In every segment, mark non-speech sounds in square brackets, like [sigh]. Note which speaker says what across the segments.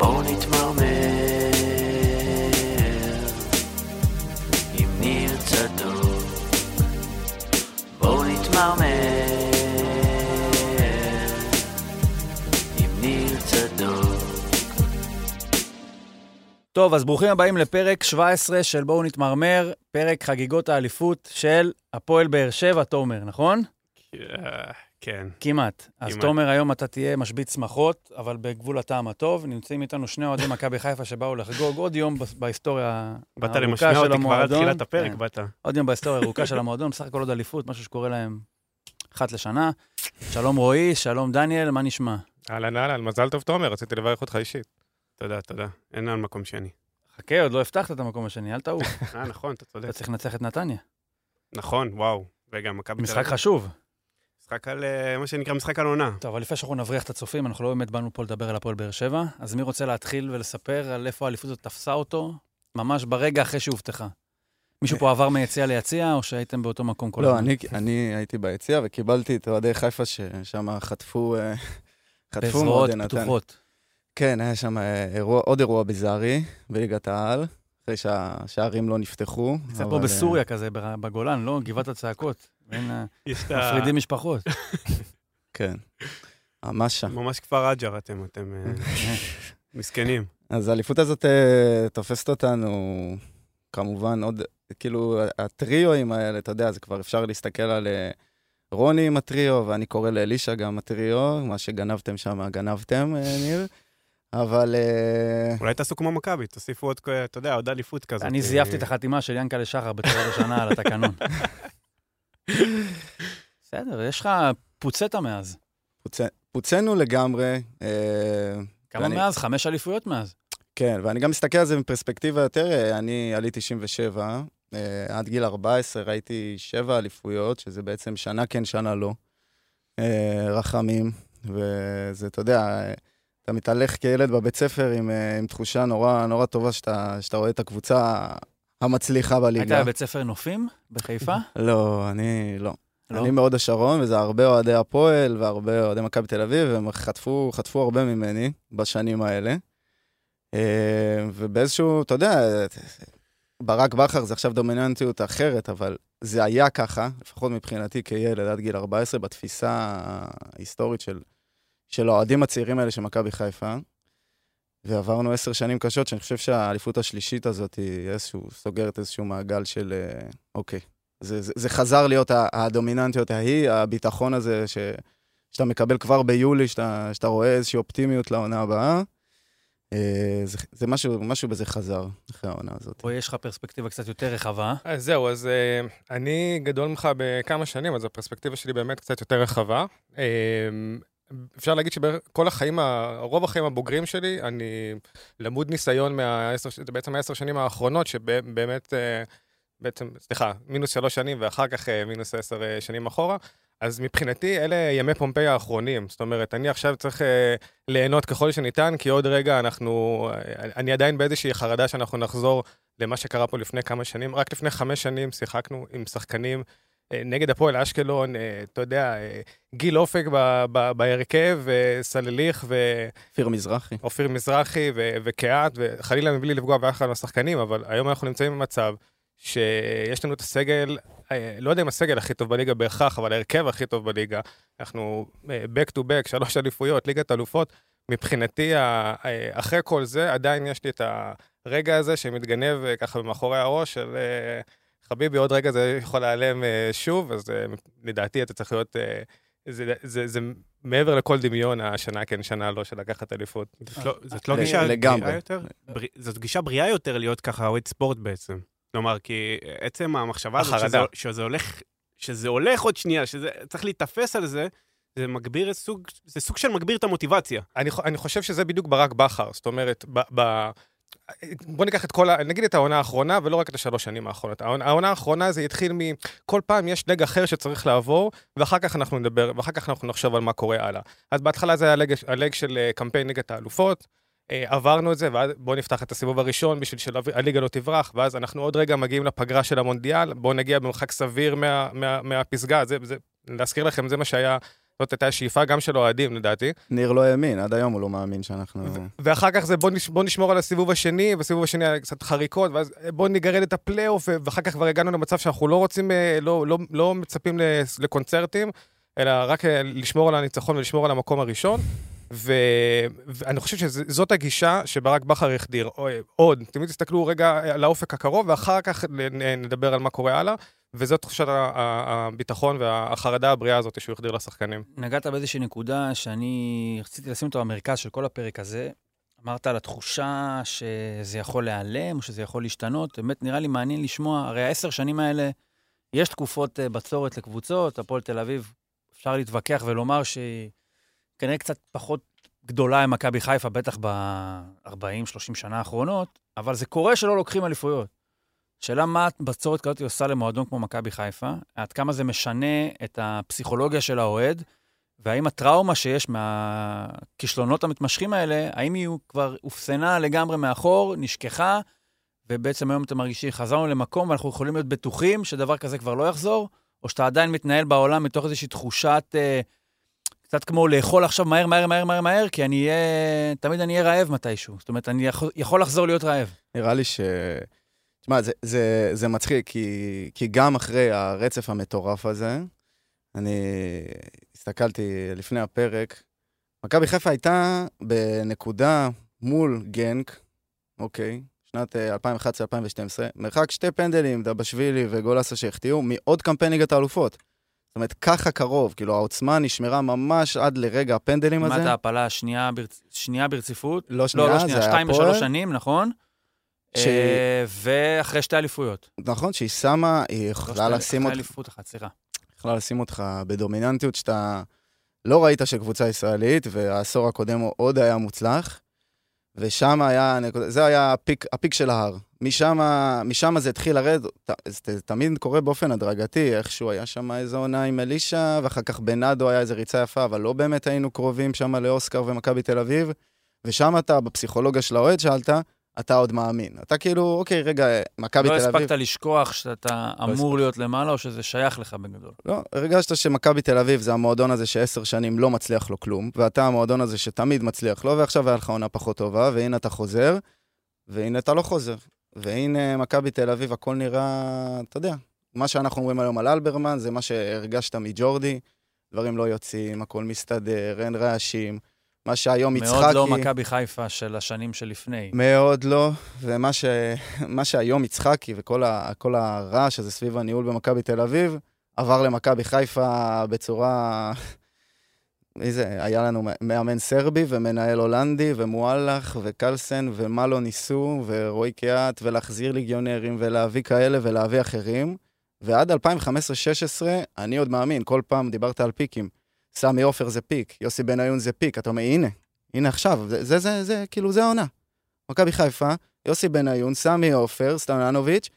Speaker 1: בואו נתמרמר עם ניר צדוק. בואו נתמרמר עם ניר צדוק.
Speaker 2: טוב, אז ברוכים הבאים לפרק 17 של בואו נתמרמר, פרק חגיגות האליפות של הפועל באר שבע, תומר, נכון?
Speaker 3: אה, כן.
Speaker 2: כמעט. אז
Speaker 3: כמעט.
Speaker 2: תומר, היום אתה תהיה משבית שמחות, אבל בגבול הטעם הטוב. נמצאים איתנו שני אוהדי מכבי חיפה שבאו לחגוג עוד יום בהיסטוריה
Speaker 3: באת
Speaker 2: הארוכה
Speaker 3: למשמע
Speaker 2: של
Speaker 3: אותי כבר
Speaker 2: המועדון.
Speaker 3: תחילת הפרק,
Speaker 2: כן.
Speaker 3: באת.
Speaker 2: עוד יום בהיסטוריה הארוכה של המועדון, בסך הכל עוד אליפות, משהו שקורה להם אחת לשנה. שלום רועי, שלום דניאל, מה נשמע?
Speaker 4: אהלן אהלן, מזל טוב תומר, רציתי לברך אותך אישית.
Speaker 3: תודה, תודה. אין לנו מקום שני.
Speaker 2: חכה, עוד לא הבטחת את המקום השני, אל תעוף.
Speaker 3: אה, נכון, אתה צודק.
Speaker 2: אתה צריך לנצח את נתניה.
Speaker 3: נכון, וואו. רגע, מכבי
Speaker 2: משחק חשוב.
Speaker 3: משחק על, אה, מה שנקרא משחק על עונה.
Speaker 2: טוב, אבל לפני שאנחנו נבריח את הצופים, אנחנו לא באמת באנו פה לדבר על הפועל באר שבע, אז מי רוצה להתחיל ולספר על איפה האליפות הזאת תפסה אותו, ממש ברגע אחרי שהובטחה? מישהו פה עבר מיציע ליציע, או שהייתם באותו מקום כל
Speaker 5: לא,
Speaker 2: הזמן?
Speaker 5: אני, אני הייתי ביציע וקיבלתי את אוהדי חיפה ששם חטפו, אה, חטפו
Speaker 2: בזרועות
Speaker 5: מאוהדי נתניה.
Speaker 2: פתוחות.
Speaker 5: כן, היה שם אה, אירוע, עוד אירוע ביזארי בליגת העל, אחרי שהשערים לא נפתחו.
Speaker 2: קצת
Speaker 5: אבל, אה,
Speaker 2: בסוריה כזה, בגולן, לא? גבעת הצעקות. מפרידים משפחות. [laughs]
Speaker 5: כן, ממש שם.
Speaker 3: ממש כפר רג'ר אתם, אתם אה, [laughs] מסכנים.
Speaker 5: אז האליפות הזאת אה, תופסת אותנו, כמובן, עוד, כאילו, הטריואים האלה, אתה יודע, זה כבר אפשר להסתכל על אה, רוני עם הטריו, ואני קורא לאלישע גם הטריו, מה שגנבתם שם, גנבתם, ניר. אבל...
Speaker 3: אולי תעשו כמו מכבי, תוסיפו עוד, אתה יודע, עוד אליפות כזאת.
Speaker 2: אני זייפתי את החתימה של ינקלה שחר בתחילת השנה על התקנון. [laughs] בסדר, יש לך פוצטה מאז.
Speaker 5: פוצ... פוצנו לגמרי. אה,
Speaker 2: כמה
Speaker 5: ואני-
Speaker 2: מאז? חמש אליפויות מאז.
Speaker 5: כן, ואני גם מסתכל על זה בפרספקטיבה יותר, אה, אני עליתי 97, אה, עד גיל 14 ראיתי שבע אליפויות, שזה בעצם שנה כן, שנה לא. רחמים, וזה, אתה יודע, אתה מתהלך כילד בבית ספר עם, עם תחושה נורא, נורא טובה שאתה, שאתה רואה את הקבוצה המצליחה בליגה.
Speaker 2: בבית ספר נופים בחיפה? [laughs]
Speaker 5: לא, אני לא.
Speaker 2: לא?
Speaker 5: אני מהוד השרון, וזה הרבה אוהדי הפועל והרבה אוהדי מכבי תל אביב, והם חטפו, חטפו הרבה ממני בשנים האלה. אה, ובאיזשהו, אתה יודע, ברק בכר זה עכשיו דומיננטיות אחרת, אבל זה היה ככה, לפחות מבחינתי כילד עד גיל 14, בתפיסה ההיסטורית של, של האוהדים הצעירים האלה של מכבי חיפה. ועברנו עשר שנים קשות, שאני חושב שהאליפות השלישית הזאת היא איזשהו, סוגרת איזשהו מעגל של, אה, אוקיי, זה, זה, זה חזר להיות הדומיננטיות ההיא, הביטחון הזה ש, שאתה מקבל כבר ביולי, שאתה, שאתה רואה איזושהי אופטימיות לעונה הבאה. אה, זה, זה משהו, משהו בזה חזר אחרי העונה הזאת.
Speaker 2: או יש לך פרספקטיבה קצת יותר רחבה.
Speaker 4: אז זהו, אז uh, אני גדול ממך בכמה שנים, אז הפרספקטיבה שלי באמת קצת יותר רחבה. אפשר להגיד שכל החיים, רוב החיים הבוגרים שלי, אני למוד ניסיון מהעשר, בעצם העשר שנים האחרונות, שבאמת, uh, בעצם, סליחה, מינוס שלוש שנים ואחר כך uh, מינוס עשר uh, שנים אחורה. אז מבחינתי, אלה ימי פומפיי האחרונים. זאת אומרת, אני עכשיו צריך ליהנות ככל שניתן, כי עוד רגע אנחנו... אני עדיין באיזושהי חרדה שאנחנו נחזור למה שקרה פה לפני כמה שנים. רק לפני חמש שנים שיחקנו עם שחקנים אה, נגד הפועל אשקלון, אה, אתה יודע, אה, גיל אופק ב- ב- בהרכב, אה, סלליך
Speaker 5: אופיר מזרחי.
Speaker 4: ואופיר מזרחי ו- וקהת, וחלילה מבלי לפגוע באף אחד מהשחקנים, אבל היום אנחנו נמצאים במצב שיש לנו את הסגל, אה, לא יודע אם הסגל הכי טוב בליגה בהכרח, אבל ההרכב הכי טוב בליגה. אנחנו אה, back to back, שלוש אליפויות, ליגת אלופות. מבחינתי, אה, אחרי כל זה, עדיין יש לי את הרגע הזה שמתגנב אה, ככה במאחורי הראש של אה, חביבי, עוד רגע זה יכול להיעלם אה, שוב, אז אה, לדעתי אתה צריך להיות... אה, זה, זה, זה מעבר לכל דמיון, השנה כן, שנה לא, של לקחת אליפות.
Speaker 3: זאת לא- לא גישה. בריאה יותר? זאת גישה בריאה יותר להיות ככה אוהד ספורט בעצם. כלומר, כי עצם המחשבה הזאת שזה-. שזה הולך, שזה הולך עוד שנייה, שזה צריך להיתפס על זה, זה מגביר את סוג, זה סוג של מגביר את המוטיבציה.
Speaker 4: אני, אני חושב שזה בדיוק ברק בכר, זאת אומרת, ב, ב, בוא ניקח את כל ה... נגיד את העונה האחרונה, ולא רק את השלוש שנים האחרונות. העונה, האחרונה זה התחיל מ... כל פעם יש לג אחר שצריך לעבור, ואחר כך אנחנו נדבר, ואחר כך אנחנו נחשוב על מה קורה הלאה. אז בהתחלה זה היה הלג, הלג של אה, קמפיין ליגת האלופות, אה, עברנו את זה, ואז בואו נפתח את הסיבוב הראשון בשביל שהליגה לא תברח, ואז אנחנו עוד רגע מגיעים לפגרה של המונדיאל, בואו נגיע במרחק סביר מה, מה, מהפסגה, זה, זה, להזכיר לכם, זה מה שהיה זאת הייתה שאיפה גם של אוהדים, לדעתי.
Speaker 5: ניר לא האמין, עד היום הוא לא מאמין שאנחנו...
Speaker 4: ואחר כך זה בוא, נש, בוא נשמור על הסיבוב השני, בסיבוב השני היה קצת חריקות, ואז אה, בוא נגרד את הפלייאוף, ו- ואחר כך כבר הגענו למצב שאנחנו לא רוצים, אה, לא, לא, לא מצפים לקונצרטים, אלא רק אה, לשמור על הניצחון ולשמור על המקום הראשון. ו... ואני חושב שזאת הגישה שברק בכר החדיר. עוד, תמיד תסתכלו רגע על האופק הקרוב, ואחר כך נדבר על מה קורה הלאה, וזאת תחושת הביטחון והחרדה הבריאה הזאת שהוא החדיר לשחקנים.
Speaker 2: נגעת באיזושהי נקודה שאני רציתי לשים אותו במרכז של כל הפרק הזה. אמרת על התחושה שזה יכול להיעלם, או שזה יכול להשתנות. באמת נראה לי מעניין לשמוע, הרי העשר שנים האלה, יש תקופות אה, בצורת לקבוצות, הפועל תל אביב, אפשר להתווכח ולומר שהיא כנראה קצת פחות גדולה עם מכבי חיפה, בטח ב-40-30 שנה האחרונות, אבל זה קורה שלא לוקחים אליפויות. שאלה מה בצורת כזאת עושה למועדון כמו מכבי חיפה, עד כמה זה משנה את הפסיכולוגיה של האוהד, והאם הטראומה שיש מהכישלונות המתמשכים האלה, האם היא כבר אופסנה לגמרי מאחור, נשכחה, ובעצם היום אתם מרגישים, חזרנו למקום ואנחנו יכולים להיות בטוחים שדבר כזה כבר לא יחזור, או שאתה עדיין מתנהל בעולם מתוך איזושהי תחושת, אה, קצת כמו לאכול עכשיו מהר, מהר, מהר, מהר, מהר, כי אני אהיה, תמיד אני אהיה רעב מתישהו. זאת אומרת, אני יכול, יכול לחזור להיות רעב.
Speaker 5: נראה לי ש... תשמע, זה, זה, זה מצחיק, כי, כי גם אחרי הרצף המטורף הזה, אני הסתכלתי לפני הפרק, מכבי חיפה הייתה בנקודה מול גנק, אוקיי, שנת אה, 2011-2012, מרחק שתי פנדלים, דבשווילי וגולסה שהחטיאו, מעוד קמפיין ליגת האלופות. זאת אומרת, ככה קרוב, כאילו העוצמה נשמרה ממש עד לרגע הפנדלים הזה.
Speaker 2: כמעט ההעפלה השנייה ברצ... שנייה ברציפות.
Speaker 5: לא שנייה,
Speaker 2: לא, לא
Speaker 5: זה
Speaker 2: שנייה, שתיים
Speaker 5: הפועל.
Speaker 2: לשלוש שנים, נכון?
Speaker 5: ש-
Speaker 2: אה, ואחרי שתי אליפויות.
Speaker 5: נכון, שהיא שמה, היא
Speaker 2: לא
Speaker 5: יכולה
Speaker 2: שתי-
Speaker 5: לשים אותך
Speaker 2: אליפות אחת, סליחה.
Speaker 5: יכולה לשים אותך בדומיננטיות שאתה לא ראית של קבוצה ישראלית, והעשור הקודם עוד היה מוצלח, ושם היה, זה היה הפיק, הפיק של ההר. משם, זה התחיל לרדת, זה תמיד קורה באופן הדרגתי, איכשהו היה שם איזו עונה עם אלישע, ואחר כך בנאדו היה איזו ריצה יפה, אבל לא באמת היינו קרובים שם לאוסקר ומכבי תל אביב, ושם אתה, בפסיכולוגיה של האוהד, שאלת, אתה עוד מאמין. אתה כאילו, אוקיי, רגע, מכבי
Speaker 2: לא
Speaker 5: תל אביב...
Speaker 2: הספקת לשכוח שאתה אמור
Speaker 5: הספקתי.
Speaker 2: להיות למעלה, או שזה שייך לך בגדול.
Speaker 5: לא, הרגשת שמכבי תל אביב זה המועדון הזה שעשר שנים לא מצליח לו כלום, ואתה המועדון הזה שתמיד מצליח לו, ועכשיו היה לך עונה פחות טובה, והנה אתה חוזר, והנה אתה לא חוזר. והנה מכבי תל אביב, הכל נראה, אתה יודע, מה שאנחנו אומרים היום על אלברמן, זה מה שהרגשת מג'ורדי, דברים לא יוצאים, הכל מסתדר, אין רעשים. מה שהיום יצחקי...
Speaker 2: מאוד לא מכבי חיפה של השנים שלפני.
Speaker 5: מאוד לא, ומה ש... [laughs] שהיום יצחקי וכל ה... הרעש הזה סביב הניהול במכבי תל אביב, עבר למכבי חיפה בצורה... [laughs] מי זה? היה לנו מאמן סרבי ומנהל הולנדי ומואלח וקלסן ומה לא ניסו, ורועי קיאט, ולהחזיר ליגיונרים ולהביא כאלה ולהביא אחרים. ועד 2015-2016, אני עוד מאמין, כל פעם דיברת על פיקים. סמי עופר זה peak, יוסי בניון זה peak, אתה אומר, הנה, הנה עכשיו, זה, זה, זה, זה, כאילו, זה העונה. מכבי חיפה, יוסי בניון, סמי עופר, סטננוביץ',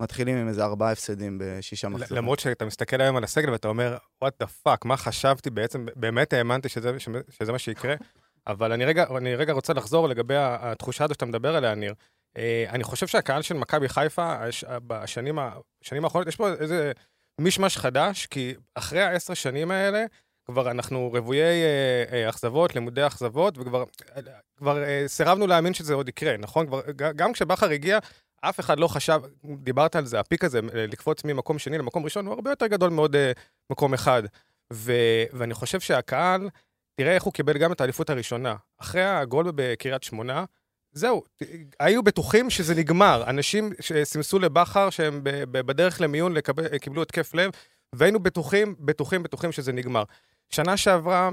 Speaker 5: מתחילים עם איזה ארבעה הפסדים בשישה מחזורים.
Speaker 4: למרות שאתה מסתכל היום על הסגל ואתה אומר, what the fuck, מה חשבתי בעצם, באמת האמנתי שזה, שזה מה שיקרה, אבל אני רגע, אני רגע רוצה לחזור לגבי התחושה הזו שאתה מדבר עליה, ניר. אה, אני חושב שהקהל של מכבי חיפה, בשנים בשנים האחרונות, יש פה איזה מישמש חדש, כי אחרי העשר שנים האלה, כבר אנחנו רוויי אה, אה, אכזבות, לימודי אכזבות, וכבר כבר, אה, סירבנו להאמין שזה עוד יקרה, נכון? כבר, גם כשבכר הגיע, אף אחד לא חשב, דיברת על זה, הפיק הזה, לקפוץ ממקום שני למקום ראשון, הוא הרבה יותר גדול מעוד מקום אחד. ו, ואני חושב שהקהל, תראה איך הוא קיבל גם את האליפות הראשונה. אחרי הגול בקריית שמונה, זהו, היו בטוחים שזה נגמר. אנשים שסימסו לבכר שהם בדרך למיון לקבל, קיבלו התקף לב, והיינו בטוחים, בטוחים, בטוחים שזה נגמר. שנה שעברה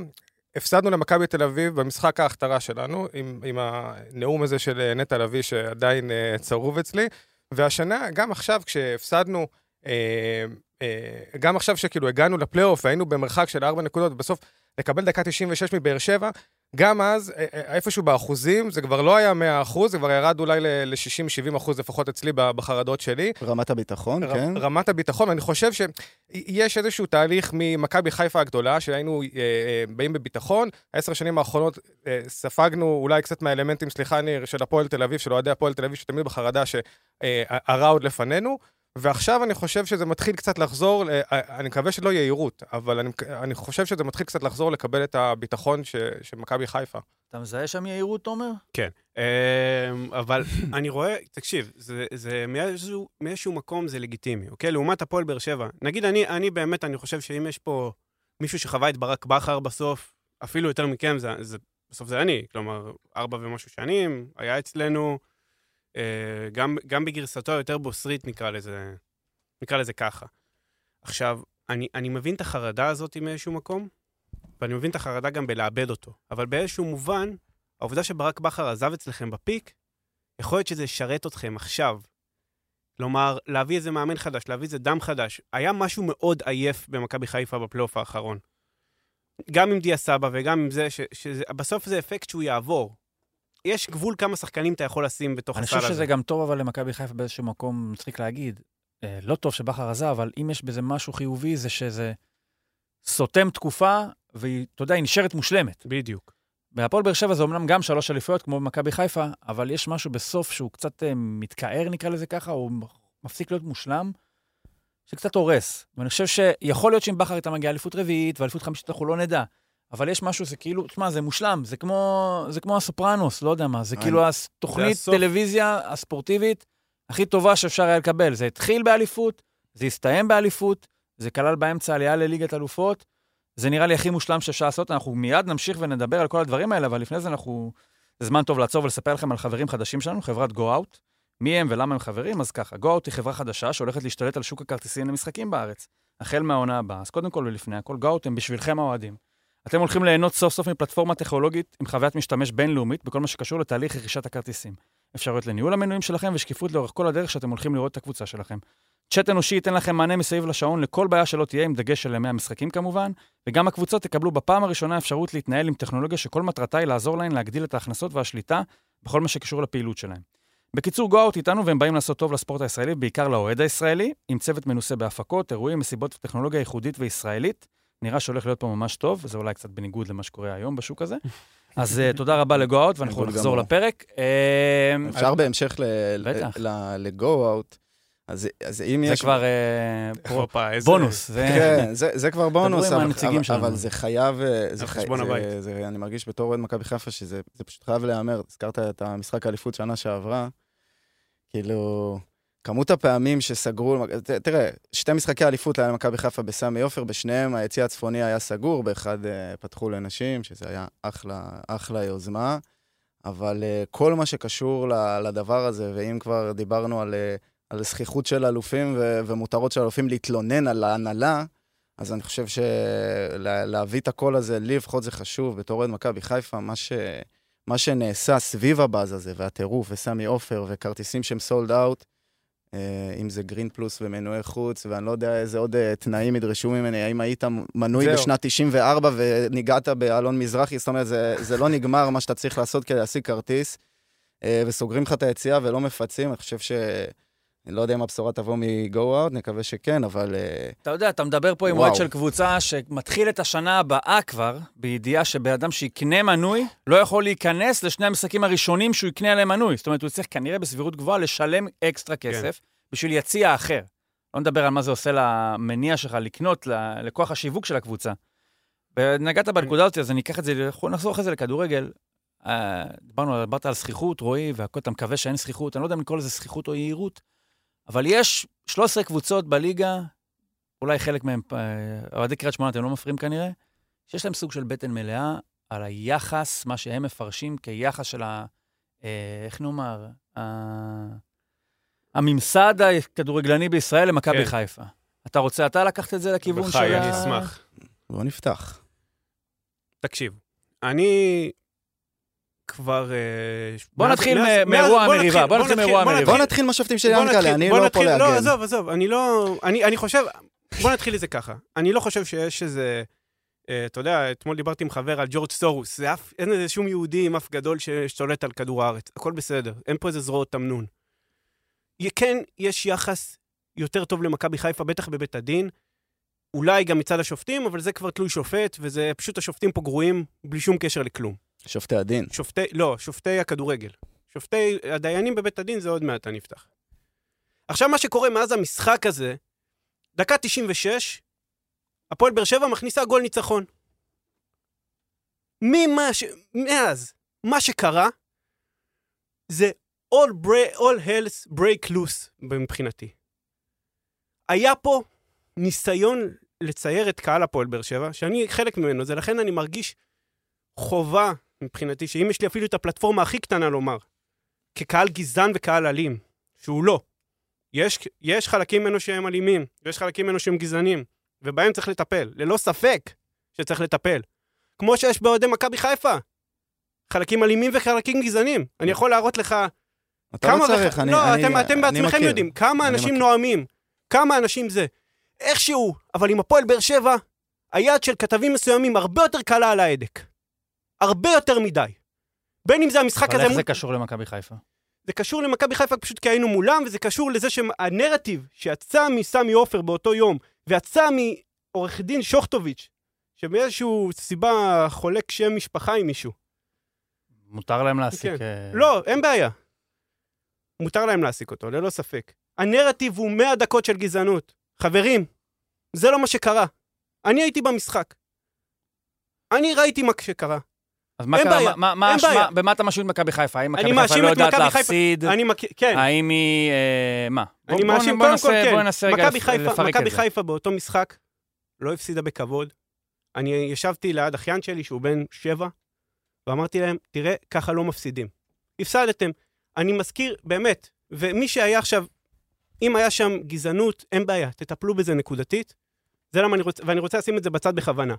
Speaker 4: הפסדנו למכבי תל אביב במשחק ההכתרה שלנו, עם, עם הנאום הזה של אה, נטע לביא שעדיין אה, צרוב אצלי, והשנה, גם עכשיו כשהפסדנו, אה, אה, גם עכשיו שכאילו הגענו לפלייאוף והיינו במרחק של ארבע נקודות, ובסוף לקבל דקה 96 מבאר שבע, גם אז, אה, אה, איפשהו באחוזים, זה כבר לא היה 100 אחוז, זה כבר ירד אולי ל-60-70 אחוז לפחות אצלי בחרדות שלי.
Speaker 5: רמת הביטחון,
Speaker 4: ר-
Speaker 5: כן.
Speaker 4: רמת הביטחון, ואני חושב שיש איזשהו תהליך ממכבי חיפה הגדולה, שהיינו אה, אה, באים בביטחון. העשר שנים האחרונות אה, ספגנו אולי קצת מהאלמנטים, סליחה ניר, של הפועל תל אביב, של אוהדי הפועל תל אביב, שתמיד בחרדה שהרע עוד לפנינו. ועכשיו אני חושב שזה מתחיל קצת לחזור, ל- אני מקווה שלא יהירות, אבל אני, אני חושב שזה מתחיל קצת לחזור לקבל את הביטחון ש, של מכבי חיפה.
Speaker 2: אתה מזהה שם יהירות, תומר?
Speaker 3: כן. אמ, אבל [coughs] אני רואה, תקשיב, זה, זה מאיזשהו, מאיזשהו מקום זה לגיטימי, אוקיי? לעומת הפועל באר שבע. נגיד, אני, אני באמת, אני חושב שאם יש פה מישהו שחווה את ברק בכר בסוף, אפילו יותר מכם, זה, זה, בסוף זה אני. כלומר, ארבע ומשהו שנים, היה אצלנו, אה, גם, גם בגרסתו היותר בוסרית, נקרא לזה, נקרא לזה ככה. עכשיו, אני, אני מבין את החרדה הזאת מאיזשהו מקום, ואני מבין את החרדה גם בלאבד אותו. אבל באיזשהו מובן, העובדה שברק בכר עזב אצלכם בפיק, יכול להיות שזה ישרת אתכם עכשיו. כלומר, להביא איזה מאמן חדש, להביא איזה דם חדש. היה משהו מאוד עייף במכבי חיפה בפלייאוף האחרון. גם עם דיה סבא וגם עם זה, שבסוף זה אפקט שהוא יעבור. יש גבול כמה שחקנים אתה יכול לשים בתוך
Speaker 2: אני
Speaker 3: הסל
Speaker 2: חושב
Speaker 3: הזה.
Speaker 2: שזה גם טוב, אבל למכבי חיפה באיזשהו מקום, מצחיק להגיד. אה, לא טוב שבכר עזב, אבל אם יש בזה משהו חיובי, זה שזה סותם תקופה, והיא, אתה יודע, היא נשארת מושלמת.
Speaker 3: בדיוק.
Speaker 2: בהפועל באר שבע זה אומנם גם שלוש אליפויות, כמו במכבי חיפה, אבל יש משהו בסוף שהוא קצת אה, מתכער, נקרא לזה ככה, הוא מפסיק להיות מושלם, שקצת הורס. ואני חושב שיכול להיות שאם בכר הייתה מגיעה אליפות רביעית ואליפות חמישית, אנחנו לא נדע. אבל יש משהו, זה כאילו, תשמע, זה מושלם, זה כמו, זה כמו הסופרנוס, לא יודע מה, זה
Speaker 5: אני-
Speaker 2: כאילו התוכנית
Speaker 3: הסוף.
Speaker 2: טלוויזיה הספורטיבית הכי טובה שאפשר היה לקבל. זה התחיל באליפות, זה הסתיים באליפות, זה כלל באמצע עלייה לליגת אלופות, זה נראה לי הכי מושלם שאפשר לעשות. אנחנו מיד נמשיך ונדבר על כל הדברים האלה, אבל לפני זה אנחנו... זה זמן טוב לעצור ולספר לכם על חברים חדשים שלנו, חברת Out. מי הם ולמה הם חברים? אז ככה, Out היא חברה חדשה שהולכת להשתלט על שוק הכרטיסים למשחקים בארץ, החל מהעונה הבאה. אז קודם כל ולפני הכל, Out הם בשבילכם האוהדים. אתם הולכים ליהנות סוף סוף מפלטפורמה טכנולוגית עם חוויית משתמש בינלאומית בכל מה שקשור לתהליך רכישת הכרטיסים. אפשרויות לניהול המנויים שלכם ושקיפות לאורך כל הדרך שאתם הולכים לראות את הקבוצה שלכם. צ'אט אנושי ייתן לכם מענה מסביב לשעון לכל בעיה שלא תהיה, עם דגש על ימי המשחקים כמובן, וגם הקבוצות יקבלו בפעם הראשונה אפשרות להתנהל עם טכנולוגיה שכל מטרתה היא לעזור להן להגדיל את ההכנסות והשליטה בכל מה שקשור לפעילות שלהם. בקיצור, גו אאוט איתנו והם באים לעשות טוב לספורט הישראלי, בעיקר לאוהד הישראלי, עם צוות מנוסה בהפקות, אירועים, מסיבות וטכנולוגיה ייחודית וישראלית. נראה שהולך להיות פה ממש טוב, וזה אולי קצת בניגוד למה שקורה היום בשוק הזה. [laughs] אז אה, תודה רבה לגו אאוט, ואנחנו נחזור. לפרק. אה,
Speaker 5: אפשר בהמשך ל-
Speaker 2: בטח.
Speaker 5: ל- ל-go out, אז אז אם
Speaker 2: זה
Speaker 5: יש...
Speaker 2: כבר אה, [laughs] פרו-
Speaker 3: הופה, איזה-
Speaker 2: בונוס. זה-
Speaker 5: כן, זה, זה כבר בונוס, אבל, אבל. אבל זה חייב, אה, זה חי-
Speaker 3: חשבון
Speaker 5: זה,
Speaker 3: הבית.
Speaker 5: זה, זה, אני מרגיש בתור אוהד מכבי חיפה שזה זה פשוט חייב להיאמר. הזכרת את המשחק האליפות שנה שעברה, כאילו, כמות הפעמים שסגרו, תראה, שתי משחקי אליפות היה למכבי חיפה בסמי עופר, בשניהם היציא הצפוני היה סגור, באחד אה, פתחו לנשים, שזה היה אחלה, אחלה יוזמה, אבל אה, כל מה שקשור לדבר הזה, ואם כבר דיברנו על, אה, על זכיחות של אלופים ומותרות של אלופים להתלונן על ההנהלה, אז אני חושב שלהביא את הקול הזה, לי לפחות זה חשוב, בתור אוהד מכבי חיפה, מה, ש... מה שנעשה סביב הבאז הזה, והטירוף, וסמי עופר, וכרטיסים שהם סולד אאוט, אם זה גרין פלוס ומנועי חוץ, ואני לא יודע איזה עוד אה, תנאים ידרשו ממני, האם היית מנוי
Speaker 4: זהו.
Speaker 5: בשנת 94 וניגעת באלון מזרחי, זאת אומרת, זה, זה לא נגמר מה שאתה צריך לעשות כדי להשיג כרטיס, אה, וסוגרים לך את היציאה ולא מפצים, אני חושב ש... אני לא יודע אם הבשורה תבוא מ-go out, נקווה שכן, אבל... אה,
Speaker 2: אתה יודע, אתה מדבר פה עם. אוהד של קבוצה שמתחיל את השנה הבאה כבר, בידיעה שבן אדם שיקנה מנוי, לא יכול להיכנס לשני המשחקים הראשונים שהוא יקנה עליהם מנוי. זאת אומרת, הוא צריך כנראה בסבירות גבוהה לשלם אקסטרה כסף בשביל יציע אחר. לא נדבר על מה זה עושה למניע שלך לקנות, לכוח השיווק של הקבוצה. ונגעת בנקודה הזאת, אז אני אקח את זה, אנחנו נחזור אחרי זה לכדורגל. אה, דיברנו, דיברת על זכיחות, רועי, והכל, אתה מקווה שאין זכיחות, אני לא יודע אם לקרוא לזה זכיחות או יהירות, אבל יש 13 קבוצות בליגה, אולי חלק מהם, אה, אוהדי קריית שמונה, אתם לא מפריעים כנראה, שיש להם סוג של בטן מלאה על היחס, מה שהם מפרשים כיחס של ה... אה, איך נאמר? ה- הממסד הכדורגלני בישראל למכבי
Speaker 3: כן.
Speaker 2: חיפה. אתה רוצה אתה לקחת את זה לכיוון של
Speaker 3: בחיי,
Speaker 2: ה...
Speaker 3: אני אשמח.
Speaker 5: בוא נפתח.
Speaker 3: תקשיב, אני כבר...
Speaker 2: בוא נתחיל מאירוע המריבה, בוא נתחיל מאירוע
Speaker 3: בוא
Speaker 2: המריבה.
Speaker 5: בוא נתחיל מהשופטים של ינקלה, אני לא פה
Speaker 3: נתחיל- לא,
Speaker 5: להגן.
Speaker 3: עזוב, עזוב, אני לא... אני אני חושב... בוא נתחיל את זה ככה. אני לא חושב שיש איזה... אה, אתה יודע, אתמול דיברתי עם חבר על ג'ורג' סורוס. אין איזה שום יהודי עם אף גדול ששולט על כדור הארץ. הכל בסדר. אין פה איזה זרועות תמנון. כן, יש יחס יותר טוב למכבי חיפה, בטח בבית הדין. אולי גם מצד השופטים, אבל זה כבר תלוי שופט, וזה פשוט השופטים פה גרועים בלי שום קשר לכלום.
Speaker 5: שופטי הדין.
Speaker 3: שופטי, לא, שופטי הכדורגל. שופטי, הדיינים בבית הדין זה עוד מעט אני אפתח. עכשיו, מה שקורה מאז המשחק הזה, דקה 96, הפועל באר שבע מכניסה גול ניצחון. ממה ש... מאז, מה שקרה, זה all, bre- all hell's break loose מבחינתי. היה פה ניסיון לצייר את קהל הפועל באר שבע, שאני חלק ממנו, זה לכן אני מרגיש חובה מבחינתי, שאם יש לי אפילו את הפלטפורמה הכי קטנה לומר, כקהל גזען וקהל אלים, שהוא לא. יש, יש חלקים ממנו שהם אלימים, ויש חלקים ממנו שהם גזענים, ובהם צריך לטפל, ללא ספק שצריך לטפל. כמו שיש באוהדי מכבי חיפה. חלקים אלימים וחלקים גזענים. אני יכול להראות לך
Speaker 5: אתה
Speaker 3: כמה...
Speaker 5: לא צריך,
Speaker 3: וח-
Speaker 5: אני
Speaker 3: לא,
Speaker 5: אני-
Speaker 3: אתם, אתם
Speaker 5: אני
Speaker 3: בעצמכם
Speaker 5: מכיר.
Speaker 3: יודעים כמה
Speaker 5: אני
Speaker 3: אנשים
Speaker 5: מכיר.
Speaker 3: נואמים, כמה אנשים זה. איכשהו, אבל עם הפועל באר שבע, היד של כתבים מסוימים הרבה יותר קלה על ההדק. הרבה יותר מדי. בין אם זה המשחק
Speaker 2: אבל
Speaker 3: הזה
Speaker 2: איך
Speaker 3: מול...
Speaker 2: זה קשור למכבי חיפה?
Speaker 3: זה קשור למכבי חיפה פשוט כי היינו מולם, וזה קשור לזה שהנרטיב שיצא מסמי עופר באותו יום, ויצא מעורך דין שוכטוביץ', שבאיזושהי סיבה חולק שם משפחה עם מישהו.
Speaker 2: מותר להם להעסיק...
Speaker 3: כן.
Speaker 2: אה,
Speaker 3: לא, אין בעיה. מותר להם להעסיק אותו, ללא ספק. הנרטיב הוא 100 דקות של גזענות. חברים, זה לא מה שקרה. אני הייתי במשחק. אני ראיתי מה שקרה.
Speaker 2: אז מה קרה?
Speaker 3: בעיה,
Speaker 2: מה- מה
Speaker 3: בעיה.
Speaker 2: במה אתה מאשים את מכבי חיפה? האם מכבי חיפה לא יודעת
Speaker 3: מכבי
Speaker 2: להפסיד?
Speaker 3: אני מכיר, כן.
Speaker 2: האם היא... אה, מה?
Speaker 3: אני
Speaker 2: בוא-
Speaker 3: מאשים,
Speaker 2: בוא
Speaker 3: קודם כל, כן.
Speaker 2: בוא ננסה רגע
Speaker 3: מכבי
Speaker 2: לפרק
Speaker 3: מכבי
Speaker 2: את זה.
Speaker 3: חיפה באותו משחק לא הפסידה בכבוד. אני ישבתי ליד אחיין שלי, שהוא בן שבע, ואמרתי להם, תראה, ככה לא מפסידים. הפסדתם. אני מזכיר, באמת, ומי שהיה עכשיו, אם היה שם גזענות, אין בעיה, תטפלו בזה נקודתית. זה למה אני רוצה, ואני רוצה לשים את זה בצד בכוונה.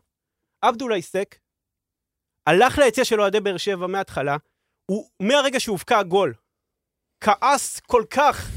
Speaker 3: עבדולאי סק הלך ליציע של אוהדי באר שבע מההתחלה, הוא, מהרגע שהובקע הגול, כעס כל כך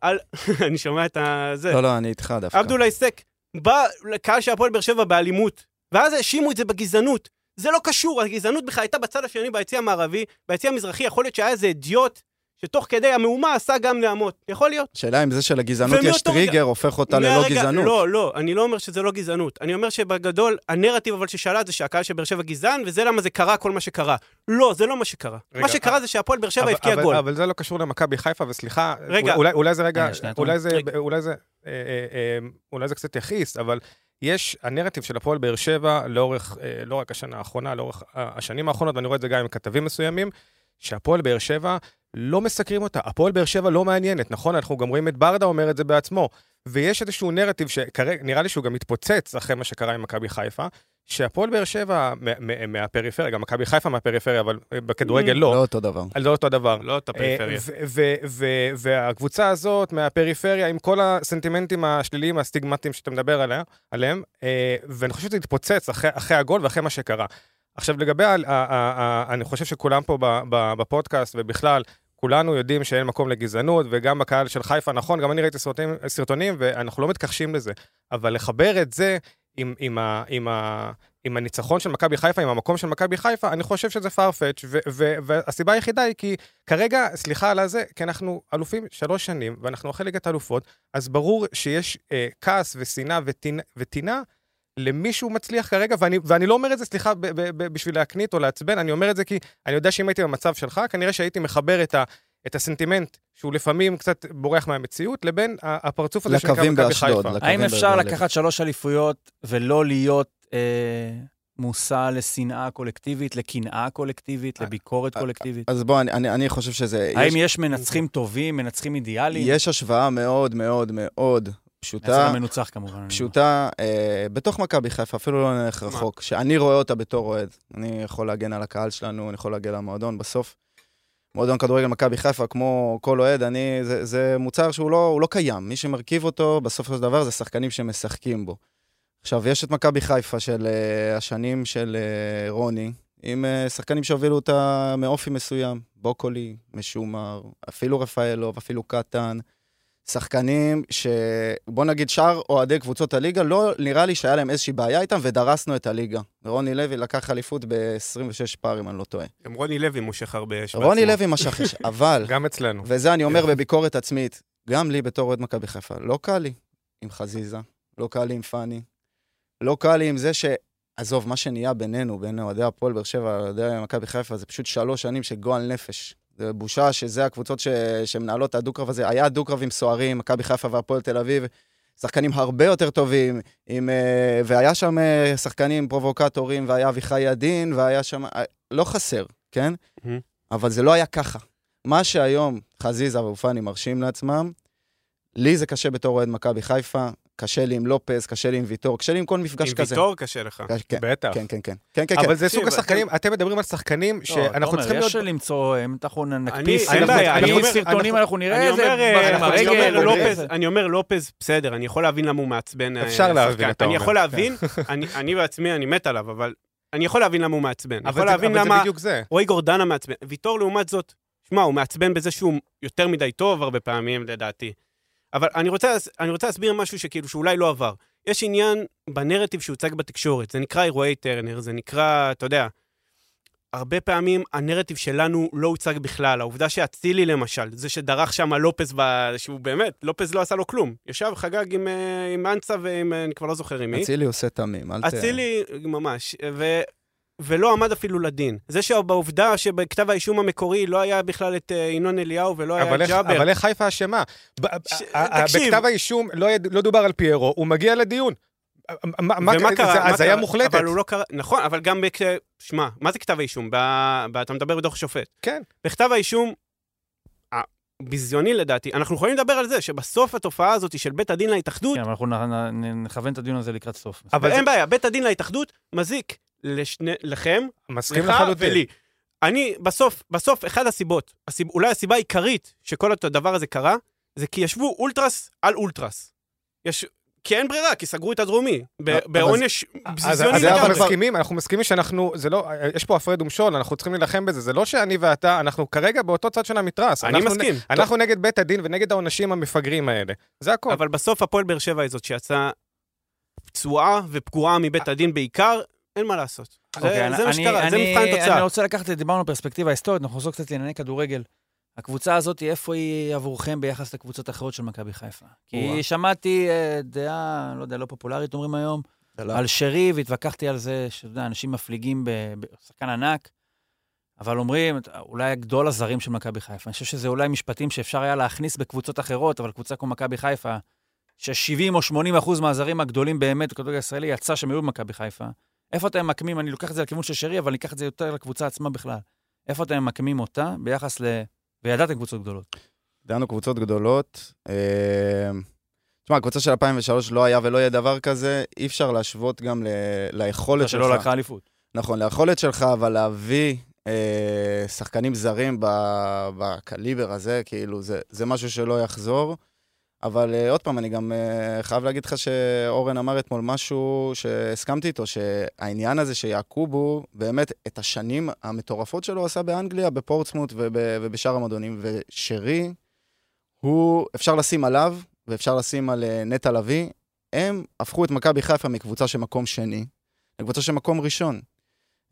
Speaker 3: על... [laughs] אני שומע את ה... זה.
Speaker 5: לא, לא, אני איתך דווקא.
Speaker 3: עבדולאי סק בא לקהל של הפועל באר שבע באלימות, ואז האשימו את זה בגזענות. זה לא קשור, הגזענות בכלל הייתה בצד השני, ביציע המערבי, ביציע המזרחי, יכול להיות שהיה איזה אידיוט שתוך כדי המהומה עשה גם נעמות. יכול להיות.
Speaker 5: השאלה אם זה שלגזענות יש
Speaker 3: ומאותו רגע-
Speaker 5: טריגר, הופך אותה ללא
Speaker 3: מהרגע-
Speaker 5: גזענות.
Speaker 3: לא, לא, אני לא אומר שזה לא גזענות. אני אומר שבגדול, הנרטיב אבל ששלט זה שהקהל של באר שבע גזען, וזה למה זה קרה כל מה שקרה. לא, זה לא מה שקרה.
Speaker 4: רגע,
Speaker 3: מה שקרה
Speaker 4: אה,
Speaker 3: זה שהפועל באר שבע
Speaker 4: אבל-
Speaker 3: הבקיע
Speaker 4: אבל-
Speaker 3: גול.
Speaker 4: אבל זה לא קשור למכבי חיפה, וסליחה,
Speaker 3: רגע.
Speaker 4: אולי, אולי זה רגע,
Speaker 2: רגע.
Speaker 4: אולי זה,
Speaker 3: רגע.
Speaker 4: אולי זה, אה, אה, אה, אולי זה קצת יכעיס, אבל יש, הנרטיב של הפועל באר שבע, לאורך, אה, לא רק השנה האחרונה, לאורך השנים האחרונות, ואני רואה את זה גם עם כתבים מסוימים, שהפועל באר שבע לא מסקרים אותה. הפועל באר שבע לא מעניינת, נכון? אנחנו גם רואים את ברדה אומר את זה בעצמו. ויש איזשהו נרטיב שכרגע, נראה לי שהוא גם מתפוצץ אחרי מה שקרה עם מכבי חיפה, שהפועל באר שבע מה- מה- מהפריפריה, גם מכבי חיפה מהפריפריה, אבל אה, בכדורגל לא.
Speaker 5: לא אותו דבר.
Speaker 4: לא אותו דבר.
Speaker 3: לא את הפריפריה.
Speaker 4: אה, ו- ו- ו- והקבוצה הזאת מהפריפריה, עם כל הסנטימנטים השליליים, הסטיגמטיים שאתה מדבר עליה, עליהם, אה, ואני חושב שזה התפוצץ אחרי, אחרי הגול ואחרי מה שקרה. עכשיו, לגבי, ה- ה- ה- אני חושב שכולם פה בפודקאסט ובכלל, כולנו יודעים שאין מקום לגזענות, וגם בקהל של חיפה, נכון, גם אני ראיתי סרטונים, סרטונים ואנחנו לא מתכחשים לזה, אבל לחבר את זה עם, עם, ה, עם, ה, עם הניצחון של מכבי חיפה, עם המקום של מכבי חיפה, אני חושב שזה farfetch, והסיבה היחידה היא כי כרגע, סליחה על הזה, כי אנחנו אלופים שלוש שנים, ואנחנו אחרי ליגת האלופות, אז ברור שיש אה, כעס ושנאה וטינה- וטינה למישהו מצליח כרגע, ואני, ואני לא אומר את זה, סליחה, ב- ב- ב- בשביל להקנית או לעצבן, אני אומר את זה כי אני יודע שאם הייתי במצב שלך, כנראה שהייתי מחבר את, ה, את הסנטימנט, שהוא לפעמים קצת בורח מהמציאות, לבין ה- הפרצוף הזה שנקרא מכבי. חיפה.
Speaker 5: לקווים
Speaker 2: האם אפשר
Speaker 5: באשדוד.
Speaker 2: לקחת שלוש אליפויות ולא להיות אה, מושא לשנאה קולקטיבית, לקנאה קולקטיבית,
Speaker 5: אה,
Speaker 2: לביקורת
Speaker 5: אה,
Speaker 2: קולקטיבית?
Speaker 5: אז בוא, אני- אני אני חושב שזה...
Speaker 2: האם
Speaker 5: יש-
Speaker 2: יש מנצחים טובים, מנצחים אידיאליים?
Speaker 5: יש השוואה מאוד מאוד מאוד פשוטה.
Speaker 2: לא מנוצח כמובן.
Speaker 5: פשוטה, אה, בתוך מכבי חיפה, אפילו לא נלך רחוק, שאני רואה אותה בתור אוהד. אני יכול להגן על הקהל שלנו, אני יכול להגן על המועדון. בסוף, מועדון כדורגל מכבי חיפה, כמו כל אוהד, אני, זה, זה מוצר שהוא לא, לא קיים. מי שמרכיב אותו, בסופו של דבר, זה שחקנים שמשחקים בו. עכשיו, יש את מכבי חיפה של אה, השנים של אה, רוני, עם אה, שחקנים שהובילו אותה מאופי מסוים. בוקולי, משומר, אפילו רפאלוב, אפילו קטן. שחקנים שבוא נגיד שאר אוהדי קבוצות הליגה, לא נראה לי שהיה להם איזושהי בעיה איתם, ודרסנו את הליגה. רוני לוי לקח אליפות ב-26 פער, אם אני לא טועה.
Speaker 3: גם רוני לוי מושך הרבה אש
Speaker 5: רוני. לוי משך אש, [laughs] אבל,
Speaker 4: גם אצלנו.
Speaker 5: וזה אני אומר בביקורת עצמית, גם לי בתור אוהד מכבי חיפה, לא קל לי עם חזיזה, לא קל לי עם פאני, לא קל לי עם זה ש... עזוב, מה שנהיה בינינו, בין אוהדי הפועל באר שבע לאוהדי מכבי חיפה, זה פשוט שלוש שנים של גועל נפש. זה בושה שזה הקבוצות ש... שמנהלות את הדו-קרב הזה. היה דו-קרבים סוערים, מכבי חיפה והפועל תל אביב, שחקנים הרבה יותר טובים, עם, אה, והיה שם אה, שחקנים פרובוקטורים, והיה אביחי ידין, והיה שם... אה, לא חסר, כן?
Speaker 3: מהמם.
Speaker 5: אבל זה לא היה ככה. מה שהיום חזיזה ואופני מרשים לעצמם, לי זה קשה בתור אוהד מכבי חיפה, קשה לי עם לופז, קשה לי עם ויטור, קשה לי עם כל מפגש
Speaker 3: עם
Speaker 5: כזה.
Speaker 3: ויטור קשה לך.
Speaker 5: כן,
Speaker 4: בטח.
Speaker 5: כן, כן, כן. כן, כן, כן.
Speaker 4: אבל זה סוג השחקנים, אתם מדברים על שחקנים
Speaker 2: לא,
Speaker 4: שאנחנו
Speaker 2: תומר,
Speaker 4: צריכים להיות...
Speaker 2: יש למצוא, אם אנחנו נקפיס,
Speaker 3: אין בעיה, אני
Speaker 2: אני
Speaker 3: אומר-
Speaker 2: סרטונים
Speaker 4: אנחנו-
Speaker 2: אנחנו נראה
Speaker 3: אני
Speaker 2: איזה...
Speaker 3: אומר,
Speaker 2: עם
Speaker 3: אני אומר
Speaker 2: או
Speaker 3: לופז,
Speaker 2: זה.
Speaker 3: אני אומר לופז, בסדר, אני יכול להבין למה הוא מעצבן. אה,
Speaker 4: אפשר להבין. אתה
Speaker 3: אני
Speaker 4: אומר.
Speaker 3: יכול להבין, אני- אני בעצמי, אני מת עליו, אבל אני יכול להבין למה הוא מעצבן. אני
Speaker 4: אבל
Speaker 3: יכול
Speaker 4: זה-
Speaker 3: להבין למה
Speaker 4: בדיוק זה.
Speaker 3: רועי גורדנה מעצבן. ויטור, לעומת זאת, שמע, הוא מעצבן בזה שהוא יותר מדי טוב הרבה פעמים, לדעתי. אבל אני רוצה, אני רוצה להסביר משהו שכאילו, שאולי לא עבר. יש עניין בנרטיב שהוצג בתקשורת, זה נקרא אירועי טרנר, זה נקרא, אתה יודע, הרבה פעמים הנרטיב שלנו לא הוצג בכלל. העובדה שאצילי למשל, זה שדרך שם לופז, ב... שהוא באמת, לופז לא עשה לו כלום. ישב, חגג עם, אה, עם אנסה ועם, אה, אני כבר לא זוכר עם מי.
Speaker 5: אצילי עושה תמים, אל ת...
Speaker 3: אצילי, ממש, ו... ולא עמד אפילו לדין. זה שבעובדה שבכתב האישום המקורי לא היה בכלל את אה, ינון אליהו ולא היה את ג'אבר.
Speaker 4: אבל איך חיפה אשמה?
Speaker 3: תקשיב.
Speaker 4: בכתב האישום לא לא דובר על פיירו, הוא מגיע לדיון. מה- מה-
Speaker 3: ומה קרה?
Speaker 4: זה הזיה
Speaker 3: קרה?
Speaker 4: מוחלטת.
Speaker 3: אבל הוא לא קרא, נכון, אבל גם בכ... שמע, מה זה כתב האישום? אתה מדבר בדוח השופט.
Speaker 4: כן.
Speaker 3: בכתב האישום, הביזיוני לדעתי, אנחנו יכולים לדבר על זה, שבסוף התופעה הזאת של בית הדין להתאחדות,
Speaker 2: כן, אבל אנחנו נכוון את הדיון הזה לקראת סוף.
Speaker 4: אבל
Speaker 3: ואין
Speaker 4: זה-
Speaker 3: בעיה, בית הדין להתאחדות מזיק לשני, לכם,
Speaker 4: מסכים
Speaker 3: לך. ולי. אני, בסוף, בסוף, אחד הסיבות, הסיב, אולי הסיבה העיקרית שכל הדבר הזה קרה, זה כי ישבו אולטרס על אולטרס. יש... כי אין ברירה, כי סגרו את הדרומי. בעונש בזיזיוני
Speaker 4: אז אנחנו
Speaker 3: לגמרי.
Speaker 4: מסכימים, אנחנו מסכימים שאנחנו, זה לא, יש פה הפרד ומשול, אנחנו צריכים להילחם בזה, זה לא שאני ואתה, אנחנו כרגע באותו צד של המתרס.
Speaker 3: אני מסכים.
Speaker 4: אנחנו נגד בית הדין ונגד העונשים המפגרים האלה. זה הכל.
Speaker 3: אבל בסוף הפועל באר שבע היא זאת שיצאה פצועה ופגועה מבית הדין בעיקר, אין מה לעשות.
Speaker 2: אוקיי,
Speaker 3: זה מה
Speaker 2: אני-
Speaker 3: שקרה, זה
Speaker 2: אני-
Speaker 3: מבחן
Speaker 2: אני
Speaker 3: תוצאה.
Speaker 2: רוצה לקחת, דיברנו פרספקטיבה היסטורית, אנחנו נחזור קצת לענייני כדורגל. הקבוצה הזאת, איפה היא עבורכם ביחס לקבוצות האחרות של מכבי חיפה? כי
Speaker 5: או-אה.
Speaker 2: שמעתי אה, דעה, לא יודע, לא פופולרית, אומרים היום,
Speaker 5: לא.
Speaker 2: על שרי, והתווכחתי על זה, שאתה יודע, אנשים מפליגים בשחקן ענק, אבל אומרים, אולי גדול הזרים של מכבי חיפה. אני חושב שזה אולי משפטים שאפשר היה להכניס בקבוצות אחרות, אבל קבוצה כמו מכבי חיפה, ש-70 או 80 אחוז מהזרים הגדולים באמת בכדורגל הישראלי יצא שהם היו במכבי חיפה. איפה אתם ממקמים, אני לוקח את זה לכיוון של שרי, אבל אני אקח את זה יותר לקבוצה עצמה בכלל. איפה אתם ממקמים אותה ביחס ל... וידעתם קבוצות גדולות.
Speaker 5: דנו קבוצות גדולות. אה, תשמע, הקבוצה של 2003 לא היה ולא יהיה דבר כזה, אי אפשר להשוות גם ל- ליכולת שלך.
Speaker 2: שלא לקחה אליפות.
Speaker 5: נכון, ליכולת שלך, אבל להביא אה, שחקנים זרים בקליבר הזה, כאילו, זה, זה משהו שלא יחזור. אבל אה, עוד פעם, אני גם אה, חייב להגיד לך שאורן אמר אתמול משהו שהסכמתי איתו, שהעניין הזה שיעקובו, באמת, את השנים המטורפות שלו עשה באנגליה, בפורטסמוט וב, ובשאר המועדונים, ושרי, הוא, אפשר לשים עליו, ואפשר לשים על אה, נטע לביא, הם הפכו את מכבי חיפה מקבוצה של מקום שני, לקבוצה של מקום ראשון.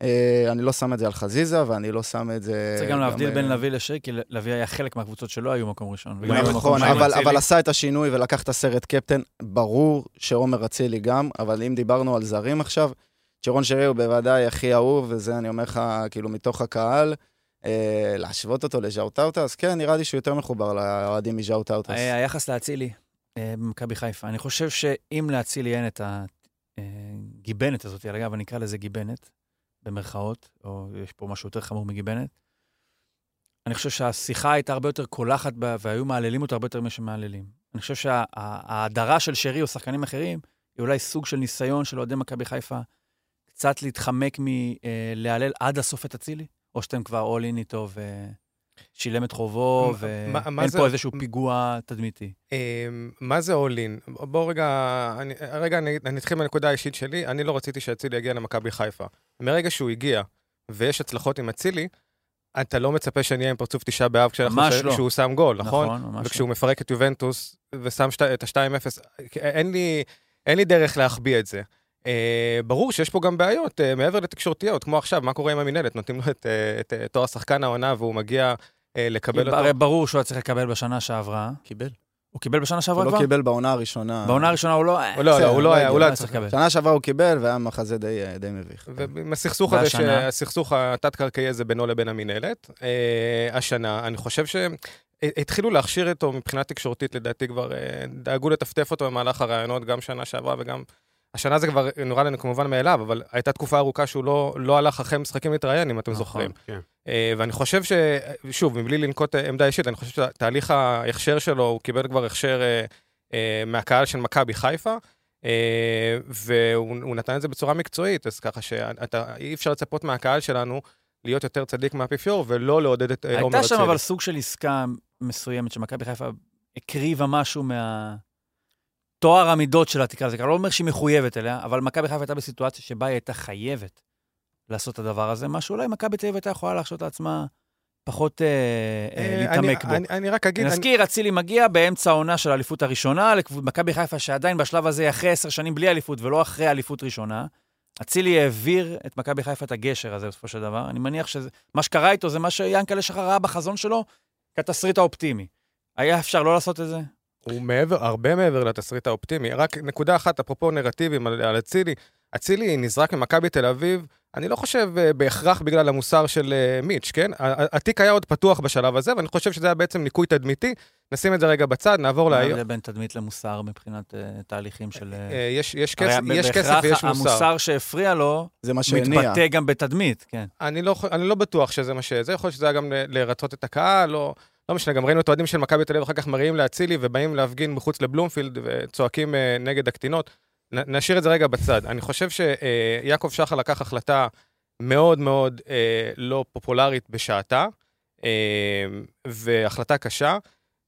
Speaker 5: אה, אני לא שם את זה על חזיזה, ואני לא שם את זה...
Speaker 2: צריך גם להבדיל
Speaker 5: אה,
Speaker 2: בין לביא לשרי, כי לביא היה חלק מהקבוצות שלא היו מקום ראשון.
Speaker 5: נכון. אבל, עשה את השינוי ולקח את הסרט קפטן. ברור שעומר אצילי גם, אבל אם דיברנו על זרים עכשיו, צ'רון שרי הוא בוודאי הכי אהוב, וזה אני אומר לך, כאילו, מתוך הקהל. אה, להשוות אותו לז'אוטאוטה, אז כן, נראה לי שהוא יותר מחובר לאוהדים מז'אוטאוטה.
Speaker 2: ה- היחס לאצילי במכבי חיפה. אני חושב שאם לאצילי אין את הגיבנת הזאת, אגב, אני אקרא לזה גיבנת, במרכאות, או יש פה משהו יותר חמור מגיבנת, אני חושב שהשיחה הייתה הרבה יותר קולחת, בה, והיו מהללים אותו הרבה יותר ממה שמהללים. אני חושב שההדרה של שרי או שחקנים אחרים, היא אולי סוג של ניסיון של אוהדי מכבי חיפה, קצת להתחמק מלהלל עד הסוף את אצילי, או שאתם כבר אול אין איתו ושילם את חובו, ואין פה איזשהו פיגוע תדמיתי.
Speaker 4: אמ, מה זה all in? בואו רגע, אני, רגע, אני, אני אתחיל מהנקודה האישית שלי. אני לא רציתי שאצילי יגיע למכבי חיפה. מרגע שהוא הגיע, ויש הצלחות עם אצילי, אתה לא מצפה שאני אהיה עם פרצוף תשעה באב כשאנחנו-
Speaker 2: ממש
Speaker 4: ש-
Speaker 2: לא.
Speaker 4: כשהוא שם גול, נכון?
Speaker 2: נכון, ממש
Speaker 4: וכשהוא מפרק את יובנטוס ושם את ה-2-0, אין לי, אין לי דרך להחביא את זה. אה, ברור שיש פה גם בעיות אה, מעבר לתקשורתיות, כמו עכשיו, מה קורה עם המינהלת? נותנים לו את, אה, את, אה, תואר שחקן העונה והוא מגיע אה, לקבל אותו.
Speaker 2: הרי ברור שהוא היה צריך לקבל בשנה שעברה.
Speaker 5: קיבל.
Speaker 2: הוא קיבל בשנה
Speaker 5: הוא
Speaker 2: שעברה
Speaker 5: לא
Speaker 2: כבר?
Speaker 5: קיבל בעונה הראשונה.
Speaker 2: בעונה הראשונה הוא לא...
Speaker 4: הוא לא, לא, הוא לא היה, הוא לא היה
Speaker 2: צריך. לקבל.
Speaker 5: שנה שעברה הוא קיבל, והיה מחזה די מביך.
Speaker 4: ועם הסכסוך הזה? שהסכסוך התת-קרקעי הזה בינו לבין המינהלת, השנה, אני חושב שהתחילו להכשיר אותו מבחינה תקשורתית, לדעתי כבר דאגו לטפטף אותו במהלך הראיונות, גם שנה שעברה וגם... השנה זה כבר נורא לנו כמובן מאליו, אבל הייתה תקופה ארוכה שהוא לא, לא הלך אחרי משחקים להתראיין, אם אתם
Speaker 2: נכון.
Speaker 4: זוכרים.
Speaker 3: כן.
Speaker 4: אה, ואני חושב ש... שוב, מבלי לנקוט אה, עמדה אישית, אני חושב שתהליך ההכשר שלו, הוא קיבל כבר הכשר אה, מהקהל של מכבי חיפה, והוא הוא נתן את זה בצורה מקצועית, אז ככה שאי אפשר לצפות מהקהל שלנו להיות יותר צדיק מהאפיפיור, ולא לעודד את עומר
Speaker 2: הייתה שם. אבל סוג של עסקה מסוימת שמכבי חיפה הקריבה משהו מה... טוהר המידות שלה, תקרא לזה ככה. לא אומר שהיא מחויבת אליה, אבל מכבי חיפה הייתה בסיטואציה שבה היא הייתה חייבת לעשות את הדבר הזה, מה שאולי מכבי תל אביב הייתה יכולה להרשות לעצמה פחות אה, אה,
Speaker 4: אה,
Speaker 2: להתעמק
Speaker 4: אני-
Speaker 2: בו.
Speaker 4: אני- אני רק אגיד... אני-
Speaker 2: נזכיר, אצילי מגיע באמצע העונה של האליפות הראשונה, למכבי חיפה שעדיין בשלב הזה היא אחרי עשר שנים בלי אליפות ולא אחרי אליפות ראשונה. אצילי העביר את מכבי חיפה את הגשר הזה בסופו של דבר. אני מניח שמה שקרה איתו זה מה שיאנקלה שחר ראה בחזון שלו כתסריט האופטימי. היה אפשר לא לעשות את זה?
Speaker 4: הוא מעבר, הרבה מעבר לתסריט האופטימי. רק נקודה אחת, אפרופו נרטיבים על על אצילי, אצילי נזרק ממכבי תל אביב, אני לא חושב אה, בהכרח בגלל המוסר של אה, מיץ', כן? התיק היה עוד פתוח בשלב הזה, ואני חושב שזה היה בעצם ניקוי תדמיתי. נשים את זה רגע בצד, נעבור
Speaker 2: מה
Speaker 4: להיום.
Speaker 2: ההבדל בין תדמית למוסר מבחינת אה, תהליכים של...
Speaker 4: יש, יש,
Speaker 2: הרי
Speaker 4: כסף, יש כסף
Speaker 2: בהכרח
Speaker 4: ויש מוסר.
Speaker 2: המוסר שהפריע לו
Speaker 5: זה מה שהניע.
Speaker 2: מתבטא גם בתדמית, כן.
Speaker 4: אני לא, אני לא בטוח שזה מה שזה, יכול להיות שזה היה גם לרצות את הקהל, או... לא משנה, גם ראינו את האוהדים של מכבי תל אביב אחר כך מריעים לאצילי ובאים להפגין מחוץ לבלומפילד וצועקים אה, נגד הקטינות. נ, נשאיר את זה רגע בצד. אני חושב שיעקב שחר לקח החלטה מאוד מאוד אה, לא פופולרית בשעתה, אה, והחלטה קשה.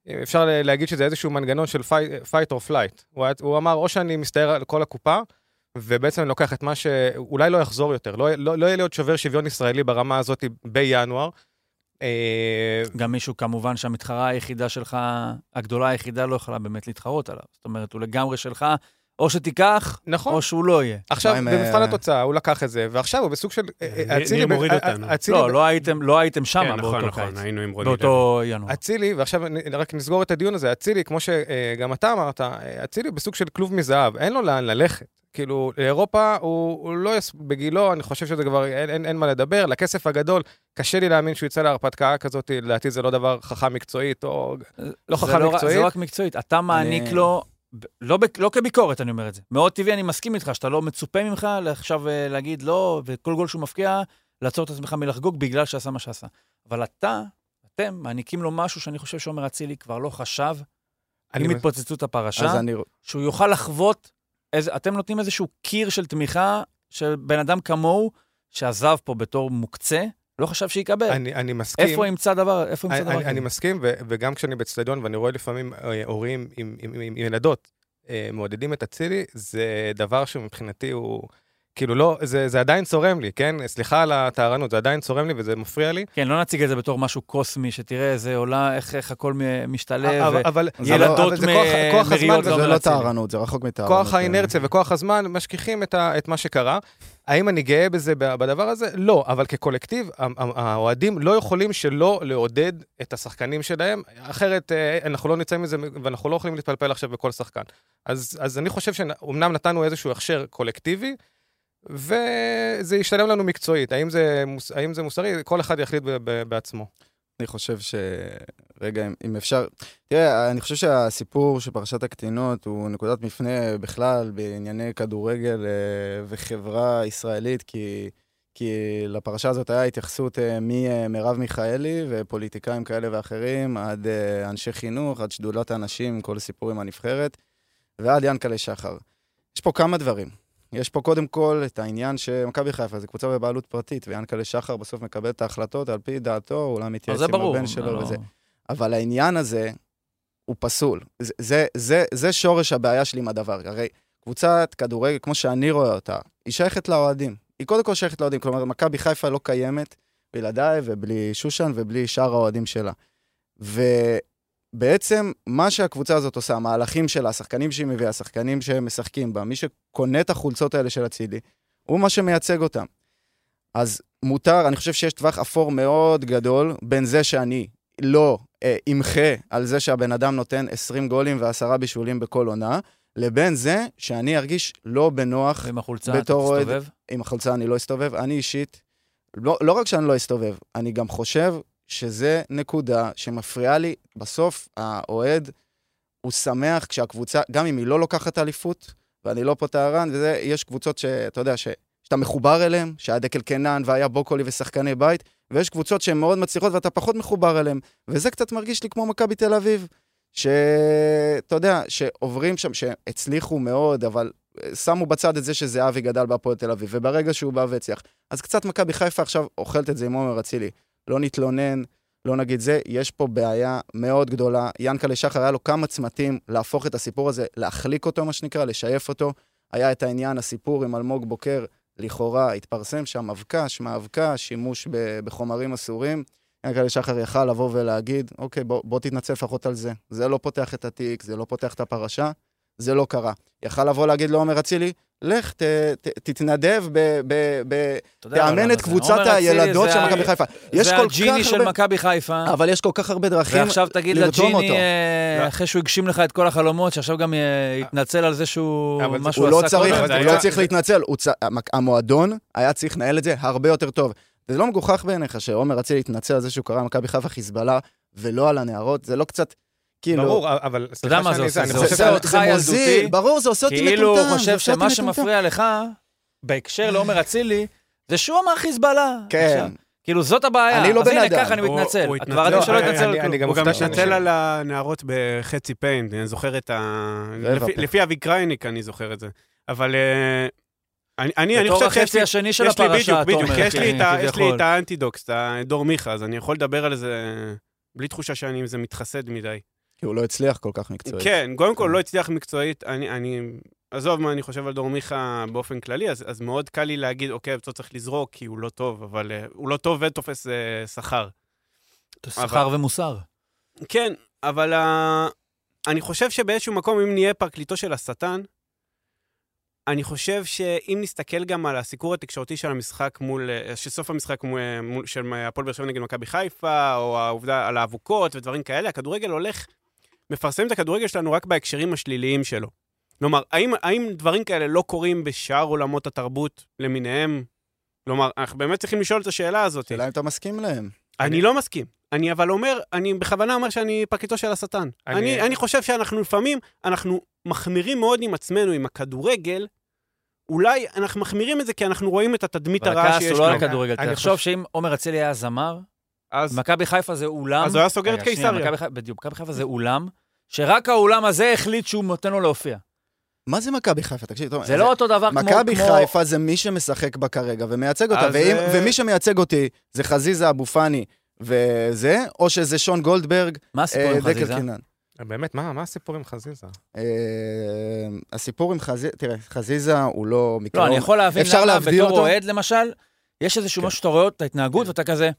Speaker 4: אה, אפשר להגיד שזה איזשהו מנגנון של fight or flight. הוא, היה, הוא אמר, או שאני מסתער על כל הקופה, ובעצם אני לוקח את מה שאולי לא יחזור יותר, לא, לא, לא יהיה לי עוד שובר שוויון ישראלי ברמה הזאת בינואר. אה,
Speaker 2: גם מישהו, כמובן, שהמתחרה היחידה שלך, הגדולה היחידה, לא יכולה באמת להתחרות עליו. זאת אומרת, הוא לגמרי שלך, או שתיקח,
Speaker 4: נכון.
Speaker 2: או שהוא לא יהיה.
Speaker 4: עכשיו, במבחן
Speaker 5: אה,
Speaker 4: התוצאה, הוא לקח את זה, ועכשיו הוא בסוג של... אה, אצילי...
Speaker 3: מוריד אותנו.
Speaker 2: לא,
Speaker 4: ב-
Speaker 2: לא הייתם, לא הייתם שם
Speaker 3: כן, נכון,
Speaker 2: באותו
Speaker 3: נכון,
Speaker 2: קיץ.
Speaker 3: היינו עם רוני.
Speaker 2: באותו ינואר.
Speaker 4: אצילי, ועכשיו רק נסגור את הדיון הזה, אצילי, כמו שגם אתה אמרת, אצילי בסוג של כלוב מזהב, אין לו לאן ללכת. כאילו, לאירופה הוא, הוא לא, יס... בגילו, אני חושב שזה כבר, אין, אין, אין מה לדבר, לכסף הגדול, קשה לי להאמין שהוא יצא להרפתקה כזאת, לדעתי זה לא דבר חכם מקצועית, או לא חכם
Speaker 2: רק-
Speaker 4: מקצועית.
Speaker 2: זה לא רק מקצועית, אתה מעניק
Speaker 5: אני-
Speaker 2: לו, ב- לא ב- לא כביקורת, אני אומר את זה. מאוד טבעי, אני מסכים איתך, שאתה לא מצופה ממך עכשיו אה, להגיד לא, וכל גול שהוא מפקיע, לעצור את עצמך מלחגוג בגלל שעשה מה שעשה. אבל אתה, אתם, מעניקים לו משהו שאני חושב שעומר אצילי כבר לא חשב,
Speaker 4: אני
Speaker 2: עם התפוצצות הפרשה,
Speaker 5: אני...
Speaker 2: שהוא יוכל לחוות, איזה, אתם נותנים איזשהו קיר של תמיכה של בן אדם כמוהו, שעזב פה בתור מוקצה, לא חשב שיקבל.
Speaker 4: אני, אני מסכים.
Speaker 2: איפה ימצא דבר, איפה ימצא
Speaker 4: אני,
Speaker 2: דבר
Speaker 4: אני? אני מסכים, ו, וגם כשאני באצטדיון ואני רואה לפעמים אה, הורים עם, עם, עם, עם ילדות אה, מעודדים את אצילי, זה דבר שמבחינתי הוא... כאילו לא, זה, זה עדיין צורם לי, כן? סליחה על הטהרנות, זה עדיין צורם לי וזה מפריע לי.
Speaker 2: כן, לא נציג את זה בתור משהו קוסמי, שתראה איזה עולה, איך, איך הכל משתלב.
Speaker 4: אבל,
Speaker 2: ו-
Speaker 4: אבל,
Speaker 5: זה
Speaker 2: ילדות
Speaker 4: אבל
Speaker 2: מ-
Speaker 4: כוח
Speaker 2: מריעות לא
Speaker 5: זה לא. טהרנות, זה רחוק מטהרנות.
Speaker 4: כוח האינרציה וכוח הזמן משכיחים את, ה, את מה שקרה. האם אני גאה בזה, בדבר הזה? לא, אבל כקולקטיב, האוהדים לא יכולים שלא לעודד את השחקנים שלהם, אחרת אה, אנחנו לא נצא מזה ואנחנו לא יכולים להתפלפל עכשיו בכל שחקן. אז, אז אני חושב שאומנם נתנו איזשהו הכשר קולקטיבי, וזה ישתלם לנו מקצועית. האם זה, מוס- האם זה מוסרי? כל אחד יחליט ב- ב- בעצמו.
Speaker 5: אני חושב ש... רגע, אם, אם אפשר... תראה, אני חושב שהסיפור של פרשת הקטינות הוא נקודת מפנה בכלל בענייני כדורגל אה, וחברה ישראלית, כי, כי לפרשה הזאת היה התייחסות אה, ממרב מיכאלי ופוליטיקאים כאלה ואחרים, עד אה, אנשי חינוך, עד שדולת האנשים, כל הסיפורים הנבחרת, ועד ינקלה שחר. יש פה כמה דברים. יש פה קודם כל את העניין שמכבי חיפה זה קבוצה בבעלות פרטית, ויאנקלה שחר בסוף מקבל את ההחלטות על פי דעתו, אולי מתייעץ עם
Speaker 2: ברור.
Speaker 5: הבן שלו
Speaker 2: לא-
Speaker 5: וזה. אבל העניין הזה הוא פסול. זה, זה, זה, זה שורש הבעיה שלי עם הדבר. הרי קבוצת כדורגל, כמו שאני רואה אותה, היא שייכת לאוהדים. היא קודם כל שייכת לאוהדים. כלומר, מכבי חיפה לא קיימת בלעדיי ובלי שושן ובלי שאר האוהדים שלה. ובעצם, מה שהקבוצה הזאת עושה, המהלכים שלה, השחקנים שהיא מביאה, השחקנים שמשחקים בה, מי שקונה את החולצות האלה של אצילי, הוא מה שמייצג אותם. אז מותר, אני חושב שיש טווח אפור מאוד גדול בין זה שאני לא אה, ימחה על זה שהבן אדם נותן 20 גולים ועשרה בישולים בכל עונה, לבין זה שאני ארגיש לא בנוח
Speaker 2: ועם החולצה אתה תסתובב?
Speaker 5: עם החולצה אני לא אסתובב. אני אישית, לא, לא רק שאני לא אסתובב, אני גם חושב שזה נקודה שמפריעה לי. בסוף, האוהד, הוא שמח כשהקבוצה, גם אם היא לא לוקחת אליפות, ואני לא פה טהרן, וזה, יש קבוצות שאתה יודע, ש, שאתה מחובר אליהן, שהיה דקל קנן והיה בוקולי ושחקני בית, ויש קבוצות שהן מאוד מצליחות ואתה פחות מחובר אליהן. וזה קצת מרגיש לי כמו מכבי תל אביב, שאתה יודע, שעוברים שם, שהצליחו מאוד, אבל אה, שמו בצד את זה שזהבי גדל בהפועל תל אביב, וברגע שהוא בא והצליח, אז קצת מכבי חיפה עכשיו אוכלת את זה עם עומר אצילי. לא נתלונן, לא נגיד זה, יש פה בעיה מאוד גדולה. ינקלה שחר היה לו כמה צמתים להפוך את הסיפור הזה, להחליק אותו, מה שנקרא, לשייף אותו. היה את העניין, הסיפור עם אלמוג בוקר, לכאורה התפרסם שם אבקש, מאבקש, שימוש ב- בחומרים אסורים. ינקלה שחר יכל לבוא ולהגיד, אוקיי, בוא, בוא תתנצל לפחות על זה. זה לא פותח את התיק, זה לא פותח את הפרשה, זה לא קרה. יכל לבוא להגיד לעומר אצילי, לך, ת, ת, תתנדב, ב, ב, ב, תאמן את קבוצת הילדות של מכבי חיפה. יש
Speaker 2: זה
Speaker 5: כל
Speaker 2: הג'יני של. מכבי חיפה.
Speaker 5: אבל יש כל כך הרבה דרכים
Speaker 2: ועכשיו תגיד
Speaker 5: לרתום
Speaker 2: לג'יני,
Speaker 5: אותו.
Speaker 2: אה,
Speaker 3: לא.
Speaker 2: אחרי שהוא הגשים לך את כל החלומות, שעכשיו גם אה, יתנצל על זה שהוא... מה שהוא
Speaker 5: הוא לא
Speaker 2: עשה
Speaker 5: צריך,
Speaker 2: קודם.
Speaker 3: זה
Speaker 5: הוא לא צריך להתנצל, המועדון היה צריך לנהל את זה הרבה יותר טוב. זה לא מגוחך בעיניך שעומר אצילי יתנצל על זה שהוא קרא למכבי חיפה חיזבאללה ולא על הנערות, זה לא קצת, כאילו...
Speaker 4: ברור, אבל
Speaker 2: יודע
Speaker 4: סליחה
Speaker 2: מה זה עושה?
Speaker 4: אני
Speaker 2: זה
Speaker 4: חושב
Speaker 2: עושה אותך ילדותי,
Speaker 5: ברור, זה עושה אותי מטומטם.
Speaker 2: כאילו הוא
Speaker 5: זה
Speaker 2: חושב שמה
Speaker 5: מטומטם.
Speaker 2: שמפריע לך, בהקשר לעומר [laughs] אצילי, זה שהוא אמר חיזבאללה.
Speaker 5: כן.
Speaker 2: כאילו, זאת הבעיה.
Speaker 5: אני לא בן
Speaker 2: אז
Speaker 5: אדם.
Speaker 2: הנה, ככה אני מתנצל.
Speaker 3: הוא
Speaker 2: כבר
Speaker 3: התנצל.
Speaker 2: עדיף שלא
Speaker 3: לא,
Speaker 2: יתנצל
Speaker 4: אני-
Speaker 2: על
Speaker 4: אני
Speaker 2: כלום.
Speaker 4: גם
Speaker 3: הוא גם מתנצל על הנערות בחצי פיין, אני זוכר את ה...
Speaker 5: זה
Speaker 3: לפי- אבי קרייניק אני זוכר את זה. אבל אה, אני- אני אני
Speaker 2: בתור
Speaker 3: חושב שיש
Speaker 2: החצי
Speaker 3: לי...
Speaker 2: השני של
Speaker 3: יש לי
Speaker 2: הפרשה,
Speaker 3: בדיוק,
Speaker 2: אתה
Speaker 3: בדיוק,
Speaker 2: אומר,
Speaker 3: יש לי את ה- יש לי. את האנטידוקס, את הדור מיכה, אז אני יכול לדבר על זה בלי תחושה שאני איזה מתחסד מדי.
Speaker 5: כי הוא לא הצליח כל כך מקצועית.
Speaker 3: כן, קודם כל
Speaker 5: כן.
Speaker 3: לא הצליח מקצועית, אני, אני, עזוב מה אני חושב על דור מיכה באופן כללי, אז, אז מאוד קל לי להגיד, אוקיי, אתה צריך לזרוק כי הוא לא טוב, אבל uh, הוא לא טוב ותופס uh, שכר.
Speaker 2: שכר ומוסר.
Speaker 3: כן, אבל uh, אני חושב שבאיזשהו מקום, אם נהיה פרקליטו של השטן, אני חושב שאם נסתכל גם על הסיקור התקשורתי של המשחק מול, אה, של סוף המשחק מול, מול, של הפועל באר שבע נגד מכבי חיפה, או העובדה על האבוקות ודברים כאלה, הכדורגל הולך, מפרסם את הכדורגל שלנו רק בהקשרים השליליים שלו. כלומר, האם, האם דברים כאלה לא קורים בשאר עולמות התרבות למיניהם? כלומר, אנחנו באמת צריכים לשאול את השאלה הזאת.
Speaker 5: שאלה אם אתה מסכים להם.
Speaker 3: אני לא מסכים. אני אבל אומר, אני בכוונה אומר שאני פרקליטו של השטן.
Speaker 4: אני-
Speaker 3: אני, אני חושב שאנחנו לפעמים, אנחנו מחמירים מאוד עם עצמנו, עם הכדורגל. אולי אנחנו מחמירים את זה כי אנחנו רואים את התדמית
Speaker 2: אבל
Speaker 3: הרעה
Speaker 2: הכעס
Speaker 3: שיש
Speaker 2: הוא לא על. הכדורגל.
Speaker 4: אני
Speaker 2: תחשוב
Speaker 4: חושב-
Speaker 2: שאם עומר אצילי היה זמר,
Speaker 3: אז,
Speaker 2: מכבי חיפה זה אולם...
Speaker 3: אז הוא היה סוגר את קיסריה.
Speaker 2: חיפה- בדיוק, מכבי חיפה זה אולם, שרק האולם הזה החליט שהוא נותן לו להופיע.
Speaker 5: מה זה מכבי חיפה? תקשיב, טוב,
Speaker 2: זה לא אותו דבר כמו...
Speaker 5: מכבי
Speaker 2: כמו-
Speaker 5: חיפה זה מי שמשחק בה כרגע ומייצג אותה, ואם,
Speaker 3: אה,
Speaker 5: ומי שמייצג אותי זה חזיזה אבו פאני וזה, או שזה שון גולדברג,
Speaker 2: מה הסיפור
Speaker 5: אה,
Speaker 2: עם
Speaker 5: דקל
Speaker 2: חזיזה?
Speaker 5: קינן.
Speaker 4: באמת, מה מה הסיפור עם חזיזה?
Speaker 5: אה, הסיפור עם חזיזה, תראה, חזיזה הוא לא מקרה...
Speaker 2: לא, אני יכול להבין
Speaker 5: אפשר
Speaker 2: למה בתור? אוהד, למשל, יש איזשהו
Speaker 5: כן.
Speaker 2: משהו שאתה רואה את ההתנהגות, ואתה כזה,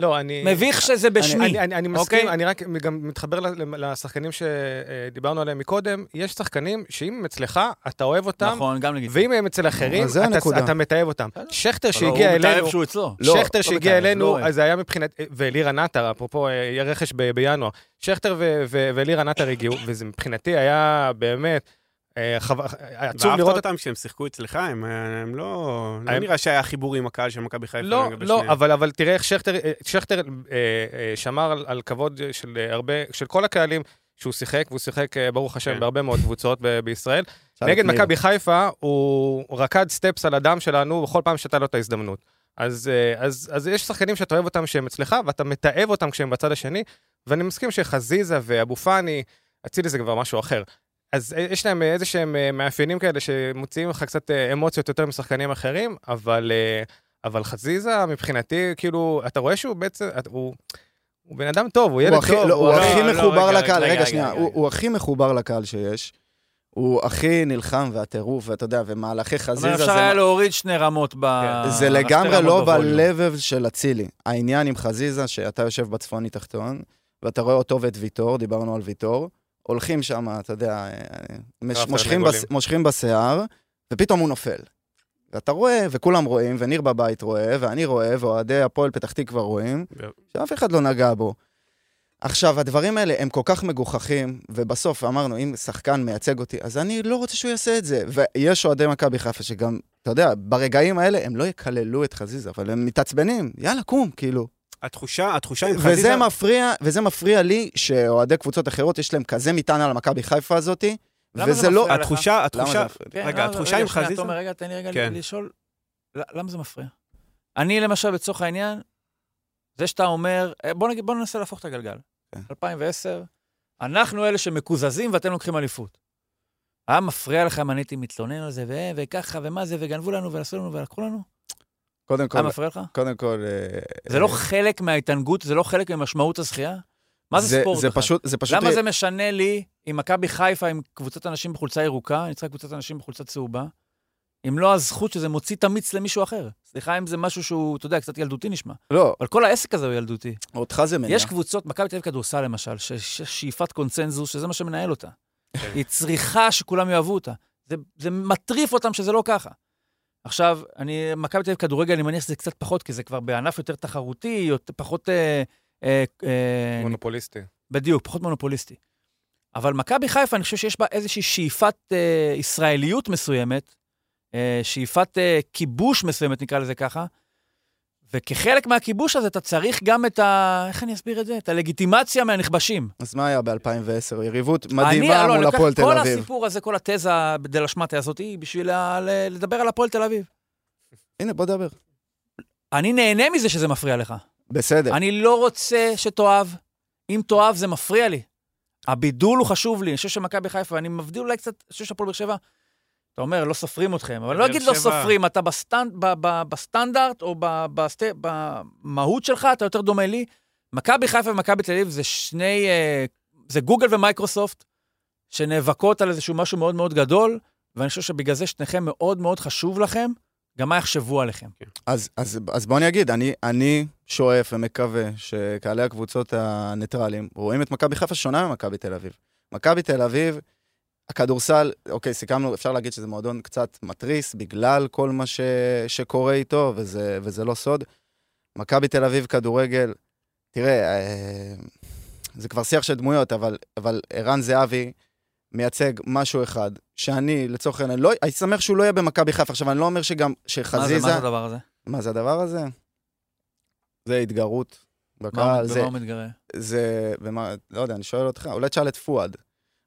Speaker 4: לא, אני...
Speaker 2: מביך שזה בשמי.
Speaker 4: אני, אני, אני מסכים,
Speaker 2: אוקיי?
Speaker 4: אני רק גם מתחבר לשחקנים שדיברנו עליהם מקודם. יש שחקנים שאם הם אצלך, אתה אוהב אותם,
Speaker 2: נכון, גם לגיטימי.
Speaker 4: ואם הם אצל אחרים, אתה. אתה מתעב אותם. שכטר שהגיע
Speaker 2: הוא מתעב
Speaker 4: אלינו,
Speaker 2: שהוא אצלו.
Speaker 5: לא,
Speaker 4: שכטר
Speaker 2: לא
Speaker 4: שהגיע
Speaker 2: מתעב, לא
Speaker 4: אלינו,
Speaker 2: אוהב.
Speaker 4: אז זה היה מבחינת, ואלירן עטר, אפרופו אה, רכש ב- בינואר, שכטר ו- ו- ואלירן עטר הגיעו, וזה מבחינתי היה באמת אה, עצוב
Speaker 3: ואהבת
Speaker 4: לראות
Speaker 3: אותם כשהם שיחקו אצלך, הם, הם לא... לא נראה שהיה חיבור עם הקהל של מכבי חיפה.
Speaker 4: לא, לא. אבל, אבל תראה איך שכטר, אה, שכטר אה, אה, שמר על, על כבוד של אה, הרבה, של כל הקהלים שהוא שיחק, והוא שיחק, אה, ברוך השם,
Speaker 3: כן.
Speaker 4: בהרבה מאוד קבוצות ב- בישראל. [laughs] נגד. מכבי חיפה, הוא רקד סטפס על הדם שלנו בכל פעם שהייתה לו את ההזדמנות. אז, אה, אז, אז יש שחקנים שאתה אוהב אותם שהם אצלך, ואתה מתעב אותם כשהם בצד השני, ואני מסכים שחזיזה ואבו פאני, אצילי זה כבר משהו אחר. אז אה, יש להם איזה שהם אה, מאפיינים כאלה שמוציאים לך קצת אה, אמוציות יותר משחקנים אחרים, אבל, אה, אבל חזיזה מבחינתי, כאילו, אתה רואה שהוא בעצם, הוא, הוא בן אדם טוב, הוא ילד
Speaker 5: הוא הכי-
Speaker 4: טוב.
Speaker 5: לא, הוא
Speaker 3: לא,
Speaker 5: הכי
Speaker 3: לא,
Speaker 5: מחובר
Speaker 3: רגע,
Speaker 5: לקהל,
Speaker 3: רגע,
Speaker 5: רגע
Speaker 3: רגע,
Speaker 5: שנייה,
Speaker 3: רגע,
Speaker 5: הוא-
Speaker 3: רגע.
Speaker 5: הוא הכי מחובר לקהל שיש. הוא הכי נלחם והטירוף, ואתה יודע, ומהלכי
Speaker 2: אבל
Speaker 5: חזיזה
Speaker 2: אפשר
Speaker 5: זה...
Speaker 2: היה להוריד שני רמות ב...
Speaker 5: זה
Speaker 2: שתי
Speaker 5: לגמרי לא. ב-level של אצילי. העניין עם חזיזה, שאתה יושב בצפוני תחתון, ואתה רואה אותו ואת ויטור, דיברנו על ויטור, הולכים שם, אתה יודע, אה, מושכים. בס, מושכים בשיער, ופתאום הוא נופל. ואתה רואה, וכולם רואים, וניר בבית רואה, ואני רואה, ואוהדי הפועל פתח תקווה רואים, שאף אחד לא נגע בו. עכשיו, הדברים האלה הם כל כך מגוחכים, ובסוף אמרנו, אם שחקן מייצג אותי, אז אני לא רוצה שהוא יעשה את זה. ויש אוהדי מכבי חיפה שגם, אתה יודע, ברגעים האלה הם לא יקללו את חזיזה, אבל הם מתעצבנים, יאללה, קום, כאילו.
Speaker 3: התחושה, התחושה עם חזיזה...
Speaker 5: וזה מפריע, וזה מפריע לי שאוהדי קבוצות אחרות, יש להם כזה מטען על המכבי חיפה הזאתי,
Speaker 2: למה זה
Speaker 5: וזה לא...
Speaker 2: מפריע לך?
Speaker 3: התחושה,
Speaker 5: למה
Speaker 3: התחושה...
Speaker 5: זה מפריע?
Speaker 2: כן,
Speaker 3: רגע, התחושה עם חזיזה...
Speaker 2: תומר, רגע, תן לי רגע
Speaker 3: כן.
Speaker 2: לשאול, למה זה מפריע? אני למשל, לצורך העניין, זה שאתה אומר, אה, בוא נגיד, בוא ננסה להפוך את הגלגל.
Speaker 5: כן.
Speaker 2: 2010, אנחנו אלה שמקוזזים ואתם לוקחים אליפות. היה מפריע לך אם אני הייתי מתלונן על זה, ו- וככה, ומה זה, וגנבו לנו, ועשו לנו, ולקחו לנו?
Speaker 5: קודם כל,
Speaker 2: היה מפריע לך?
Speaker 5: קודם כל... אה,
Speaker 2: זה לא
Speaker 5: אה,
Speaker 2: חלק מההתענגות, זה לא חלק ממשמעות הזכייה? מה זה ספורט
Speaker 5: זה
Speaker 2: בכלל?
Speaker 5: פשוט, זה פשוט...
Speaker 2: למה זה משנה לי אם מכבי חיפה עם קבוצת אנשים בחולצה ירוקה, אני צריכה קבוצת אנשים בחולצה צהובה, אם לא הזכות שזה מוציא את המיץ למישהו אחר. סליחה אם זה משהו שהוא, אתה יודע, קצת ילדותי נשמע.
Speaker 5: לא,
Speaker 2: אבל כל העסק הזה הוא ילדותי.
Speaker 5: אותך זה מניע.
Speaker 2: יש קבוצות, מכבי תל אביב כדורסל למשל, שיש שאיפת קונצנזוס, שזה מה שמנהל אותה. היא צריכה שכולם יאהבו אותה. זה, זה מטריף אותם שזה לא ככה. עכשיו, אני, מכבי תל אביב כדורגל, אני מניח שזה קצת פחות, כי זה כבר בענף יותר תחרותי, יותר, פחות... אה, אה, אה,
Speaker 4: מונופוליסטי.
Speaker 2: בדיוק, פחות מונופוליסטי. אבל מכבי חיפה, אני חושב שיש בה איזושהי שאיפת אה, ישראליות מסוימת, אה, שאיפת אה, כיבוש מסוימת, נקרא לזה ככה, וכחלק מהכיבוש הזה אתה צריך גם את ה... איך אני אסביר את זה? את הלגיטימציה מהנכבשים.
Speaker 5: אז מה היה ב-2010? יריבות מדהימה
Speaker 2: לא, אני
Speaker 5: מול הפועל תל
Speaker 2: כל
Speaker 5: אביב.
Speaker 2: הסיפור הזה, כל התזה דה שמטה הזאת, היא בשביל ה- ל- לדבר על הפועל תל אביב.
Speaker 5: הנה, בוא דבר.
Speaker 2: אני נהנה מזה שזה מפריע לך.
Speaker 5: בסדר.
Speaker 2: אני לא רוצה שתאהב. אם תאהב, זה מפריע לי. הבידול הוא חשוב לי. אני חושב שמכבי חיפה, אני מבדיל אולי קצת, אני חושב שהפועל באר שבע, אתה אומר, לא סופרים אתכם, אבל אני לא אגיד לא
Speaker 3: שבע-
Speaker 2: סופרים, אתה בסטנד, ב, ב, בסטנדרט או ב, בסט, במהות שלך, אתה יותר דומה לי. מכבי חיפה ומכבי תל אביב זה שני, אה, זה גוגל ומייקרוסופט, שנאבקות על איזשהו משהו מאוד מאוד גדול, ואני חושב שבגלל זה שניכם מאוד מאוד חשוב לכם, גם מה יחשבו עליכם.
Speaker 5: אז, אז, אז בוא אני אגיד, אני, אני שואף ומקווה שקהלי הקבוצות הניטרלים רואים את מכבי חיפה שונה ממכבי תל אביב. מכבי תל אביב, הכדורסל, אוקיי, סיכמנו, אפשר להגיד שזה מועדון קצת מתריס בגלל כל מה ש, שקורה איתו, וזה, וזה לא סוד. מכבי תל אביב כדורגל, תראה, אה, זה כבר שיח של דמויות, אבל, אבל ערן זהבי מייצג משהו אחד, שאני, לצורך העניין, לא, הייתי שמח שהוא לא יהיה במכבי חיפה. עכשיו, אני לא אומר שגם,
Speaker 2: מה זה,
Speaker 5: שחזיזה...
Speaker 2: מה זה הדבר הזה?
Speaker 5: מה זה הדבר הזה? זה התגרות בקהל,
Speaker 2: במה הוא מתגרה?
Speaker 5: זה, ומה, לא יודע, אני שואל אותך, אולי תשאל את פואד.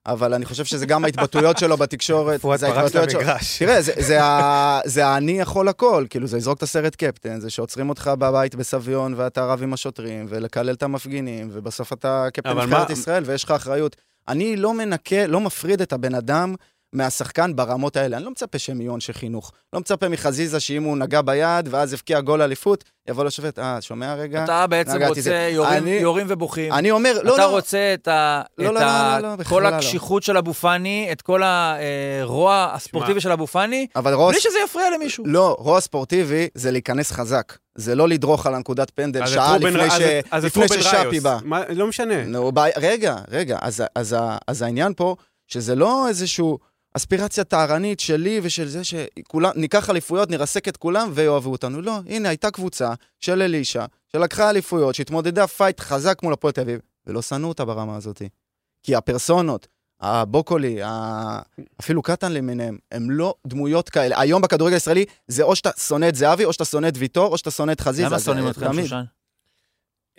Speaker 5: אבל אני חושב שזה גם ההתבטאויות שלו בתקשורת. [laughs]
Speaker 4: פואד
Speaker 5: זה
Speaker 4: פרץ
Speaker 5: ההתבטאויות שלו.
Speaker 4: למגרש.
Speaker 5: תראה, זה, זה, ה- זה האני יכול הכל, כאילו, זה לזרוק את הסרט קפטן, זה שעוצרים אותך בבית בסביון ואתה רב עם השוטרים, ולקלל את המפגינים, ובסוף אתה קפטן נבחרת ישראל ויש לך אחריות. אני לא מנקה, לא מפריד את הבן אדם מהשחקן ברמות האלה. אני לא מצפה שהם יהיו אנשי חינוך. לא מצפה מחזיזה שאם הוא נגע ביד ואז הבקיע גול אליפות, יבוא לשופט, אה, שומע רגע?
Speaker 2: אתה בעצם רוצה
Speaker 5: זה.
Speaker 2: יורים,
Speaker 5: אני-
Speaker 2: יורים ובוכים.
Speaker 5: אני אומר, לא,
Speaker 2: אתה
Speaker 5: לא,
Speaker 2: רוצה את, ה,
Speaker 5: לא,
Speaker 2: את
Speaker 5: לא,
Speaker 2: ה,
Speaker 5: לא, לא, לא,
Speaker 2: כל
Speaker 5: לא.
Speaker 2: הקשיחות של אבו פאני, את כל הרוע הספורטיבי של אבו פאני,
Speaker 5: אבל רוס...
Speaker 2: בלי שזה יפריע למישהו.
Speaker 5: לא, רוע ספורטיבי זה להיכנס חזק. זה לא לדרוך על הנקודת פנדל
Speaker 3: אז
Speaker 5: שעה לפני
Speaker 3: אז
Speaker 5: ש-
Speaker 3: אז
Speaker 5: לפני
Speaker 3: רובן
Speaker 5: ששאפי
Speaker 3: ראיוס.
Speaker 5: בא.
Speaker 3: מה- לא משנה.
Speaker 5: נו, רגע, רגע, אז, אז, אז, אז העניין פה, שזה לא איזשהו אספירציה טהרנית שלי ושל זה שכולם, ניקח אליפויות, נרסק את כולם ויאהבו אותנו. לא, הנה, הייתה קבוצה של אלישע, שלקחה אליפויות, שהתמודדה פייט חזק מול הפועל תל אביב, ולא שנאו אותה ברמה הזאת. כי הפרסונות, הבוקולי, ה... אפילו קטן למיניהם, הם לא דמויות כאלה. היום בכדורגל הישראלי, זה או שאתה שונא את זהבי, או שאתה שונא את ויטור, או שאתה שונא את חזיזה.
Speaker 2: למה שונאים אתכם. שושן?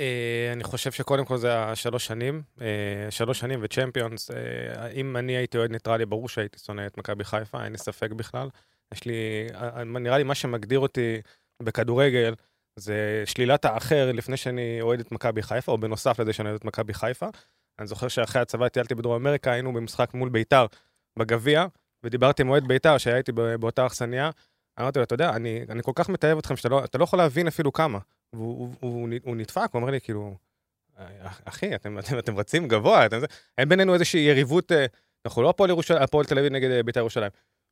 Speaker 4: אה, אני חושב שקודם כל זה השלוש שנים, אה, שלוש שנים וצ'מפיונס. אה, אם אני הייתי אוהד ניטרלי, ברור שהייתי שונא את מכבי חיפה, אין לי ספק בכלל. יש לי, אה, נראה לי מה שמגדיר אותי בכדורגל, זה שלילת האחר לפני שאני אוהד את מכבי חיפה, או בנוסף לזה שאני אוהד את מכבי חיפה. אני זוכר שאחרי הצבא טיילתי בדרום אמריקה, היינו במשחק מול ביתר בגביע, ודיברתי עם אוהד ביתר שהייתי באותה אכסניה. אמרתי לו, אתה יודע, אני, אני כל כך מתעב אתכם שאתה לא, לא יכול להבין אפילו כמה. והוא הוא, הוא, הוא נדפק, הוא אומר לי, כאילו, אחי, אתם, אתם, אתם רצים גבוה, אתם, אין בינינו איזושהי יריבות, אה, אנחנו לא הפועל ירושלים- הפועל תל אביב נגד אה, בית"ר ירושלים,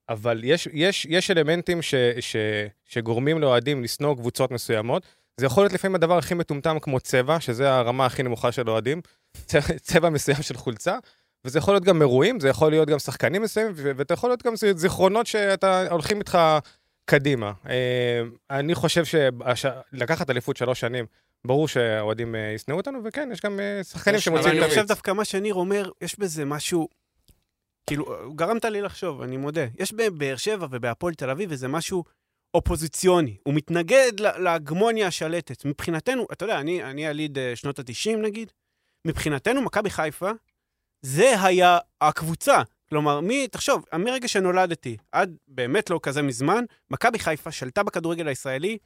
Speaker 4: אבל יש, יש, יש אלמנטים ש, ש, שגורמים לאוהדים לשנוא קבוצות מסוימות. זה יכול להיות לפעמים הדבר הכי מטומטם כמו צבע, שזה הרמה הכי נמוכה של אוהדים, צבע, צבע מסוים של חולצה, וזה יכול להיות גם אירועים, זה יכול להיות גם שחקנים מסוימים, ואתה יכול להיות גם זיכרונות שאתה הולכים איתך קדימה. אה, אני חושב שלקחת אליפות שלוש שנים ברור שהאוהדים אה, ישנאו אותנו, וכן, יש גם אה, שחקנים שמוצאים את
Speaker 3: אני. חושב דווקא מה שניר אומר, יש בזה משהו, כאילו, גרמת לי לחשוב, אני מודה. יש בבאר שבע ובהפועל תל אביב איזה משהו אופוזיציוני. הוא מתנגד להגמוניה השלטת. מבחינתנו, אתה יודע, אני, אני יליד שנות ה-90 נגיד, מבחינתנו, מכבי חיפה, זה היה הקבוצה. כלומר, מי, תחשוב, מרגע שנולדתי, עד באמת לא כזה מזמן, מכבי חיפה שלטה בכדורגל הישראלי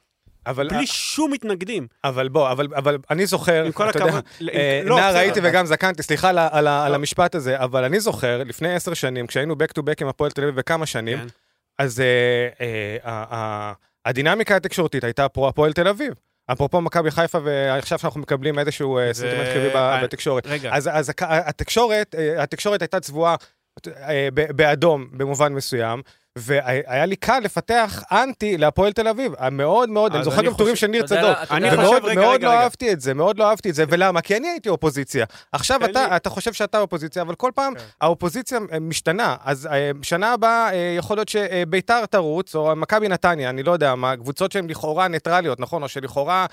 Speaker 4: אבל,
Speaker 3: בלי שום מתנגדים.
Speaker 4: אבל בוא, אבל, אבל אני זוכר,
Speaker 3: עם כל
Speaker 4: אתה יודע,
Speaker 3: הכבוד... ל-
Speaker 4: אה,
Speaker 3: לא,
Speaker 4: נער הייתי וגם זקנתי, סליחה על על ה- על
Speaker 3: לא.
Speaker 4: המשפט הזה, אבל אני זוכר, לפני עשר שנים, כשהיינו back to back עם הפועל תל אביב בכמה שנים,
Speaker 3: כן.
Speaker 4: אז אה, אה, ה- ה- הדינמיקה התקשורתית הייתה פרו הפועל תל אביב. אפרופו מכבי חיפה, ועכשיו שאנחנו מקבלים איזשהו אה, סנטימנט חיובי
Speaker 3: אה,
Speaker 4: בתקשורת.
Speaker 3: רגע,
Speaker 4: אז, אז התקשורת, אה, התקשורת הייתה צבועה אה, באדום במובן מסוים, והיה לי קל לפתח אנטי להפועל תל אביב. מאוד מאוד, אני זוכר גם טורים של ניר צדוק. מאוד לא. אהבתי את זה, מאוד לא אהבתי את זה, ולמה? כי אני הייתי אופוזיציה. עכשיו אתה, חושב שאתה אופוזיציה, אבל כל פעם
Speaker 3: כן.
Speaker 4: האופוזיציה אה, משתנה. אז אה, שנה הבאה אה, יכול להיות שביתר תרוץ, או מכבי נתניה, אני לא יודע מה, קבוצות שהן לכאורה ניטרליות, נכון? או שלכאורה...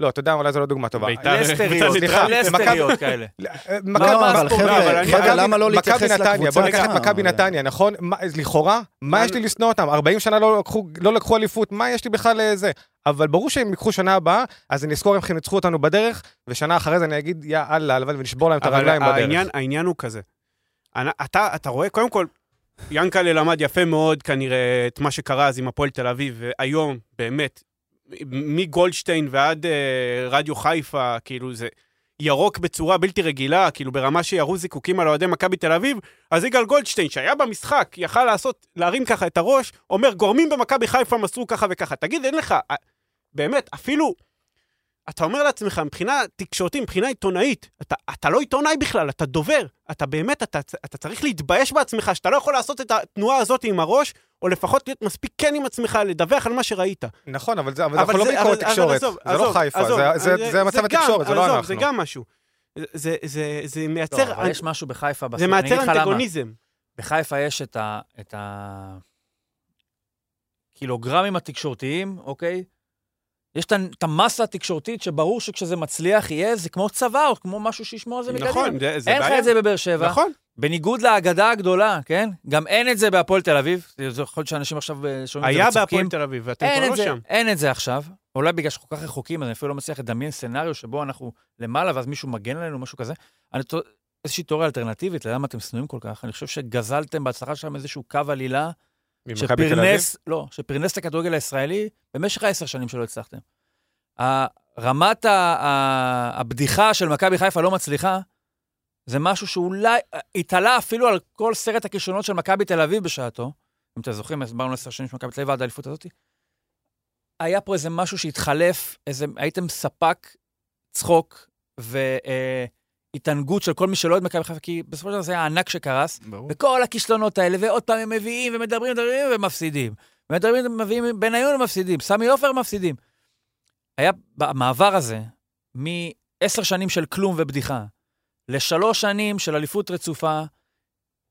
Speaker 4: לא, אתה יודע, אולי זו לא דוגמה טובה.
Speaker 3: ביתר-
Speaker 2: לסטריות,
Speaker 4: סליחה,
Speaker 2: לסטריות כאלה.
Speaker 4: אה,
Speaker 5: לא,
Speaker 4: מכבי-
Speaker 3: לא,
Speaker 5: לא
Speaker 4: נתניה,
Speaker 5: לקבוצה
Speaker 4: בוא ניקח את? מכבי נתניה, נכון? לכאורה, מה יש לי לשנוא אותם? 40 שנה לא לקחו- לא לקחו אליפות, מה יש לי בכלל לזה? אבל ברור שהם ייקחו שנה הבאה, אז אני אזכור איך הם ניצחו אותנו בדרך, ושנה אחרי זה אני אגיד, יא אללה, הלוואי ונשבור להם את הרגליים בדרך.
Speaker 3: העניין הוא כזה. אתה רואה, קודם כל, ינקלה למד יפה מאוד כנראה את מה שקרה אז עם הפועל תל אביב, והיום, באמת, מגולדשטיין ועד אה, רדיו חיפה, כאילו זה ירוק בצורה בלתי רגילה, כאילו ברמה שירו זיקוקים על אוהדי מכבי תל אביב, אז יגאל גולדשטיין, שהיה במשחק, יכל לעשות, להרים ככה את הראש, אומר, גורמים במכבי חיפה מסרו ככה וככה. תגיד, אין לך, אה, באמת, אפילו... אתה אומר לעצמך, מבחינה תקשורתית, מבחינה עיתונאית, אתה, אתה לא עיתונאי בכלל, אתה דובר. אתה באמת, אתה, אתה צריך להתבייש בעצמך, שאתה לא יכול לעשות את התנועה הזאת עם הראש, או לפחות להיות מספיק כן עם עצמך, לדווח על מה שראית.
Speaker 4: נכון, אבל זה אבל זה
Speaker 3: אבל
Speaker 4: אנחנו לא
Speaker 3: זה-
Speaker 4: ביקורת
Speaker 3: אבל- אבל
Speaker 4: תקשורת,
Speaker 3: עזוב,
Speaker 4: זה לא
Speaker 3: עזוב,
Speaker 4: חיפה,
Speaker 3: עזוב,
Speaker 4: זה- זה-
Speaker 3: זה-
Speaker 4: זה מצב התקשורת, זה לא
Speaker 3: עזוב,
Speaker 4: אנחנו.
Speaker 3: זה גם משהו. זה, זה, זה
Speaker 2: לא,
Speaker 3: מייצר,
Speaker 2: אבל יש משהו בחיפה,
Speaker 3: זה
Speaker 2: בסוף, אני
Speaker 3: מייצר. אנטגוניזם.
Speaker 2: בחיפה יש את ה... את ה... קילוגרמים התקשורתיים, אוקיי? יש את המסה התקשורתית שברור שכשזה מצליח יהיה, זה כמו צבא, או כמו משהו שישמור על זה מקדימה.
Speaker 3: נכון, זה, זה
Speaker 2: אין לך
Speaker 3: בעיה.
Speaker 2: את זה בבאר שבע.
Speaker 3: נכון.
Speaker 2: בניגוד לאגדה הגדולה, כן? גם אין את זה בהפועל תל אביב. זה יכול להיות שאנשים עכשיו אה, שומעים את זה
Speaker 3: היה
Speaker 2: וצוחקים.
Speaker 3: בהפועל תל אביב, ואתם כבר לא
Speaker 2: זה,
Speaker 3: שם.
Speaker 2: אין את זה עכשיו. אולי בגלל שאנחנו כל כך רחוקים, אני אפילו לא מצליח לדמיין סצנריו שבו אנחנו למעלה, ואז מישהו מגן עלינו, משהו כזה. אני איזושהי תיאוריה אלטרנטיבית, למה אתם שנואים כל כך? אני חושב שגזלתם בהצלחה שלכם איזשהו קו עלילה? שפרנס, לא, שפרנס את הכדורגל הישראלי במשך העשר שנים שלא הצלחתם. רמת הבדיחה של מכבי חיפה לא מצליחה, זה משהו שאולי התעלה אפילו על כל סרט הכישרונות של מכבי תל אביב בשעתו. אם אתם זוכרים, הסברנו עשר שנים של מכבי תל אביב עד האליפות הזאת. היה פה איזה משהו שהתחלף, איזה, הייתם ספק צחוק והתענגות של כל מי שלא אוהד מכבי חיפה, כי בסופו של דבר זה היה הענק שקרס,
Speaker 5: ברור.
Speaker 2: וכל הכישלונות האלה, ועוד פעם הם מביאים ומדברים, מדברים ומפסידים. ומדברים, מביאים, בניון מפסידים, סמי עופר מפסידים. היה במעבר הזה, מעשר שנים של כלום ובדיחה, לשלוש שנים של אליפות רצופה,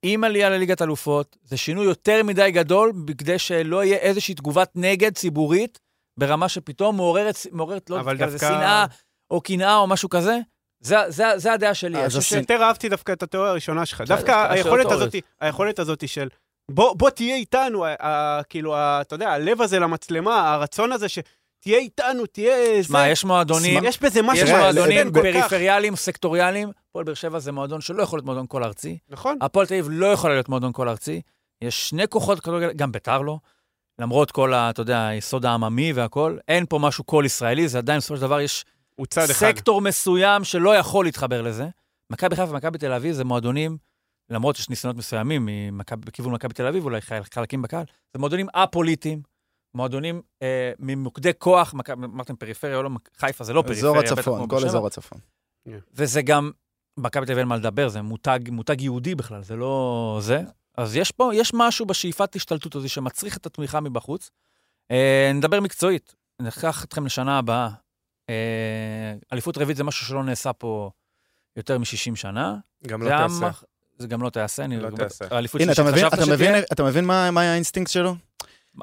Speaker 2: עם עלייה לליגת אלופות, זה שינוי יותר מדי גדול, בכדי שלא יהיה איזושהי תגובת נגד ציבורית, ברמה שפתאום מעוררת, מעוררת לא
Speaker 3: דווקא-
Speaker 2: שנאה או קנאה או משהו כזה. זה, זה, זה הדעה שלי.
Speaker 5: אז עשי-
Speaker 3: יותר אהבתי דווקא את התיאוריה הראשונה שלך. דווקא היכולת הזאת, היכולת הזאת של בוא, בוא תהיה איתנו, ה- ה- כאילו, ה- אתה יודע, הלב הזה למצלמה, הרצון הזה שתהיה איתנו, תהיה זה.
Speaker 2: מה, יש מועדונים,
Speaker 3: יש בזה משהו
Speaker 2: יש מועדונים. פריפריאליים, סקטוריאליים. הפועל באר שבע זה מועדון שלא יכול להיות מועדון כל ארצי.
Speaker 3: נכון.
Speaker 2: הפועל תל אביב לא יכולה להיות מועדון כל ארצי. יש שני כוחות כדורגל, גם ביתר לא. למרות כל, ה, אתה יודע, היסוד העממי והכל, אין פה משהו כל ישראלי, זה עדיין בסופו של דבר יש
Speaker 3: צד אחד.
Speaker 2: סקטור מסוים שלא יכול להתחבר לזה. מכבי חיפה ומכבי תל אביב זה מועדונים, למרות שיש ניסיונות מסוימים ממכבי- בכיוון מכבי תל אביב, אולי חל- חלקים בקהל, זה מועדונים א-פוליטיים, מועדונים אה, ממוקדי כוח, אמרתם פריפריה או לא, חיפה זה לא פריפריה.
Speaker 5: אזור הצפון, כל. אזור הצפון.
Speaker 2: וזה גם, מכבי תל אביב אין מה לדבר, זה מותג, מותג יהודי בכלל, זה לא זה. אז יש פה, יש משהו בשאיפת השתלטות הזו שמצריך את התמיכה מבחוץ. אה, נדבר מקצועית, ניקח אתכם לשנה הבאה. אה, אליפות רביעית זה משהו שלא נעשה פה יותר מ-60 שנה.
Speaker 4: גם לא תעשה.
Speaker 2: זה גם לא תעשה, אני...
Speaker 4: לא תעשה.
Speaker 5: הנה, אתה מבין- אתה
Speaker 2: שתהיה-
Speaker 5: מבין- אתה מבין מה מה האינסטינקט שלו?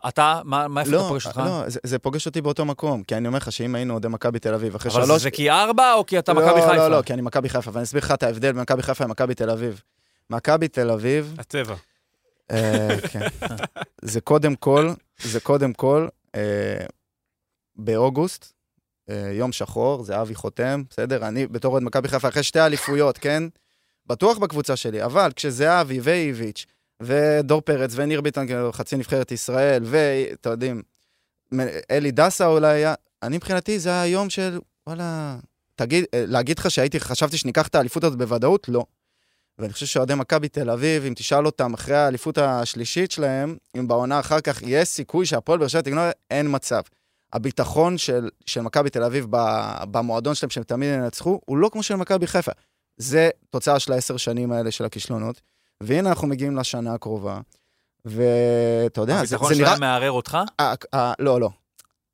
Speaker 2: אתה, מה, מה איפה אתה
Speaker 5: לא,
Speaker 2: פוגש אותך?
Speaker 5: לא, זה- זה פוגש אותי באותו מקום, כי אני אומר לך שאם היינו אוהדי מכבי תל אביב, אחרי
Speaker 2: אבל
Speaker 5: שלוש...
Speaker 2: זה כי ארבע או כי אתה
Speaker 5: לא,
Speaker 2: מכבי חיפה?
Speaker 5: לא, לא, כי אני מכבי חיפה, ואני אסביר לך את ההבדל בין מכבי חיפה למכבי תל אביב. מכבי תל אביב,
Speaker 3: הצבע.
Speaker 5: אה, כן, זה קודם כל, זה קודם כל, אה, באוגוסט, אה, יום שחור, זה אבי חותם, בסדר? אני בתור אוהד מכבי חיפה, אחרי שתי אליפויות, כן? בטוח בקבוצה שלי, אבל כשזהבי ואיביץ' ודור פרץ וניר ביטן, כאילו, חצי נבחרת ישראל, ואתם יודעים, אלי דסה אולי היה, אני מבחינתי זה היה יום של, וואלה, תגיד, להגיד לך שהייתי, חשבתי שניקח את האליפות הזאת בוודאות? לא. ואני חושב שאוהדי מכבי תל אביב, אם תשאל אותם אחרי האליפות השלישית שלהם, אם בעונה אחר כך יש סיכוי שהפועל באר שבע תגנוב, אין מצב. הביטחון של, של מכבי תל אביב במועדון שלהם, שהם תמיד ינצחו, הוא לא כמו של מכבי חיפה. זה תוצאה של העשר שנים האלה של הכישלונות, והנה אנחנו מגיעים לשנה הקרובה, ואתה יודע, זה,
Speaker 2: הביטחון
Speaker 5: זה נראה...
Speaker 2: שלהם מערער אותך?
Speaker 5: אה, אה, לא, לא.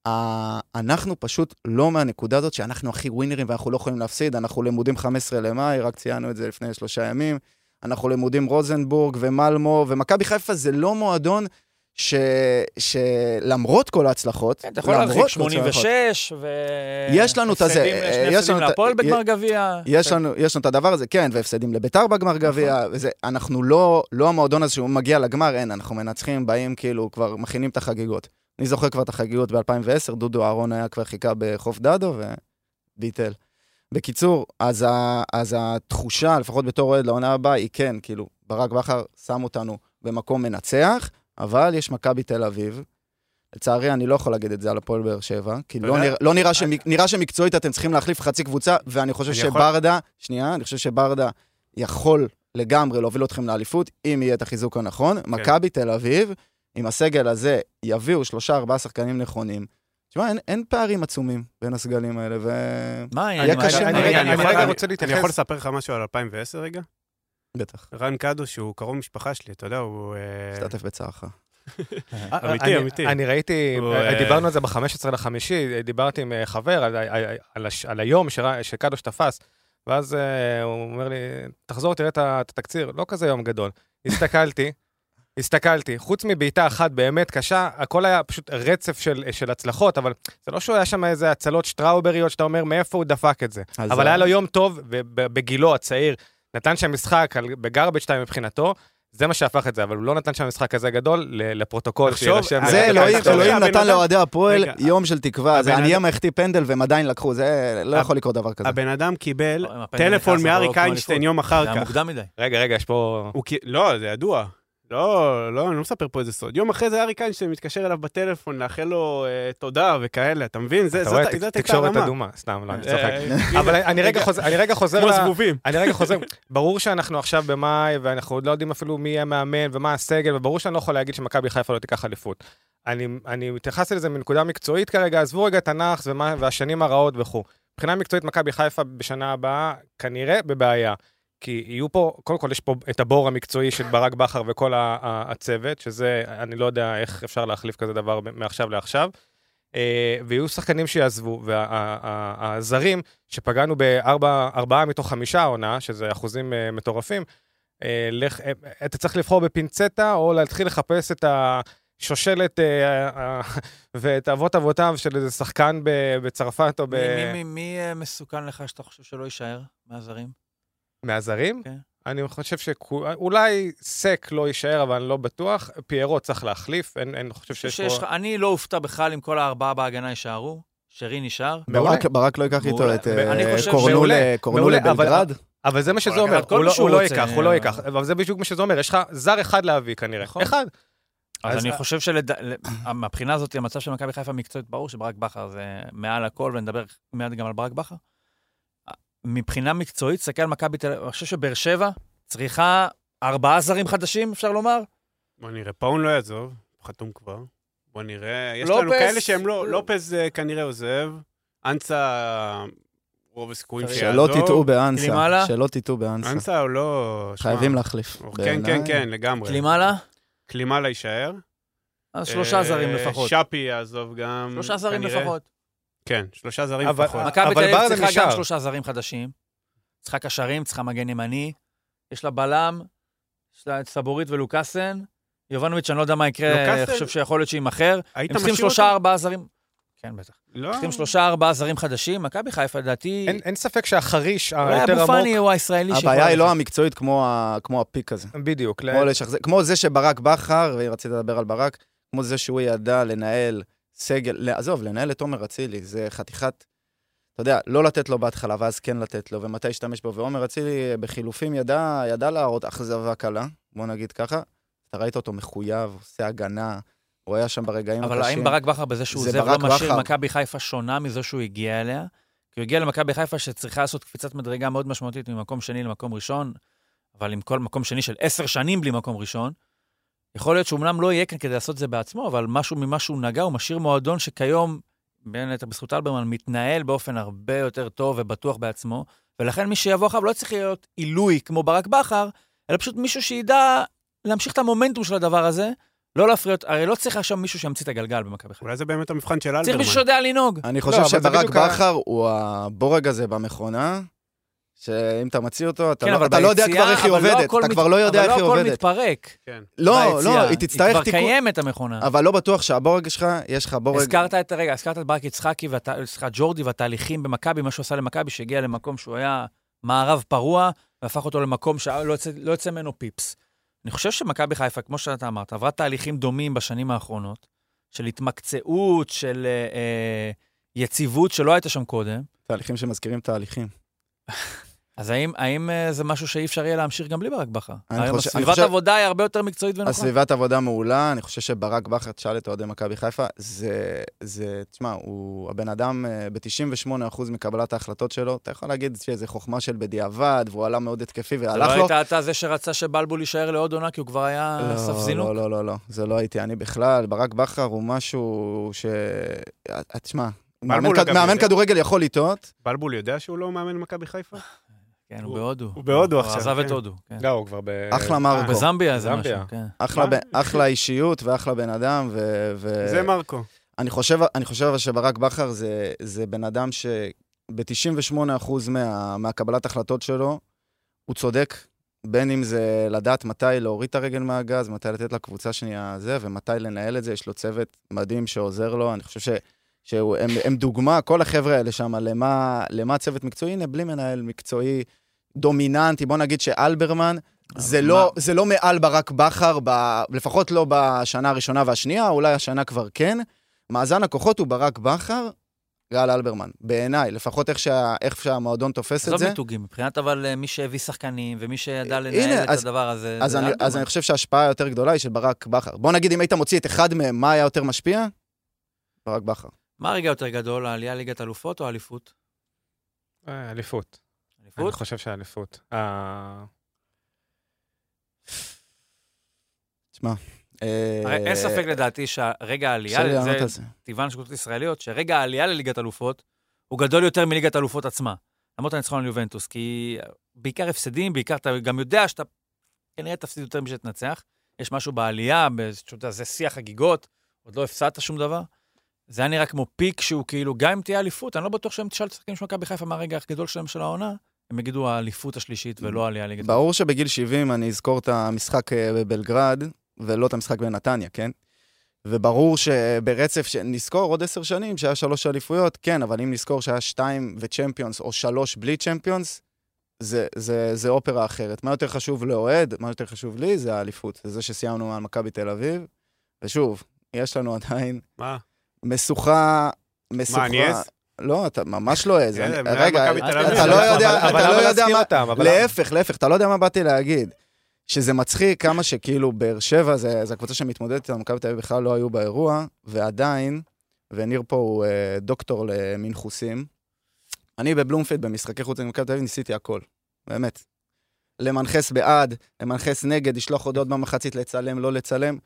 Speaker 5: אה, אנחנו פשוט לא מהנקודה הזאת שאנחנו הכי ווינרים ואנחנו לא יכולים להפסיד. אנחנו למודים 15 למאי, רק ציינו את זה לפני שלושה ימים. אנחנו למודים רוזנבורג ומלמו, ומכבי חיפה זה לא מועדון ש... שלמרות כל ההצלחות,
Speaker 2: כן, אתה יכול להרחיק
Speaker 5: כל ההצלחות,
Speaker 2: 86, ו...
Speaker 5: יש לנו את הזה, אה, יש לנו
Speaker 2: להפועל בגמר גביע.
Speaker 5: יש לנו, יש לנו את הדבר הזה, כן, והפסדים לביתר בגמר גביע, וזה, אנחנו לא, לא המועדון הזה שהוא מגיע לגמר, אין, אנחנו מנצחים, באים כאילו, כבר מכינים את החגיגות. אני זוכר כבר את החגיגות ב-2010, דודו אהרון היה כבר חיכה בחוף דדו וביטל. בקיצור, אז, ה, אז התחושה, לפחות בתור אוהד לעונה הבאה, היא כן, כאילו, ברק בכר שם אותנו במקום מנצח, אבל יש מכבי תל אביב. לצערי, אני לא יכול להגיד את זה על הפועל באר שבע, כי לא, נראה, לא נראה, שמק, נראה שמקצועית אתם צריכים להחליף חצי קבוצה, ואני חושב
Speaker 3: אני יכול-
Speaker 5: שברדה, שנייה, אני חושב שברדה יכול לגמרי להוביל אתכם לאליפות, אם יהיה את החיזוק הנכון.
Speaker 3: כן.
Speaker 5: מכבי תל אביב, עם הסגל הזה, יביאו שלושה, ארבעה שחקנים נכונים. תשמע, אין, אין פערים עצומים בין הסגלים האלה, ו...
Speaker 2: מה,
Speaker 5: היה
Speaker 2: אני-
Speaker 5: קשה
Speaker 2: אני-. אני-
Speaker 4: אני רגע
Speaker 3: אני-
Speaker 4: רוצה
Speaker 3: אני
Speaker 4: להתייחס.
Speaker 3: יכול לספר לך משהו על 2010 רגע?
Speaker 5: בטח,
Speaker 3: רן קדוש, שהוא קרוב משפחה שלי, אתה יודע, הוא... אה,
Speaker 5: משתתף בצערך.
Speaker 3: אמיתי,
Speaker 4: אני-
Speaker 3: אמיתי.
Speaker 4: אני ראיתי, אה,
Speaker 3: אה,
Speaker 4: דיברנו על זה ב-15 לחמישי, דיברתי עם אה, חבר על, היום שקדוש תפס, ואז אה, הוא אומר לי, תחזור, תראה את התקציר, לא כזה יום גדול. הסתכלתי, [laughs] הסתכלתי, חוץ מבעיטה אחת באמת קשה, הכל היה פשוט רצף של, של הצלחות, אבל זה לא שהוא היה שם איזה הצלות שטראובריות שאתה אומר מאיפה הוא דפק את זה. אבל היה לו יום טוב, ובגילו הצעיר, נתן שם משחק בגרבג' 2 מבחינתו, זה מה שהפך את זה, אבל הוא לא נתן שם משחק כזה גדול, לפרוטוקול, שיירשם.
Speaker 3: אה,
Speaker 5: זה אלוהים, אלוהים נתן לאוהדי הפועל יום של תקווה, זה אני אמא החטיא פנדל והם עדיין לקחו, זה לא יכול לקרות דבר כזה.
Speaker 3: הבן אדם קיבל
Speaker 2: לא,
Speaker 3: טלפון מאריק
Speaker 2: לא
Speaker 3: איינשטיין. יום אחר
Speaker 2: זה היה
Speaker 3: כך.
Speaker 2: מוקדם מדי.
Speaker 4: רגע, רגע, יש פה...
Speaker 3: לא, זה ידוע. לא, לא, אני לא מספר פה איזה סוד. יום אחרי זה אריק איינשטיין מתקשר אליו בטלפון, לאחל לו אה, תודה וכאלה, אתה מבין? זה-
Speaker 4: אתה
Speaker 3: זאת
Speaker 4: רואה,
Speaker 3: זאת
Speaker 4: תק-
Speaker 3: הייתה
Speaker 4: תקשורת
Speaker 3: הרמה.
Speaker 4: אדומה, סתם, לא, אני
Speaker 3: אה,
Speaker 4: צוחק.
Speaker 3: הנה,
Speaker 4: אבל אני רגע חוזר, אני רגע חוזר,
Speaker 3: כמו זבובים.
Speaker 4: אני רגע חוזר, ברור שאנחנו עכשיו במאי, ואנחנו עוד לא יודעים אפילו מי יהיה מאמן ומה הסגל, וברור שאני לא יכול להגיד שמכבי חיפה לא תיקח אליפות. אני, אני מתייחס לזה מנקודה מקצועית כרגע, עזבו רגע את הנאחס ומה- והשנים הרעות וכו'. מבחינה מקצועית, מכבי חיפה בשנה הבאה כנראה בבעיה. כי יהיו פה, קודם כל יש פה את הבור המקצועי של ברק בכר וכל הצוות, שזה, אני לא יודע איך אפשר להחליף כזה דבר מעכשיו לעכשיו. אה, ויהיו שחקנים שיעזבו, והזרים, שפגענו בארבעה מתוך חמישה העונה, שזה אחוזים אה, מטורפים, אה, אתה צריך לבחור בפינצטה, או להתחיל לחפש את השושלת ואת אבות אבותיו של איזה שחקן בצרפת או ב...
Speaker 2: מי- מסוכן לך שאתה חושב שלא יישאר מהזרים?
Speaker 4: מהזרים?
Speaker 2: כן.
Speaker 4: אני חושב שאולי סק לא יישאר, אבל אני לא בטוח. פיירו צריך להחליף, אין, אין חושב שיש פה...
Speaker 2: אני לא אופתע בכלל אם כל הארבעה בהגנה יישארו. שרי נשאר.
Speaker 5: ברק- ברק לא ייקח איתו. את אה,
Speaker 2: חושב
Speaker 5: קורנו לבלגרד.
Speaker 4: אבל זה מה שזה אומר, הוא לא- הוא לא ייקח, הוא לא. ייקח. אבל זה בדיוק מה שזה אומר, יש לך זר אחד להביא כנראה.
Speaker 2: נכון.
Speaker 4: אחד.
Speaker 2: אז
Speaker 4: אז-
Speaker 2: אני חושב שמהבחינה הזאת, המצב של מכבי חיפה מקצועית, ברור שברק בכר זה מעל הכל, ונדבר מיד גם על ברק בכר. מבחינה מקצועית, תסתכל על מכבי תל אביב, אני חושב שבאר שבע צריכה ארבעה זרים חדשים, אפשר לומר?
Speaker 3: בוא נראה, פאון לא יעזוב, הוא חתום כבר. בוא נראה, יש
Speaker 2: לופס-
Speaker 3: לנו כאלה שהם לא, לופז אה, כנראה עוזב, אנסה, רוב הסיכויים שיעזוב.
Speaker 5: שלא תטעו באנסה,
Speaker 2: קלימאלה?
Speaker 5: שלא תטעו באנסה.
Speaker 3: אנסה הוא לא...
Speaker 5: חייבים להחליף.
Speaker 3: כן, כן,
Speaker 5: בעיניי.
Speaker 3: כן, לגמרי.
Speaker 2: קלימאלה?
Speaker 3: קלימאלה יישאר.
Speaker 2: אז שלושה
Speaker 3: אה,
Speaker 2: זרים לפחות.
Speaker 3: שפי יעזוב גם,
Speaker 2: שלושה זרים
Speaker 3: כנראה.
Speaker 2: לפחות.
Speaker 3: כן, שלושה זרים
Speaker 4: אבל-
Speaker 3: לפחות.
Speaker 2: מכבי תל אביב צריכה גם. שלושה זרים חדשים. צריכה קשרים, צריכה מגן ימני. יש לה בלם, יש לה את סבורית ולוקאסן. יובנוביץ', אני לא יודע מה יקרה, אני חושב שיכול להיות שיימכר.
Speaker 3: היית
Speaker 2: הם צריכים שלושה? ארבעה זרים. כן, בטח.
Speaker 3: לא.
Speaker 2: צריכים שלושה, ארבעה זרים חדשים. מכבי חיפה, לדעתי,
Speaker 4: אין, אין ספק שהחריש היותר
Speaker 2: אבו
Speaker 4: עמוק,
Speaker 2: פאני הוא הישראלי שיכול...
Speaker 5: הבעיה היא לא. המקצועית כמו ה- כמו הפיק הזה.
Speaker 4: בדיוק.
Speaker 5: כמו זה שברק בכר, ורציתי לדבר על ברק, כמו זה שהוא ידע לנהל סגל, לא, עזוב, לנהל את עומר אצילי, זה חתיכת, אתה יודע, לא לתת לו בהתחלה, ואז כן לתת לו, ומתי להשתמש בו. ועומר אצילי בחילופים ידע, ידע להראות אכזבה קלה, בוא נגיד ככה. אתה ראית אותו מחויב, עושה הגנה, הוא היה שם ברגעים
Speaker 2: אבל
Speaker 5: הקשים.
Speaker 2: האם ברק בכר בזה שהוא עוזב לא משאיר. מכבי חיפה שונה מזו שהוא הגיע אליה? כי הוא הגיע למכבי חיפה שצריכה לעשות קפיצת מדרגה מאוד משמעותית ממקום שני למקום ראשון, אבל עם כל מקום שני של עשר שנים בלי מקום ראשון. יכול להיות שאומנם לא יהיה כאן כדי לעשות את זה בעצמו, אבל משהו ממה שהוא נגע, הוא משאיר מועדון שכיום, בין היתר בזכות אלברמן, מתנהל באופן הרבה יותר טוב ובטוח בעצמו, ולכן מי שיבוא אחריו לא צריך להיות עילוי כמו ברק בכר, אלא פשוט מישהו שידע להמשיך את המומנטום של הדבר הזה, לא להפריע, הרי לא צריך עכשיו מישהו שימציא את הגלגל במכבי חיפה.
Speaker 3: אולי זה באמת המבחן של
Speaker 2: צריך
Speaker 3: אלברמן.
Speaker 2: מישהו שיודע לנהוג.
Speaker 5: אני
Speaker 4: לא,
Speaker 5: חושב שברק בכר הוא הבורג הזה במכונה, שאם אתה מציא אותו, אתה
Speaker 2: כן,
Speaker 5: לא- אתה לא יודע
Speaker 2: ביציאה-
Speaker 5: כבר איך היא
Speaker 2: לא
Speaker 5: עובדת,
Speaker 2: הכל
Speaker 5: אתה
Speaker 2: מת-
Speaker 5: כבר לא יודע איך היא
Speaker 2: אבל לא הכל
Speaker 5: עובדת.
Speaker 2: מתפרק.
Speaker 3: כן.
Speaker 5: לא,
Speaker 2: ביציאה.
Speaker 5: לא, היא תצטרך
Speaker 2: היא כבר
Speaker 5: תיקון.
Speaker 2: קיימת, המכונה.
Speaker 5: אבל לא בטוח שהבורג שלך, יש לך בורג...
Speaker 2: הזכרת את, רגע, הזכרת את ברק יצחקי, סליחה, ג'ורדי והתהליכים במכבי, מה שהוא עשה למכבי, שהגיע למקום שהוא היה מערב פרוע, והפך אותו למקום שלא יוצא, לא יוצא ממנו פיפס. אני חושב שמכבי חיפה, כמו שאתה אמרת, עברה תהליכים דומים בשנים האחרונות, של התמקצעות, של אה, אה, יציבות שלא הייתה שם קודם.
Speaker 5: תהליכים שמזכירים תהליכים. [laughs]
Speaker 2: אז האם, האם אה, זה משהו שאי אפשר יהיה להמשיך גם בלי ברק בכר? היום
Speaker 5: חושב-
Speaker 2: הסביבת
Speaker 5: חושב-
Speaker 2: עבודה היא הרבה יותר מקצועית ונוחה.
Speaker 5: הסביבת עבודה מעולה, אני חושב שברק בכר, תשאל את אוהדי מכבי חיפה, זה, זה, תשמע, הוא הבן אדם אה, ב-98% מקבלת ההחלטות שלו, אתה יכול להגיד שזה חוכמה של בדיעבד, והוא עלה מאוד התקפי
Speaker 2: זה לא
Speaker 5: והלך לו.
Speaker 2: היית אתה זה שרצה שבלבול יישאר לעוד עונה, כי הוא כבר היה
Speaker 5: לא,
Speaker 2: סף זינוק?
Speaker 5: לא, לא, לא, לא, זה לא הייתי אני בכלל. ברק בכר הוא משהו ש... אה, תשמע, מאמן, כד... מאמן כדורגל יכול לטעות,
Speaker 3: בלבול יודע שהוא לא מאמן מכבי חיפה?
Speaker 2: כן, הוא
Speaker 3: הוא-
Speaker 2: בהודו.
Speaker 3: הוא בהודו
Speaker 2: הוא
Speaker 3: עכשיו,
Speaker 2: עזב את
Speaker 3: כן.
Speaker 2: הודו, כן.
Speaker 4: לא, הוא כבר ב...
Speaker 5: אחלה מרקו,
Speaker 2: בזמביה זה. משהו, כן.
Speaker 5: אחלה, אישיות ואחלה בן אדם, ו...
Speaker 3: זה מרקו.
Speaker 5: אני חושב, אני חושב אבל שברק בכר זה, זה בן אדם שב-98% מה, מהקבלת החלטות שלו, הוא צודק, בין אם זה לדעת מתי להוריד את הרגל מהגז, מתי לתת לקבוצה שנייה זה, ומתי לנהל את זה, יש לו צוות מדהים שעוזר לו, אני חושב ש... שהם הם דוגמה, כל החבר'ה האלה שם, למה, למה צוות מקצועי, הנה, בלי מנהל מקצועי דומיננטי, בוא נגיד שאלברמן, זה
Speaker 2: מה-
Speaker 5: לא, זה לא מעל ברק בכר, ב, לפחות לא בשנה הראשונה והשנייה, אולי השנה כבר כן. מאזן הכוחות הוא ברק בכר, גל אלברמן. בעיניי, לפחות איך, שה, איך שהמועדון תופס את
Speaker 2: עזוב
Speaker 5: זה.
Speaker 2: מיתוגים, מבחינת אבל אה, מי שהביא שחקנים ומי שידע
Speaker 5: הנה,
Speaker 2: לנהל את
Speaker 5: אז-
Speaker 2: הדבר הזה,
Speaker 5: אז
Speaker 2: זה
Speaker 5: אני,
Speaker 2: אלברמן.
Speaker 5: אז אני חושב שההשפעה היותר גדולה היא של ברק בכר. בוא נגיד, אם היית מוציא את אחד מהם, מה היה יותר משפיע? ברק בכר.
Speaker 2: מה הרגע יותר גדול, העלייה ליגת אלופות או האליפות?
Speaker 4: אה, אליפות. אני? חושב שהאליפות. אה,
Speaker 5: תשמע, אה,
Speaker 2: הרי אין ספק לדעתי שהרגע העלייה, זה. טבען של קבוצות ישראליות, שרגע העלייה לליגת אלופות הוא גדול יותר מליגת אלופות עצמה. למרות הניצחון על יובנטוס, כי בעיקר הפסדים, בעיקר אתה גם יודע שאתה כנראה תפסיד יותר משאתה תנצח. יש משהו בעלייה, זה שיא החגיגות, עוד לא הפסדת שום דבר. זה היה נראה כמו פיק שהוא כאילו, גם אם תהיה אליפות, אני לא בטוח שהם תשאל את השחקנים של מכבי חיפה מה הרגע הכי גדול שלהם של העונה, הם יגידו האליפות השלישית ולא העלייה לליגת אלופות.
Speaker 5: ברור שבגיל 70 אני אזכור את המשחק אה, בבלגרד, ולא את המשחק בנתניה, כן? וברור שברצף, נזכור עוד עשר שנים שהיה שלוש אליפויות, כן, אבל אם נזכור שהיה שתיים וצ'מפיונס, או שלוש בלי צ'מפיונס, זה, זה, זה אופרה אחרת. מה יותר חשוב לאוהד, מה יותר חשוב לי, זה האליפות. זה זה שסיימנו על מכבי תל אביב. ושוב, יש לנו עדיין
Speaker 3: מה?
Speaker 5: משוכה, משוכה...
Speaker 3: אני עז?
Speaker 5: לא, אתה ממש לא.
Speaker 3: כן,
Speaker 5: אני-
Speaker 3: מנהל
Speaker 5: רגע,
Speaker 3: מכבי
Speaker 5: אתה לא יודע, אתה לא יודע מה... להפך, להפך, אתה לא יודע מה באתי להגיד. שזה מצחיק כמה שכאילו באר שבע זה, זה הקבוצה שמתמודדת איתה, מכבי תל אביב בכלל לא היו באירוע, ועדיין, וניר פה הוא אה, דוקטור למנחוסים, אני בבלומפילד במשחקי חוץ למכבי תל אביב ניסיתי הכל, באמת. למנחס בעד, למנחס נגד, לשלוח הודעות במחצית, לצלם, לא לצלם.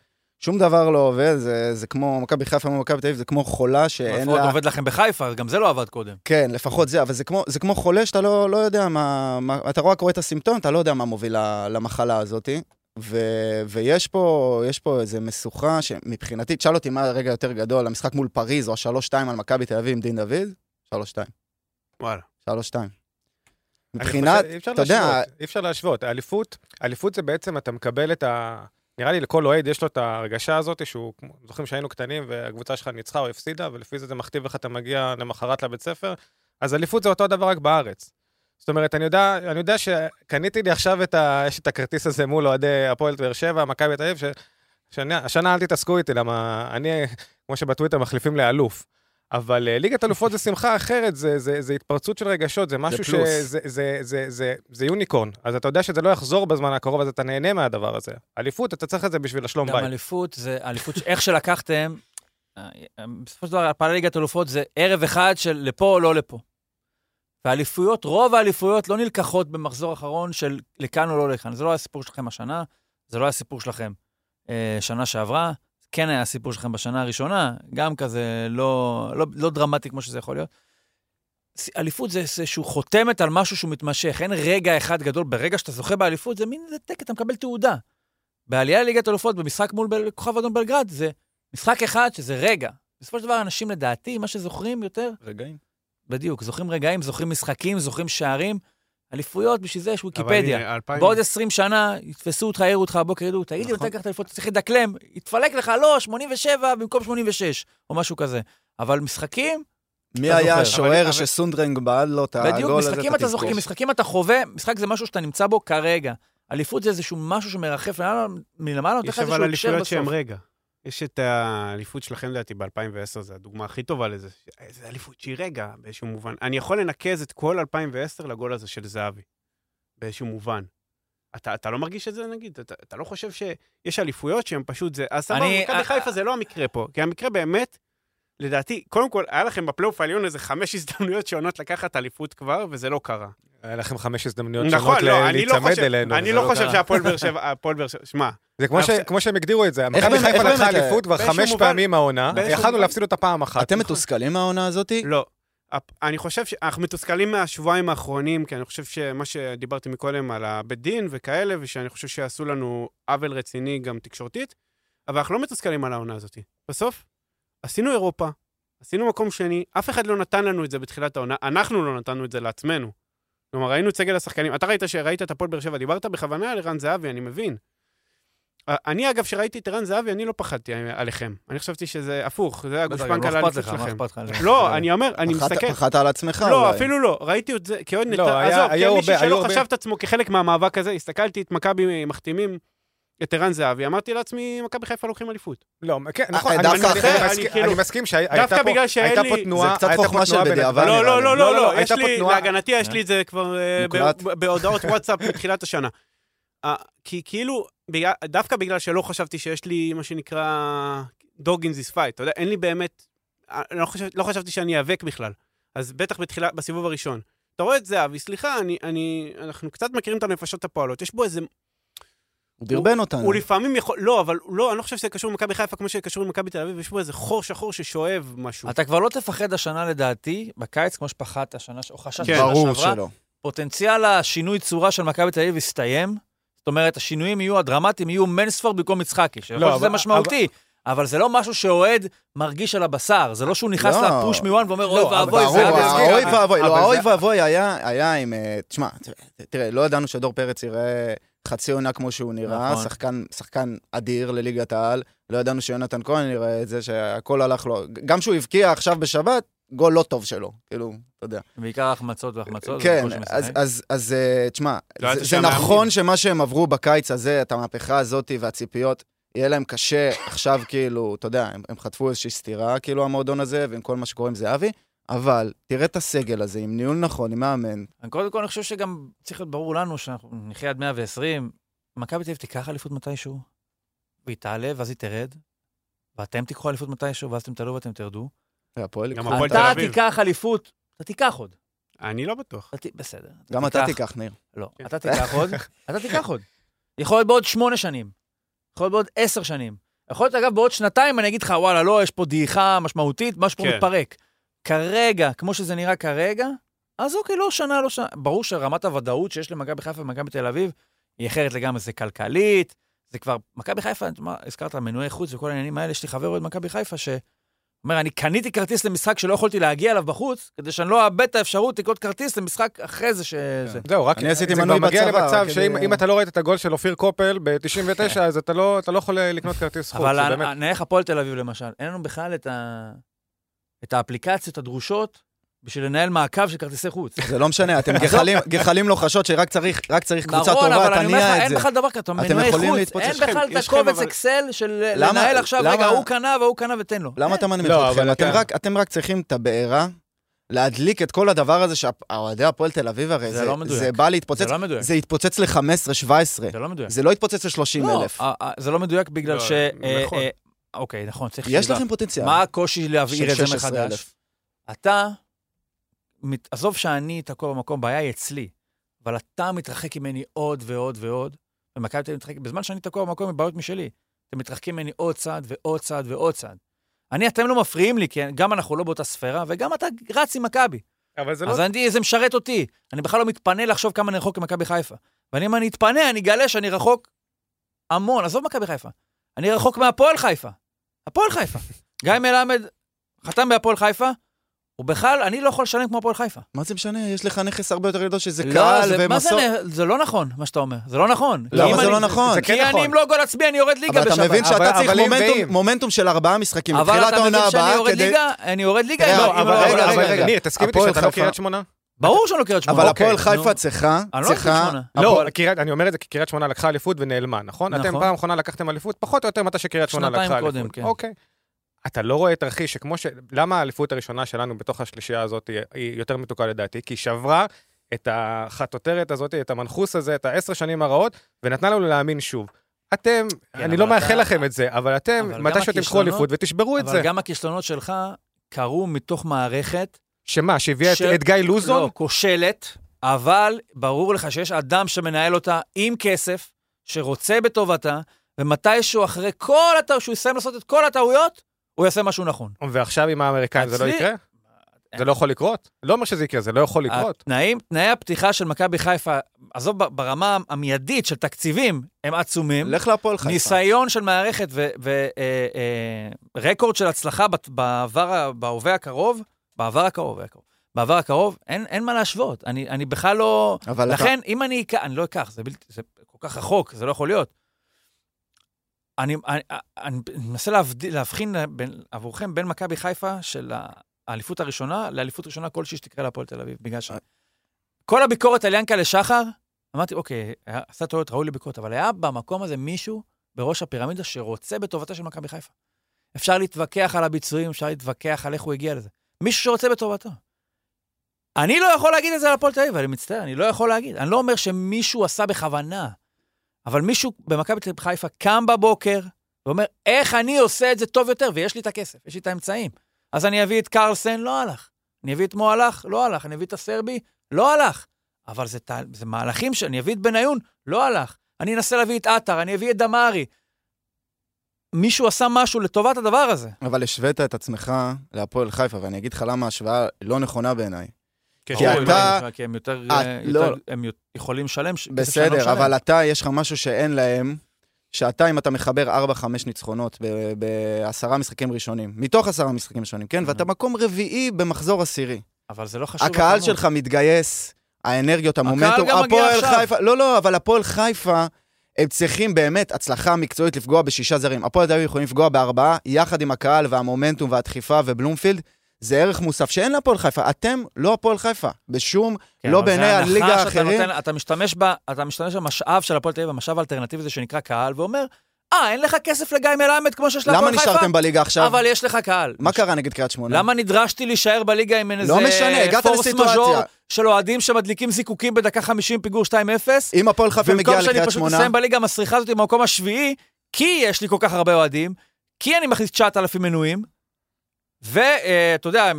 Speaker 5: שום דבר לא עובד, זה, זה כמו מכבי חיפה מול מכבי תל אביב, זה כמו חולה שאין
Speaker 2: לפחות
Speaker 5: לה...
Speaker 2: עובד לכם בחיפה, גם זה לא עבד קודם.
Speaker 5: כן, לפחות זה, אבל זה כמו, זה כמו חולה שאתה לא, לא יודע מה, מה... אתה רק רואה את הסימפטום, אתה לא יודע מה מוביל ל- למחלה הזאת. ו, ויש פה, יש פה איזו משוכה שמבחינתי, תשאל אותי מה הרגע יותר גדול, המשחק מול פריז או השלוש-שתיים על מכבי תל אביב עם דין דוד? שלוש-שתיים.
Speaker 3: וואלה.
Speaker 5: שלוש-שתיים.
Speaker 4: אני
Speaker 5: מבחינת, אתה יודע,
Speaker 4: אי אפשר להשוות. האליפות, האליפות זה בעצם, אתה מקבל את, ה, נראה לי לכל אוהד יש לו את ההרגשה הזאת שהוא, זוכרים שהיינו קטנים והקבוצה שלך ניצחה או הפסידה, ולפי זה זה מכתיב איך אתה מגיע למחרת לבית ספר, אז אליפות זה אותו דבר רק בארץ. זאת אומרת, אני יודע, אני יודע שקניתי לי עכשיו את ה... יש את הכרטיס הזה מול אוהדי הפועל באר שבע, מכבי תל אביב, ש... שאני- השנה אל תתעסקו איתי, למה אני, כמו שבטוויטר מחליפים לאלוף. אבל אה, ליגת אלופות זה שמחה אחרת, זה, זה, זה התפרצות של רגשות, זה משהו
Speaker 5: פלוס.
Speaker 4: שזה זה, זה, זה, זה יוניקורן. אז אתה יודע שזה לא יחזור בזמן הקרוב, אז אתה נהנה מהדבר הזה. אליפות, אתה צריך את זה בשביל השלום
Speaker 2: גם
Speaker 4: בית.
Speaker 2: אליפות, זה אליפות, ש- איך שלקחתם, אה, בסופו של דבר, הפעלה ליגת אלופות זה ערב אחד של לפה או לא לפה. והאליפויות, רוב האליפויות לא נלקחות במחזור אחרון של לכאן או לא לכאן. זה לא היה הסיפור שלכם השנה, זה לא היה הסיפור שלכם אה, שנה שעברה, כן היה הסיפור שלכם בשנה הראשונה, גם כזה לא, לא, לא דרמטי כמו שזה יכול להיות. אליפות זה איזשהו חותמת על משהו שהוא מתמשך, אין רגע אחד גדול, ברגע שאתה זוכה באליפות זה מין איזה טקט, אתה מקבל תעודה. בעלייה לליגת אלופות, במשחק מול. כוכב אדום בלגרד, זה משחק אחד שזה רגע. בסופו של דבר, אנשים לדעתי, מה שזוכרים יותר,
Speaker 5: רגעים.
Speaker 2: בדיוק, זוכרים רגעים, זוכרים משחקים, זוכרים שערים. אליפויות, בשביל זה יש
Speaker 3: אבל
Speaker 2: ויקיפדיה.
Speaker 3: הנה, 2000
Speaker 2: בעוד 20 שנה יתפסו אותך, יעירו אותך הבוקר, ידעו, תגיד לי,
Speaker 5: נכון.
Speaker 2: מתי לקחת אליפות, אתה צריך לדקלם, יתפלק לך, לא, 87 במקום 86, או משהו כזה. אבל משחקים,
Speaker 5: מי
Speaker 2: אתה
Speaker 5: היה. השוער
Speaker 3: אבל-
Speaker 5: שסונדרנג בעט לו את הגול הזה?
Speaker 2: בדיוק, משחקים אתה. זוכר, משחקים אתה חווה, משחק זה משהו שאתה נמצא בו כרגע. אליפות זה איזשהו משהו שמרחף למעלה, מלמעלה, נותן לך
Speaker 3: יש אבל
Speaker 2: איזשהו הקשר
Speaker 3: אליפויות שהן
Speaker 2: בסוף.
Speaker 3: רגע. יש את האליפות שלכם, לדעתי, ב-2010, זו הדוגמה הכי טובה לזה. זו אליפות שהיא רגע, באיזשהו מובן. אני יכול לנקז את כל 2010 לגול הזה של זהבי, באיזשהו מובן. אתה, אתה לא מרגיש את זה, נגיד? אתה, אתה לא חושב שיש אליפויות שהן פשוט זה... אז סבבה,
Speaker 2: אני-
Speaker 3: מכבי
Speaker 2: אה,
Speaker 3: חיפה זה לא המקרה פה. כי המקרה באמת, לדעתי, קודם כל, היה לכם בפלייאוף העליון איזה חמש הזדמנויות שעונות לקחת אליפות כבר, וזה לא קרה.
Speaker 4: היה לכם חמש הזדמנויות
Speaker 3: נכון,
Speaker 4: שונות
Speaker 3: לא, לא
Speaker 4: להיצמד אלינו.
Speaker 3: אני
Speaker 4: וזה
Speaker 3: לא חושב. שהפועל באר שבע, הפועל באר שבע, שמע,
Speaker 4: זה כמו ש-
Speaker 3: עכשיו-
Speaker 4: כמו שהם הגדירו את זה, מכבי חיפה לקחה אליפות כבר חמש פעמים העונה, יכלנו להפסיד אותה פעם אחת.
Speaker 5: אתם מתוסכלים מהעונה הזאתי?
Speaker 3: לא. אני חושב שאנחנו מתוסכלים מהשבועיים האחרונים, כי אני חושב שמה שדיברתי מקודם על הבית דין וכאלה, ושאני חושב שעשו לנו עוול רציני גם תקשורתית, אבל אנחנו לא מתוסכלים על העונה הזאת. בסוף, עשינו אירופה, עשינו מקום שני, אף אחד לא נתן לנו את זה בתחילת העונה, אנחנו לא נתנו את זה לעצמנו. כלומר, ראינו את סגל השחקנים. אתה ראית שראית את הפועל באר שבע, דיברת בכוונה על ערן זהבי, אני מבין. א- אני, אגב, שראיתי את ערן זהבי, אני לא פחדתי עליכם. אני חשבתי שזה הפוך, זה הגושפנקה
Speaker 2: לא
Speaker 3: לאליפות שלכם.
Speaker 2: אכפת לך?
Speaker 3: לא, [laughs] אני אומר, אני מסתכל.
Speaker 5: פחדת על עצמך
Speaker 3: לא,
Speaker 5: אולי.
Speaker 3: אפילו לא. ראיתי את זה כאוהד
Speaker 4: לא,
Speaker 3: נתניה.
Speaker 4: היה-
Speaker 3: עזוב, כמישהו
Speaker 4: היו
Speaker 3: שלא חשב את עצמו כחלק מהמאבק הזה, הסתכלתי את מכבי מחתימים את ערן זהבי, אמרתי לעצמי, מכבי חיפה לוקחים אליפות.
Speaker 4: לא, כן, נכון,
Speaker 5: אה,
Speaker 4: אני
Speaker 5: דווקא
Speaker 4: מסכים-
Speaker 5: אחר,
Speaker 4: אני
Speaker 3: אני
Speaker 4: מסכים-
Speaker 3: כאילו-
Speaker 4: אני מסכים שהייתה פה פה
Speaker 3: זה
Speaker 4: תנועה,
Speaker 5: קצת חוכמה של
Speaker 4: תנועה
Speaker 5: בדיעבד.
Speaker 3: לא, לא, לא, לא, לא, יש לי,
Speaker 4: תנועה-
Speaker 3: להגנתי, יש לי את זה כבר אה, בהודעות וואטסאפ מתחילת השנה. אה, כי כאילו, דווקא בגלל שלא חשבתי שיש לי, מה שנקרא, dog in this fight, אתה יודע, אין לי באמת, אה, לא לא חשבתי שאני איאבק בכלל. אז בטח בתחילה, בסיבוב הראשון. אתה רואה את זהבי, סליחה, אני, אני, אנחנו קצת מכירים את הנפשות הפועלות, יש בו איזה
Speaker 5: הוא דרבן אותנו.
Speaker 3: הוא לפעמים יכול, לא, אבל לא, אני לא חושב שזה קשור למכבי חיפה כמו שקשור למכבי תל אביב, יש פה איזה חור שחור ששואב משהו.
Speaker 2: אתה כבר לא תפחד השנה, לדעתי, בקיץ, כמו שפחדת השנה, או חששת
Speaker 3: כן.
Speaker 2: שנה
Speaker 5: ברור
Speaker 2: שעברה.
Speaker 5: שלא.
Speaker 2: פוטנציאל השינוי צורה של מכבי תל אביב הסתיים. זאת אומרת, השינויים יהיו הדרמטיים, יהיו מנספורד במקום יצחקי, שיכול
Speaker 4: לא,
Speaker 2: להיות שזה
Speaker 4: אבל-
Speaker 2: משמעותי, אבל זה לא משהו שאוהד מרגיש על הבשר, זה לא שהוא נכנס
Speaker 5: לא.
Speaker 2: לפוש מוואן ואומר, אוי
Speaker 4: לא, אבל
Speaker 2: ואבוי, זה היה
Speaker 4: אסביר,
Speaker 5: האוי
Speaker 4: אבל
Speaker 5: ואבוי, לא, האוי ואבוי היה היה עם... אה, תשמע, תראה, לא ידענו שדור פרץ יראה חצי עונה כמו שהוא נראה,
Speaker 2: נכון.
Speaker 5: שחקן- שחקן אדיר לליגת העל, לא ידענו שיונתן כהן יראה את זה, שהכל הלך לו. גם שהוא הבקיע עכשיו בשבת, גול לא טוב שלו, כאילו, אתה יודע.
Speaker 2: בעיקר החמצות והחמצות.
Speaker 5: כן,
Speaker 2: משחק.
Speaker 5: אז, אז, אז אה, תשמע,
Speaker 3: לא
Speaker 5: זה, זה נכון שמה שהם עברו בקיץ הזה, את המהפכה הזאת והציפיות, יהיה להם קשה עכשיו, כאילו, אתה יודע, הם, הם חטפו איזושהי סתירה, כאילו, המועדון הזה, ועם כל מה שקורה עם זהבי, אבל תראה את הסגל הזה, עם ניהול נכון, עם מאמן.
Speaker 2: אני קודם כל, אני חושב שגם צריך להיות ברור לנו שאנחנו נחיה עד 120. מכבי תל אביב תיקח אליפות מתישהו, והיא תעלה ואז היא תרד, ואתם תיקחו אליפות מתישהו, ואז אתם תעלו ואתם תרדו.
Speaker 3: גם הפועל. תל
Speaker 2: אתה. תיקח אליפות, אתה תיקח עוד.
Speaker 3: אני לא בטוח.
Speaker 2: בסדר.
Speaker 5: גם אתה תיקח, ניר.
Speaker 2: לא,
Speaker 3: כן.
Speaker 2: אתה תיקח עוד, [laughs] אתה תיקח עוד. יכול להיות בעוד שמונה שנים, יכול להיות בעוד עשר שנים. יכול להיות, אגב, בעוד שנתיים אני אגיד לך, וואלה, לא, יש פה דעיכה משמעותית, משהו פה
Speaker 3: כן.
Speaker 2: מתפרק. כרגע, כמו שזה נראה כרגע, אז אוקיי, לא שנה, לא שנה. ברור שרמת הוודאות שיש למכבי חיפה ומכבי תל אביב היא אחרת לגמרי, זה כלכלית, זה כבר, מכבי חיפה, מה, הזכרת מנועי חוץ וכל העניינים האלה, יש לי חבר אוהד מכבי חיפה אומר, אני קניתי כרטיס למשחק שלא יכולתי להגיע אליו בחוץ, כדי שאני לא אאבד את האפשרות לקנות כרטיס למשחק אחרי זה ש... זה.
Speaker 4: זהו, רק
Speaker 5: אני עשיתי
Speaker 4: זה
Speaker 5: מנוי
Speaker 4: כבר מגיע
Speaker 5: בצבא,
Speaker 4: למצב שאם אתה לא ראית את הגול של אופיר קופל ב-99, אז אתה לא אתה לא יכול לקנות כרטיס חוץ.
Speaker 2: אבל
Speaker 4: זה באמת-
Speaker 2: נניח הפועל תל אביב למשל, אין לנו בכלל את, ה... את האפליקציות הדרושות בשביל לנהל מעקב של כרטיסי חוץ.
Speaker 5: זה לא משנה, אתם [laughs] גחלים- גחלים לוחשות שרק צריך רק צריך קבוצה
Speaker 2: נכון, אבל
Speaker 5: טובה,
Speaker 2: אני אומר לך,
Speaker 5: תניע את
Speaker 2: אין
Speaker 5: זה.
Speaker 2: בכלל דבר כזה, אתה מנועי חוץ. אין בכלל את הקובץ
Speaker 3: אבל-
Speaker 2: אקסל של
Speaker 5: למה-
Speaker 2: לנהל עכשיו, רגע,
Speaker 5: למה-
Speaker 2: ההוא קנה וההוא קנה ותן לו.
Speaker 5: למה אתה מנמיך
Speaker 4: לא,
Speaker 5: אתכם?
Speaker 4: אבל
Speaker 5: אתם רק- אתם רק צריכים את הבעירה, להדליק את כל הדבר הזה שהאוהדי הפועל תל אביב הרי,
Speaker 2: זה
Speaker 5: זה-
Speaker 2: לא מדויק.
Speaker 5: זה בא
Speaker 2: זה
Speaker 5: להתפוצץ,
Speaker 2: לא מדויק.
Speaker 5: זה יתפוצץ ל-15-17.
Speaker 2: זה לא מדויק.
Speaker 5: זה לא יתפוצץ ל-30
Speaker 2: לא,
Speaker 5: אלף.
Speaker 2: אה, אה, זה לא מדויק בגלל
Speaker 3: לא,
Speaker 2: ש...
Speaker 3: נכון.
Speaker 2: אוקיי, נכון, צריך
Speaker 5: יש
Speaker 2: שאלה.
Speaker 5: לכם פוטנציאל.
Speaker 2: מה הקושי להבעיר את זה
Speaker 5: 16,000.
Speaker 2: מחדש? אתה, מת- עזוב שאני תקוע במקום, הבעיה היא אצלי, אבל אתה מתרחק ממני עוד ועוד ועוד, ומכבי תל מתרחק, בזמן שאני תקוע במקום עם בעיות משלי, אתם מתרחקים ממני עוד צעד ועוד צעד ועוד צעד. אני, אתם לא מפריעים לי, כי גם אנחנו לא באותה ספירה, וגם אתה רץ עם מכבי.
Speaker 4: אבל זה לא...
Speaker 2: אז אני, זה משרת אותי. אני בכלל לא מתפנה לחשוב כמה אני רחוק ממכבי חיפה. ואני, אם אני אתפנה, אני אגלה שאני רחוק המון. עזוב מכבי חיפה. אני רחוק מהפועל חיפה. הפועל חיפה. גיא מלמד חתם בהפועל חיפה, ובכלל, אני לא יכול לשלם כמו הפועל חיפה.
Speaker 5: מה זה משנה? יש לך נכס הרבה יותר גדול שזה
Speaker 2: לא,
Speaker 5: קהל
Speaker 2: זה, מה זה,
Speaker 5: ומסור.
Speaker 2: נ- זה לא נכון, מה שאתה אומר. זה לא נכון.
Speaker 5: למה
Speaker 2: כי אם
Speaker 5: זה
Speaker 2: אני-
Speaker 5: לא נכון?
Speaker 4: זה
Speaker 2: כי
Speaker 4: כן
Speaker 2: אני
Speaker 4: נכון.
Speaker 2: עם לא גול עצמי, אני יורד ליגה
Speaker 5: אבל
Speaker 2: בשבת.
Speaker 5: אתה מבין
Speaker 4: אבל-
Speaker 5: שאתה צריך
Speaker 4: אבל
Speaker 5: מומנטום-. מומנטום של ארבעה משחקים.
Speaker 2: אבל אתה מבין שאני יורד. ליגה? אני יורד ליגה.
Speaker 4: לא,
Speaker 2: אם
Speaker 4: אבל
Speaker 2: לא-
Speaker 4: רגע,
Speaker 5: רגע,
Speaker 4: רגע,
Speaker 5: רגע.
Speaker 4: ניר, תסכים איתי שאתה לא קריית שמונה?
Speaker 2: ברור שאני לא קריית שמונה.
Speaker 5: אבל
Speaker 4: אוקיי,
Speaker 5: הפועל
Speaker 2: נו.
Speaker 5: חיפה צריכה,
Speaker 2: אני לא קריית
Speaker 5: צריכה...
Speaker 2: שמונה.
Speaker 4: לא, אני אומר את זה כי קריית שמונה לקחה אליפות ונעלמה, נכון? אתם
Speaker 2: נכון.
Speaker 4: פעם אחרונה לקחתם אליפות, פחות או יותר מתי שקריית שמונה
Speaker 2: שנתיים
Speaker 4: לקחה
Speaker 2: קודם,
Speaker 4: אליפות.
Speaker 2: כן.
Speaker 4: אוקיי. אתה לא רואה תרחיש שכמו ש... למה האליפות הראשונה שלנו בתוך השלישייה הזאת היא- יותר מתוקה לדעתי? כי היא שברה את החטוטרת הזאת, את המנחוס הזה, את העשר שנים הרעות, ונתנה לנו להאמין שוב. אתם,
Speaker 2: כן,
Speaker 4: אני
Speaker 2: אבל
Speaker 4: לא
Speaker 2: אתה-
Speaker 4: מאחל לכם את זה, אבל אתם,
Speaker 2: אבל
Speaker 4: מתישהו תיקחו
Speaker 2: הכישלונות-
Speaker 4: אליפות ותשברו את
Speaker 2: אבל
Speaker 4: זה.
Speaker 2: גם הכישלונות שלך קרו מתוך מערכת
Speaker 4: שמה, שהביאה את-
Speaker 2: ש-
Speaker 4: את גיא לוזון?
Speaker 2: לא, כושלת, אבל ברור לך שיש אדם שמנהל אותה עם כסף, שרוצה בטובתה, ומתישהו אחרי כל הטעויות, שהוא יסיים לעשות את כל הטעויות, הוא יעשה משהו נכון.
Speaker 4: ועכשיו עם האמריקאים זה לא יקרה? זה לא יכול לקרות? לא אומר שזה יקרה, זה לא יכול לקרות.
Speaker 2: התנאים, תנאי הפתיחה של מכבי חיפה, עזוב, ברמה המיידית של תקציבים, הם עצומים.
Speaker 5: לך להפועל חיפה.
Speaker 2: ניסיון של מערכת ורקורד של הצלחה בעבר, בהווה הקרוב, בעבר הקרוב, בהווה הקרוב. בעבר הקרוב, אין, אין מה להשוות. אני, אני בכלל לא...
Speaker 5: אבל אתה-
Speaker 2: לכן, אם אני אקח, אני לא אקח, זה, בלתי, זה כל כך רחוק, זה לא יכול להיות. אני, אני, אני מנסה להבדיל, להבחין בין, עבורכם בין מכבי חיפה של האליפות הראשונה לאליפות ראשונה כלשהי שתקרה להפועל תל אביב, בגלל ש... כל הביקורת על ינקלה שחר, אמרתי, אוקיי, היה- עשה טעויות, ראוי לביקורת, אבל היה במקום הזה מישהו בראש הפירמידה שרוצה בטובתה של מכבי חיפה. אפשר להתווכח על הביצועים, אפשר להתווכח על איך הוא הגיע לזה. מישהו שרוצה בטובתו. אני לא יכול להגיד את זה על הפועל תל אביב, אני מצטער, אני לא יכול להגיד. אני לא אומר שמישהו עשה בכוונה, אבל מישהו במכבי תל אביב חיפה קם בבוקר ואומר, איך אני עושה את זה טוב יותר, ויש לי את הכסף, יש לי את האמצעים. אז אני אביא את קרלסן, לא הלך. אני אביא את מו הלך, לא הלך. אני אביא את הסרבי, לא הלך. אבל זה, זה מהלכים שאני אביא את בניון, לא הלך. אני אנסה להביא את עטר, אני אביא את דמארי. מישהו עשה משהו לטובת הדבר הזה.
Speaker 5: אבל השווית את עצמך להפועל חיפה, ואני אגיד לך למה ההשוואה לא נכונה בעיניי. כי
Speaker 2: ברור,
Speaker 5: אתה-
Speaker 2: הם- כי הם יותר,
Speaker 5: אה,
Speaker 2: אה,
Speaker 5: לא.
Speaker 2: הם יכולים לשלם. לא
Speaker 5: בסדר,
Speaker 2: משלם.
Speaker 5: אבל אתה, יש לך משהו שאין להם, שאתה, אם אתה מחבר 4-5 ניצחונות בעשרה משחקים ראשונים, מתוך עשרה משחקים ראשונים, כן? ואתה מקום רביעי במחזור עשירי.
Speaker 2: אבל זה לא חשוב.
Speaker 5: הקהל. שלך מתגייס, האנרגיות, המומנטום,
Speaker 2: גם מגיע
Speaker 5: הפועל
Speaker 2: עכשיו.
Speaker 5: חיפה, לא, לא, אבל הפועל חיפה, הם צריכים באמת הצלחה מקצועית לפגוע בשישה זרים. הפועל תל אביב יכולים לפגוע בארבעה, יחד עם הקהל והמומנטום והדחיפה ובלומפילד. זה ערך מוסף שאין להפועל חיפה. אתם לא הפועל חיפה, בשום,
Speaker 2: כן,
Speaker 5: לא בעיני הליגה האחרים.
Speaker 2: נותן- אתה ב- אתה משתמש במשאב של הפועל תל אביב, המשאב האלטרנטיבי הזה שנקרא קהל, ואומר, אה, אין לך כסף לגיא מלמד כמו שיש
Speaker 5: למה
Speaker 2: להפועל חיפה,
Speaker 5: נשארתם בליגה עכשיו?
Speaker 2: אבל יש לך קהל.
Speaker 5: מה קרה נגד קריית שמונה?
Speaker 2: למה נדרשתי להישאר בליגה עם איזה
Speaker 5: לא משנה, הגעת לסיטואציה.
Speaker 2: של אוהדים שמדליקים זיקוקים בדקה 50 פיגור 2-0?
Speaker 5: אם הפועל חיפה
Speaker 2: במקום
Speaker 5: מגיע
Speaker 2: שאני
Speaker 5: לקריית
Speaker 2: פשוט
Speaker 5: שמונה,
Speaker 2: אסיים בליגה המסריחה הזאת במקום השביעי, כי יש לי כל כך הרבה אוהדים, כי אני מכניס 9,000 מנויים, ואתה יודע,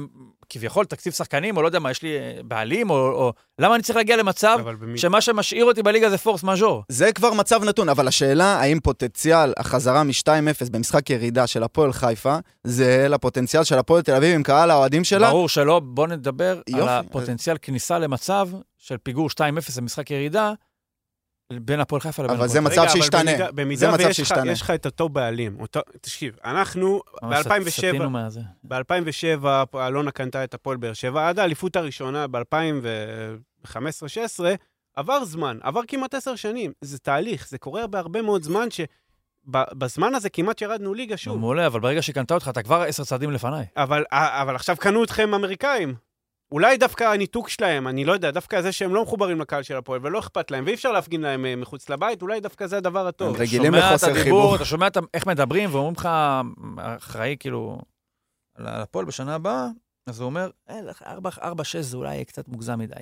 Speaker 2: כביכול תקציב שחקנים, או לא יודע מה, יש לי אה, בעלים, או, או... למה אני צריך להגיע למצב
Speaker 3: במי...
Speaker 2: שמה שמשאיר אותי בליגה זה פורס מז'ור?
Speaker 5: זה כבר מצב נתון, אבל השאלה האם פוטנציאל החזרה מ-2-0 במשחק ירידה של הפועל חיפה, זה לפוטנציאל של הפועל תל אביב עם קהל האוהדים שלה?
Speaker 2: ברור שלא, בוא נדבר
Speaker 5: יופי.
Speaker 2: על הפוטנציאל כניסה למצב של פיגור 2-0 במשחק ירידה, בין הפועל חיפה לבין
Speaker 5: אבל
Speaker 2: הפועל
Speaker 5: זה
Speaker 2: חיפה.
Speaker 5: מצב
Speaker 3: אבל
Speaker 5: שישתנה.
Speaker 3: במידה-
Speaker 5: זה מצב שישתנה.
Speaker 3: יש לך את אותו בעלים, אותו... תקשיב, אנחנו
Speaker 2: ממש סט-
Speaker 3: ב-2007,
Speaker 2: סטינו מהזה.
Speaker 3: ב-2007 אלונה קנתה את הפועל באר שבע, עד האליפות הראשונה ב-2015-2016, עבר זמן, עבר כמעט עשר שנים. זה תהליך, זה קורה בהרבה מאוד זמן שבזמן הזה כמעט ירדנו ליגה שוב.
Speaker 2: מעולה, אבל ברגע שהיא קנתה אותך, אתה כבר עשר צעדים לפניי.
Speaker 3: אבל, אבל עכשיו קנו אתכם אמריקאים. אולי דווקא הניתוק שלהם, אני לא יודע, דווקא זה שהם לא מחוברים לקהל של הפועל ולא אכפת להם, ואי אפשר להפגין להם אה, מחוץ לבית, אולי דווקא זה הדבר הטוב.
Speaker 5: הם רגילים לחוסר חיבור.
Speaker 2: אתה שומע את איך מדברים, ואומרים לך, אחראי כאילו, על הפועל בשנה הבאה, אז הוא אומר, "אה, לך, ארבע, ארבע, שש זה אולי יהיה קצת מוגזם מדי.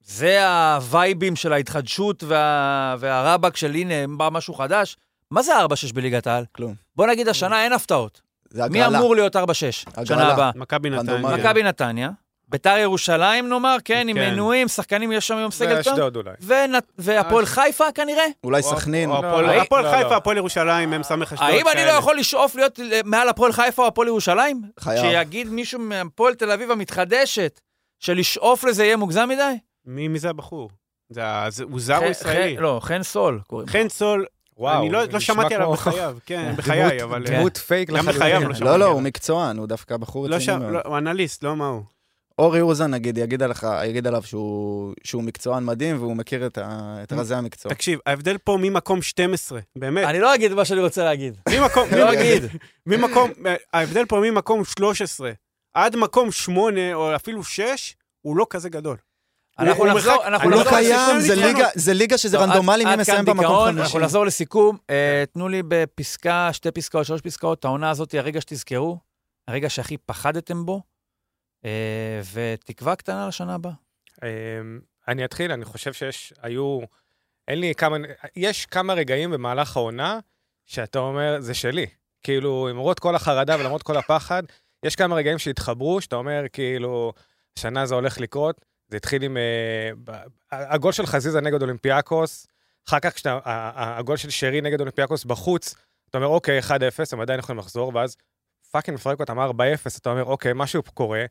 Speaker 2: זה הווייבים של ההתחדשות וה... והרבאק של הנה, בא משהו חדש. מה זה 4-6 בליגת העל?
Speaker 5: כלום.
Speaker 2: בוא נגיד השנה אין הפתעות.
Speaker 5: זה
Speaker 2: מי
Speaker 5: הגרלה.
Speaker 2: אמור להיות 4-6 שנה. הבאה?
Speaker 3: מכבי נתניה.
Speaker 2: מכבי נתניה, ביתר ירושלים נאמר, כן, עם
Speaker 3: כן.
Speaker 2: מנויים, שחקנים יש שם היום סגל טוב,
Speaker 4: ואשדוד אולי.
Speaker 2: והפועל חיפה כנראה.
Speaker 5: אולי
Speaker 3: או-
Speaker 5: סכנין.
Speaker 3: הפועל-
Speaker 2: לא,
Speaker 3: הפועל
Speaker 4: לא,
Speaker 3: חיפה,
Speaker 4: לא.
Speaker 3: הפועל ירושלים, הם סמך אשדוד.
Speaker 2: האם אני לא
Speaker 3: כאלה.
Speaker 2: יכול לשאוף להיות מעל הפועל חיפה או הפועל ירושלים?
Speaker 5: חייב.
Speaker 2: שיגיד מישהו מהפועל תל אביב המתחדשת, שלשאוף לזה יהיה מוגזם מדי?
Speaker 3: מי מי זה הבחור? הוא זר או ישראלי?
Speaker 2: לא, חן סול קוראים לו.
Speaker 3: חן סול,
Speaker 4: וואו,
Speaker 3: אני לא לא שמעתי עליו בחייו, [laughs] כן. בחיי,
Speaker 4: דמות-
Speaker 3: אבל...
Speaker 4: דמות פייק
Speaker 3: גם
Speaker 4: לחלוטין.
Speaker 3: בחייו לא
Speaker 5: לא,
Speaker 3: שמעתי
Speaker 5: לא,
Speaker 3: עליו.
Speaker 5: הוא מקצוען, הוא דווקא בחור
Speaker 3: לא
Speaker 5: רציני מאוד.
Speaker 3: לא, הוא אנליסט, לא מה הוא.
Speaker 5: אורי אוזן, נגיד, יגיד עליך, יגיד עליו שהוא שהוא מקצוען מדהים, והוא מכיר את ה- את רזי המקצוע.
Speaker 3: תקשיב, ההבדל פה ממקום 12, באמת,
Speaker 2: אני לא אגיד מה שאני רוצה להגיד.
Speaker 3: ממקום,
Speaker 2: לא אגיד. [laughs]
Speaker 3: ממקום, ההבדל פה ממקום 13 עד מקום 8, או אפילו 6, הוא לא כזה גדול.
Speaker 2: אנחנו נחזור,
Speaker 3: מרחק-
Speaker 2: אנחנו
Speaker 3: אני
Speaker 5: הוא
Speaker 3: לא
Speaker 2: נחזור-
Speaker 5: קיים, זה ליגה- זה ליגה שזה
Speaker 2: לא,
Speaker 5: רנדומלי מי מסיים במקום חמישי.
Speaker 2: אנחנו נחזור לסיכום. אה, תנו לי בפסקה, שתי פסקאות, שלוש פסקאות, העונה הזאת, הרגע שתזכרו, הרגע שהכי פחדתם בו, אה, ותקווה קטנה לשנה הבאה.
Speaker 4: אמ, אני אתחיל, אני חושב שיש, היו, אין לי כמה, יש כמה רגעים במהלך העונה שאתה אומר, זה שלי. כאילו, למרות כל החרדה ולמרות כל הפחד, יש כמה רגעים שהתחברו, שאתה אומר, כאילו, השנה זה הולך לקרות. זה התחיל עם... אה, הגול של חזיזה נגד אולימפיאקוס, אחר כך כשאתה, הגול של שרי נגד אולימפיאקוס בחוץ, אתה אומר, אוקיי, 1-0, הם עדיין יכולים לחזור, ואז fucking מפרק אותם 4-0, אתה אומר, אוקיי, משהו קורה.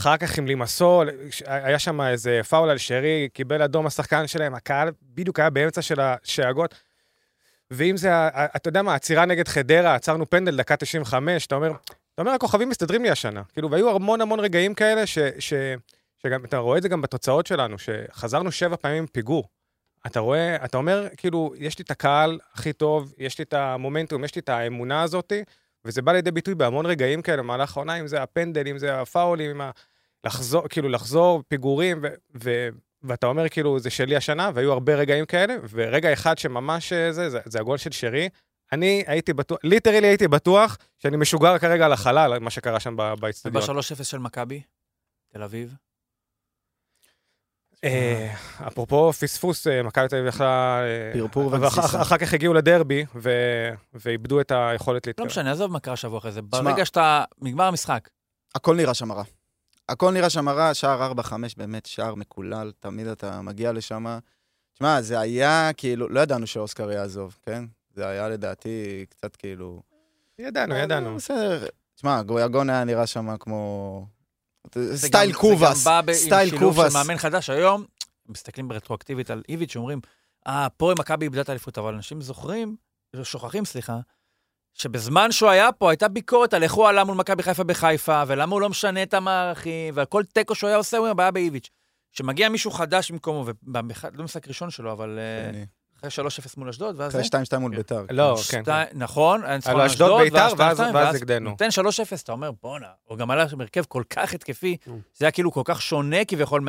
Speaker 4: אחר כך עם לימסול, היה שם איזה פאול על שרי, קיבל אדום השחקן שלהם, הקהל בדיוק היה באמצע של השאגות. ואם זה, אתה יודע מה, עצירה נגד חדרה, עצרנו פנדל, דקה 95, אתה אומר, אתה אומר, הכוכבים מסתדרים לי השנה. כאילו, והיו המון המון רגעים כאלה, ש, ש, שגם, אתה רואה את זה גם בתוצאות שלנו, שחזרנו שבע פעמים פיגור. אתה רואה, אתה אומר, כאילו, יש לי את הקהל הכי טוב, יש לי את המומנטום, יש לי את האמונה הזאתי, וזה בא לידי ביטוי בהמון רגעים כאלה במהלך העונה, אם זה הפנדל, אם זה הפאולים, אם ה... לחזור, כאילו, לחזור פיגורים, ו... ו... ואתה אומר, כאילו, זה שלי השנה, והיו הרבה רגעים כאלה, ורגע אחד שממש אה, זה, זה, זה הגול של שרי. אני הייתי בטוח, ליטרלי הייתי בטוח שאני משוגר כרגע על החלל, מה שקרה שם באצטדיון.
Speaker 2: ב-3-0 של מכבי, תל אביב.
Speaker 4: אה, אפרופו פספוס, אה, מכבי תל אביב יכלה... אה,
Speaker 5: פרפור וגסיסה.
Speaker 4: אחר כך הגיעו לדרבי, ואיבדו את היכולת
Speaker 2: לא
Speaker 4: להתקרב.
Speaker 2: משנה, עזוב מה קרה שבוע אחרי זה. ברגע שאתה, נגמר המשחק.
Speaker 5: הכל נראה שם רע. הכל נראה שם רע, שער 4-5 באמת שער מקולל, תמיד אתה מגיע לשם. תשמע, זה היה כאילו, לא ידענו שאוסקר יעזוב, כן? זה היה לדעתי קצת כאילו...
Speaker 4: ידענו, ידענו.
Speaker 5: בסדר. תשמע, גויגון היה נראה שם כמו... סטייל
Speaker 2: גם-
Speaker 5: קובאס,
Speaker 2: זה גם בא עם
Speaker 5: סטייל
Speaker 2: שילוב. של מאמן חדש. היום, מסתכלים ברטרואקטיבית על איביץ', שאומרים, אה, פה מכבי איבדה את האליפות, אבל אנשים זוכרים, שוכחים, סליחה, שבזמן שהוא היה פה הייתה ביקורת על איך הוא עלה מול מכבי חיפה בחיפה, ולמה הוא לא משנה את המערכים, ועל כל תיקו שהוא היה עושה, הוא הבעיה באיביץ'. כשמגיע מישהו חדש במקומו, ובאחד, לא משחק ראשון שלו, אבל אה,
Speaker 5: אני-
Speaker 2: אחרי 3-0 מול אשדוד, ואז...
Speaker 5: אחרי 2-2 מול
Speaker 3: כן.
Speaker 5: ביתר.
Speaker 4: לא,
Speaker 2: שתי-
Speaker 4: כן.
Speaker 2: נכון, היה ניצחון
Speaker 4: על
Speaker 2: על
Speaker 4: אשדוד ביתר, ואז-
Speaker 2: 2-2,
Speaker 4: ואז הגדלנו.
Speaker 2: נותן 3-0, אתה אומר, בואנה, הוא גם עלה בהרכב כל כך התקפי. זה היה כאילו כל כך שונה כביכול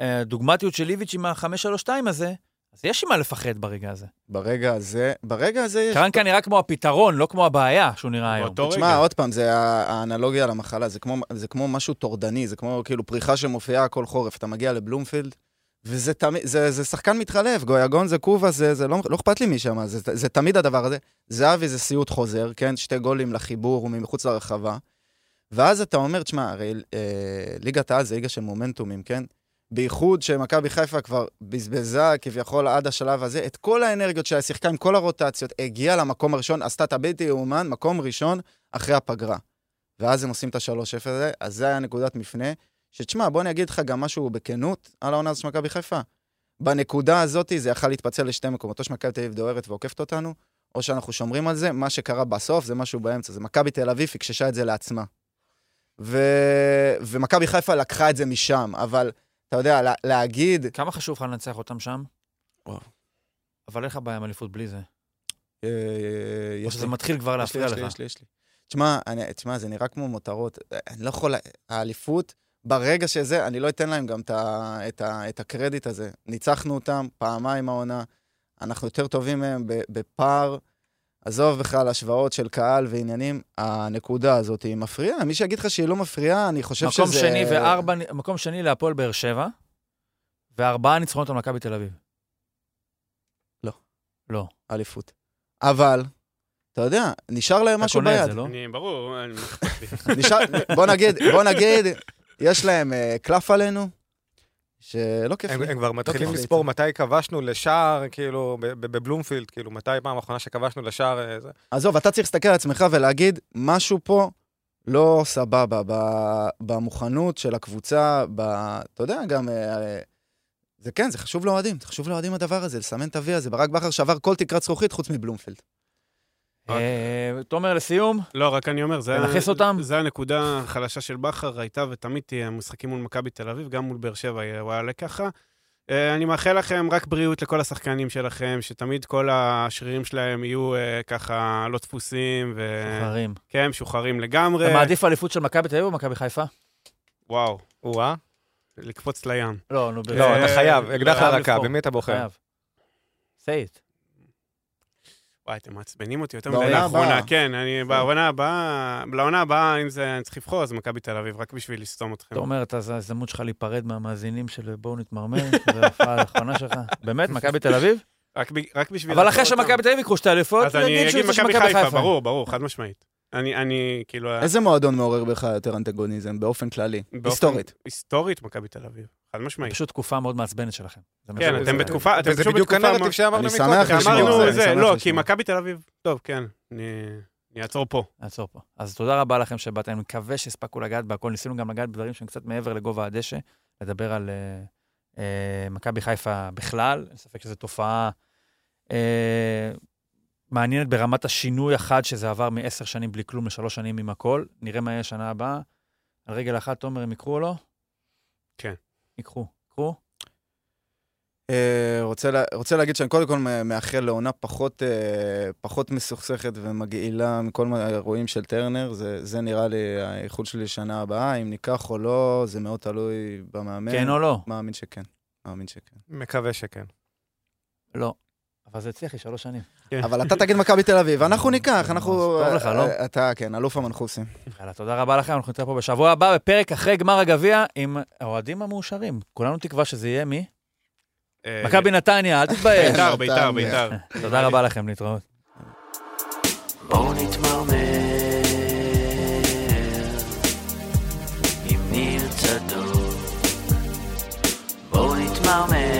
Speaker 2: מהדוגמטיות של איביץ' עם ה-5-3-2 הזה, אז יש עם מה לפחד ברגע הזה.
Speaker 5: ברגע הזה, ברגע הזה יש...
Speaker 2: קרנקה נראה כמו הפתרון, לא כמו הבעיה שהוא נראה היום.
Speaker 3: באותו
Speaker 5: תשמע. עוד פעם, זה האנלוגיה למחלה, זה כמו, זה כמו משהו טורדני, זה כמו כאילו פריחה שמופיעה כל חורף. אתה מגיע לבלומפילד, וזה תמיד, זה, זה שחקן מתחלף, גויגון זה קובה, זה, זה לא, לא אכפת לי שם, זה, זה תמיד הדבר הזה. זהבי זה סיוט חוזר, כן? שתי גולים לחיבור ומחוץ לרחבה. ואז אתה אומר, תשמע, הרי אה, ליגת העל זה ליגה של מומנטומים, כן? בייחוד שמכבי חיפה כבר בזבזה כביכול עד השלב הזה, את כל האנרגיות שלה שיחקה עם כל הרוטציות, הגיעה למקום הראשון, עשתה את הבלתי יאומן, מקום ראשון אחרי הפגרה. ואז הם עושים את ה-3-0 הזה, אז זה היה נקודת מפנה. שתשמע, בוא אני אגיד לך גם משהו בכנות על העונה הזאת של מכבי חיפה. בנקודה הזאת זה יכל להתפצל לשתי מקומות, או שמכבי תל אביב דוהרת ועוקפת אותנו, או שאנחנו שומרים על זה. מה שקרה בסוף זה משהו באמצע, זה מכבי תל אביב פיקששה את זה לעצמה. ו... ומכבי חיפה לקחה את זה משם, אבל אתה יודע, לה, להגיד...
Speaker 2: כמה חשוב לך לנצח אותם שם?
Speaker 5: וואו.
Speaker 2: אבל אין לך בעיה עם אליפות בלי זה.
Speaker 5: אה,
Speaker 2: או
Speaker 5: יש
Speaker 2: שזה
Speaker 5: לי,
Speaker 2: מתחיל כבר
Speaker 5: יש לי,
Speaker 2: להפריע
Speaker 5: יש לי,
Speaker 2: לך.
Speaker 5: יש לי, יש לי. תשמע, אני- תשמע, זה נראה כמו מותרות. אני לא יכול... האליפות, ברגע שזה, אני לא אתן להם גם את, ה, את, ה, את הקרדיט הזה. ניצחנו אותם פעמיים העונה, אנחנו יותר טובים מהם ב- בפער. עזוב בכלל השוואות של קהל ועניינים, הנקודה הזאת היא מפריעה. מי שיגיד לך שהיא לא מפריעה, אני חושב
Speaker 2: מקום
Speaker 5: שזה...
Speaker 2: שני וארבע, מקום שני להפועל באר שבע, וארבעה ניצחונות על מכבי תל אביב.
Speaker 5: לא.
Speaker 2: לא.
Speaker 5: אליפות. אבל, אתה יודע, נשאר להם
Speaker 2: אתה
Speaker 5: משהו
Speaker 2: קונה את
Speaker 5: ביד.
Speaker 2: זה, לא?
Speaker 3: אני, ברור, אני
Speaker 5: בוא נגיד, בוא נגיד, יש להם אה, קלף עלינו, שלא כיף
Speaker 4: הם,
Speaker 5: לי.
Speaker 4: הם כבר מתחילים
Speaker 5: כיף לי
Speaker 4: לספור. מתי כבשנו לשער, כאילו, בבלומפילד, כאילו, מתי פעם אחרונה שכבשנו לשער, אה.
Speaker 5: עזוב, אתה צריך להסתכל על עצמך ולהגיד, משהו פה לא סבבה במוכנות של הקבוצה, ב... אתה יודע, גם... אה, זה כן, זה חשוב לאוהדים, זה חשוב לאוהדים הדבר הזה, לסמן את ה-V הזה. ברק בכר שבר כל תקרת זכוכית חוץ מבלומפילד.
Speaker 2: אה, תומר, לסיום,
Speaker 3: לא, רק אני אומר, זה...
Speaker 2: לנכס אותם?
Speaker 3: זה הנקודה החלשה של בכר, הייתה ותמיד תהיה משחקים מול מכבי תל אביב, גם מול באר שבע יהיה- הוא יעלה ככה. אה, אני מאחל לכם רק בריאות לכל השחקנים שלכם, שתמיד כל השרירים שלהם יהיו אה, ככה לא דפוסים, ו...
Speaker 2: חברים.
Speaker 3: כן, משוחררים לגמרי.
Speaker 2: אתה מעדיף אליפות של מכבי תל אביב או מכבי חיפה?
Speaker 3: וואו,
Speaker 4: או-אה.
Speaker 3: לקפוץ לים.
Speaker 2: לא, נו,
Speaker 4: לא,
Speaker 3: אה,
Speaker 4: אתה חייב, אקדח
Speaker 2: חייב
Speaker 4: לרקה. במי אתה בוחר?
Speaker 2: חייב. it.
Speaker 3: וואי, אתם מעצבנים אותי יותר מדי לאחרונה. כן, אני בעונה הבאה, לעונה הבאה, אם זה, אני צריך לבחור, אז מכבי תל אביב, רק בשביל לסתום אתכם.
Speaker 2: תומר, אתה- זו ההזדמנות שלך להיפרד מהמאזינים של בואו נתמרמר, זו ההופעה האחרונה שלך. [laughs] באמת, מכבי תל אביב?
Speaker 3: רק בשביל...
Speaker 2: אבל אחרי. שמכבי תל אביב ייקחו שתי אליפויות,
Speaker 3: אז אני אגיד מכבי חיפה, ברור, ברור, חד משמעית. אני, אני, כאילו...
Speaker 5: איזה מועדון מעורר בך יותר אנטגוניזם, באופן כללי?
Speaker 3: באופן-
Speaker 5: היסטורית.
Speaker 3: היסטורית, מכבי תל אביב, חד משמעית.
Speaker 2: פשוט תקופה מאוד מעצבנת שלכם.
Speaker 3: כן, אתם בתקופה, אתם
Speaker 4: וזה
Speaker 3: פשוט
Speaker 4: בדיוק
Speaker 3: בתקופה...
Speaker 4: הנרטיב שאמרנו
Speaker 5: אני
Speaker 4: מקודם.
Speaker 5: שמח
Speaker 3: כי
Speaker 5: לשמוע,
Speaker 3: אמרנו
Speaker 5: זה,
Speaker 3: זה,
Speaker 5: אני
Speaker 3: לא,
Speaker 5: שמח
Speaker 3: כי. מכבי תל אביב, טוב, כן, אני אני אעצור פה.
Speaker 2: נעצור פה. אז תודה רבה לכם שבאתם, אני מקווה שהספקנו לגעת בהכל. ניסינו גם לגעת בדברים שהם קצת מעבר לגובה הדשא, לדבר על אה, אה, מכבי חיפה בכלל. אין ספק שזו תופעה אה, מעניינת ברמת השינוי החד, שזה עבר מעשר שנים בלי כלום לשלוש שנים עם הכל. נראה מה יהיה שנה הבאה. על רגל אחת, תומר, הם יקחו או לא?
Speaker 3: כן.
Speaker 2: ייקחו. ייקחו?
Speaker 5: אה, רוצה, לה, רוצה להגיד שאני קודם כל מאחל לעונה פחות, אה, פחות מסוכסכת ומגעילה מכל מה- האירועים של טרנר. זה, זה נראה לי האיחוד שלי לשנה הבאה. אם ניקח או לא, זה מאוד תלוי במאמן.
Speaker 2: כן או לא?
Speaker 5: מאמין שכן. מאמין שכן.
Speaker 4: מקווה שכן.
Speaker 2: לא. אבל זה הצליח לי שלוש שנים.
Speaker 5: אבל אתה תגיד מכבי תל אביב, אנחנו ניקח, אנחנו...
Speaker 2: טוב לך, לא?
Speaker 5: אה, אתה, כן, אלוף המנחוסים.
Speaker 2: יאללה, תודה רבה לכם, אנחנו נתראה פה בשבוע הבא, בפרק אחרי גמר הגביע, עם האוהדים המאושרים. כולנו תקווה שזה יהיה מי?
Speaker 3: אה,
Speaker 2: מכבי נתניה, אל תתבייש.
Speaker 3: ביתר, ביתר. ביתר.
Speaker 2: תודה רבה לכם, להתראות.
Speaker 1: בואו נתמרמר עם ניר צדוק. בואו נתמרמר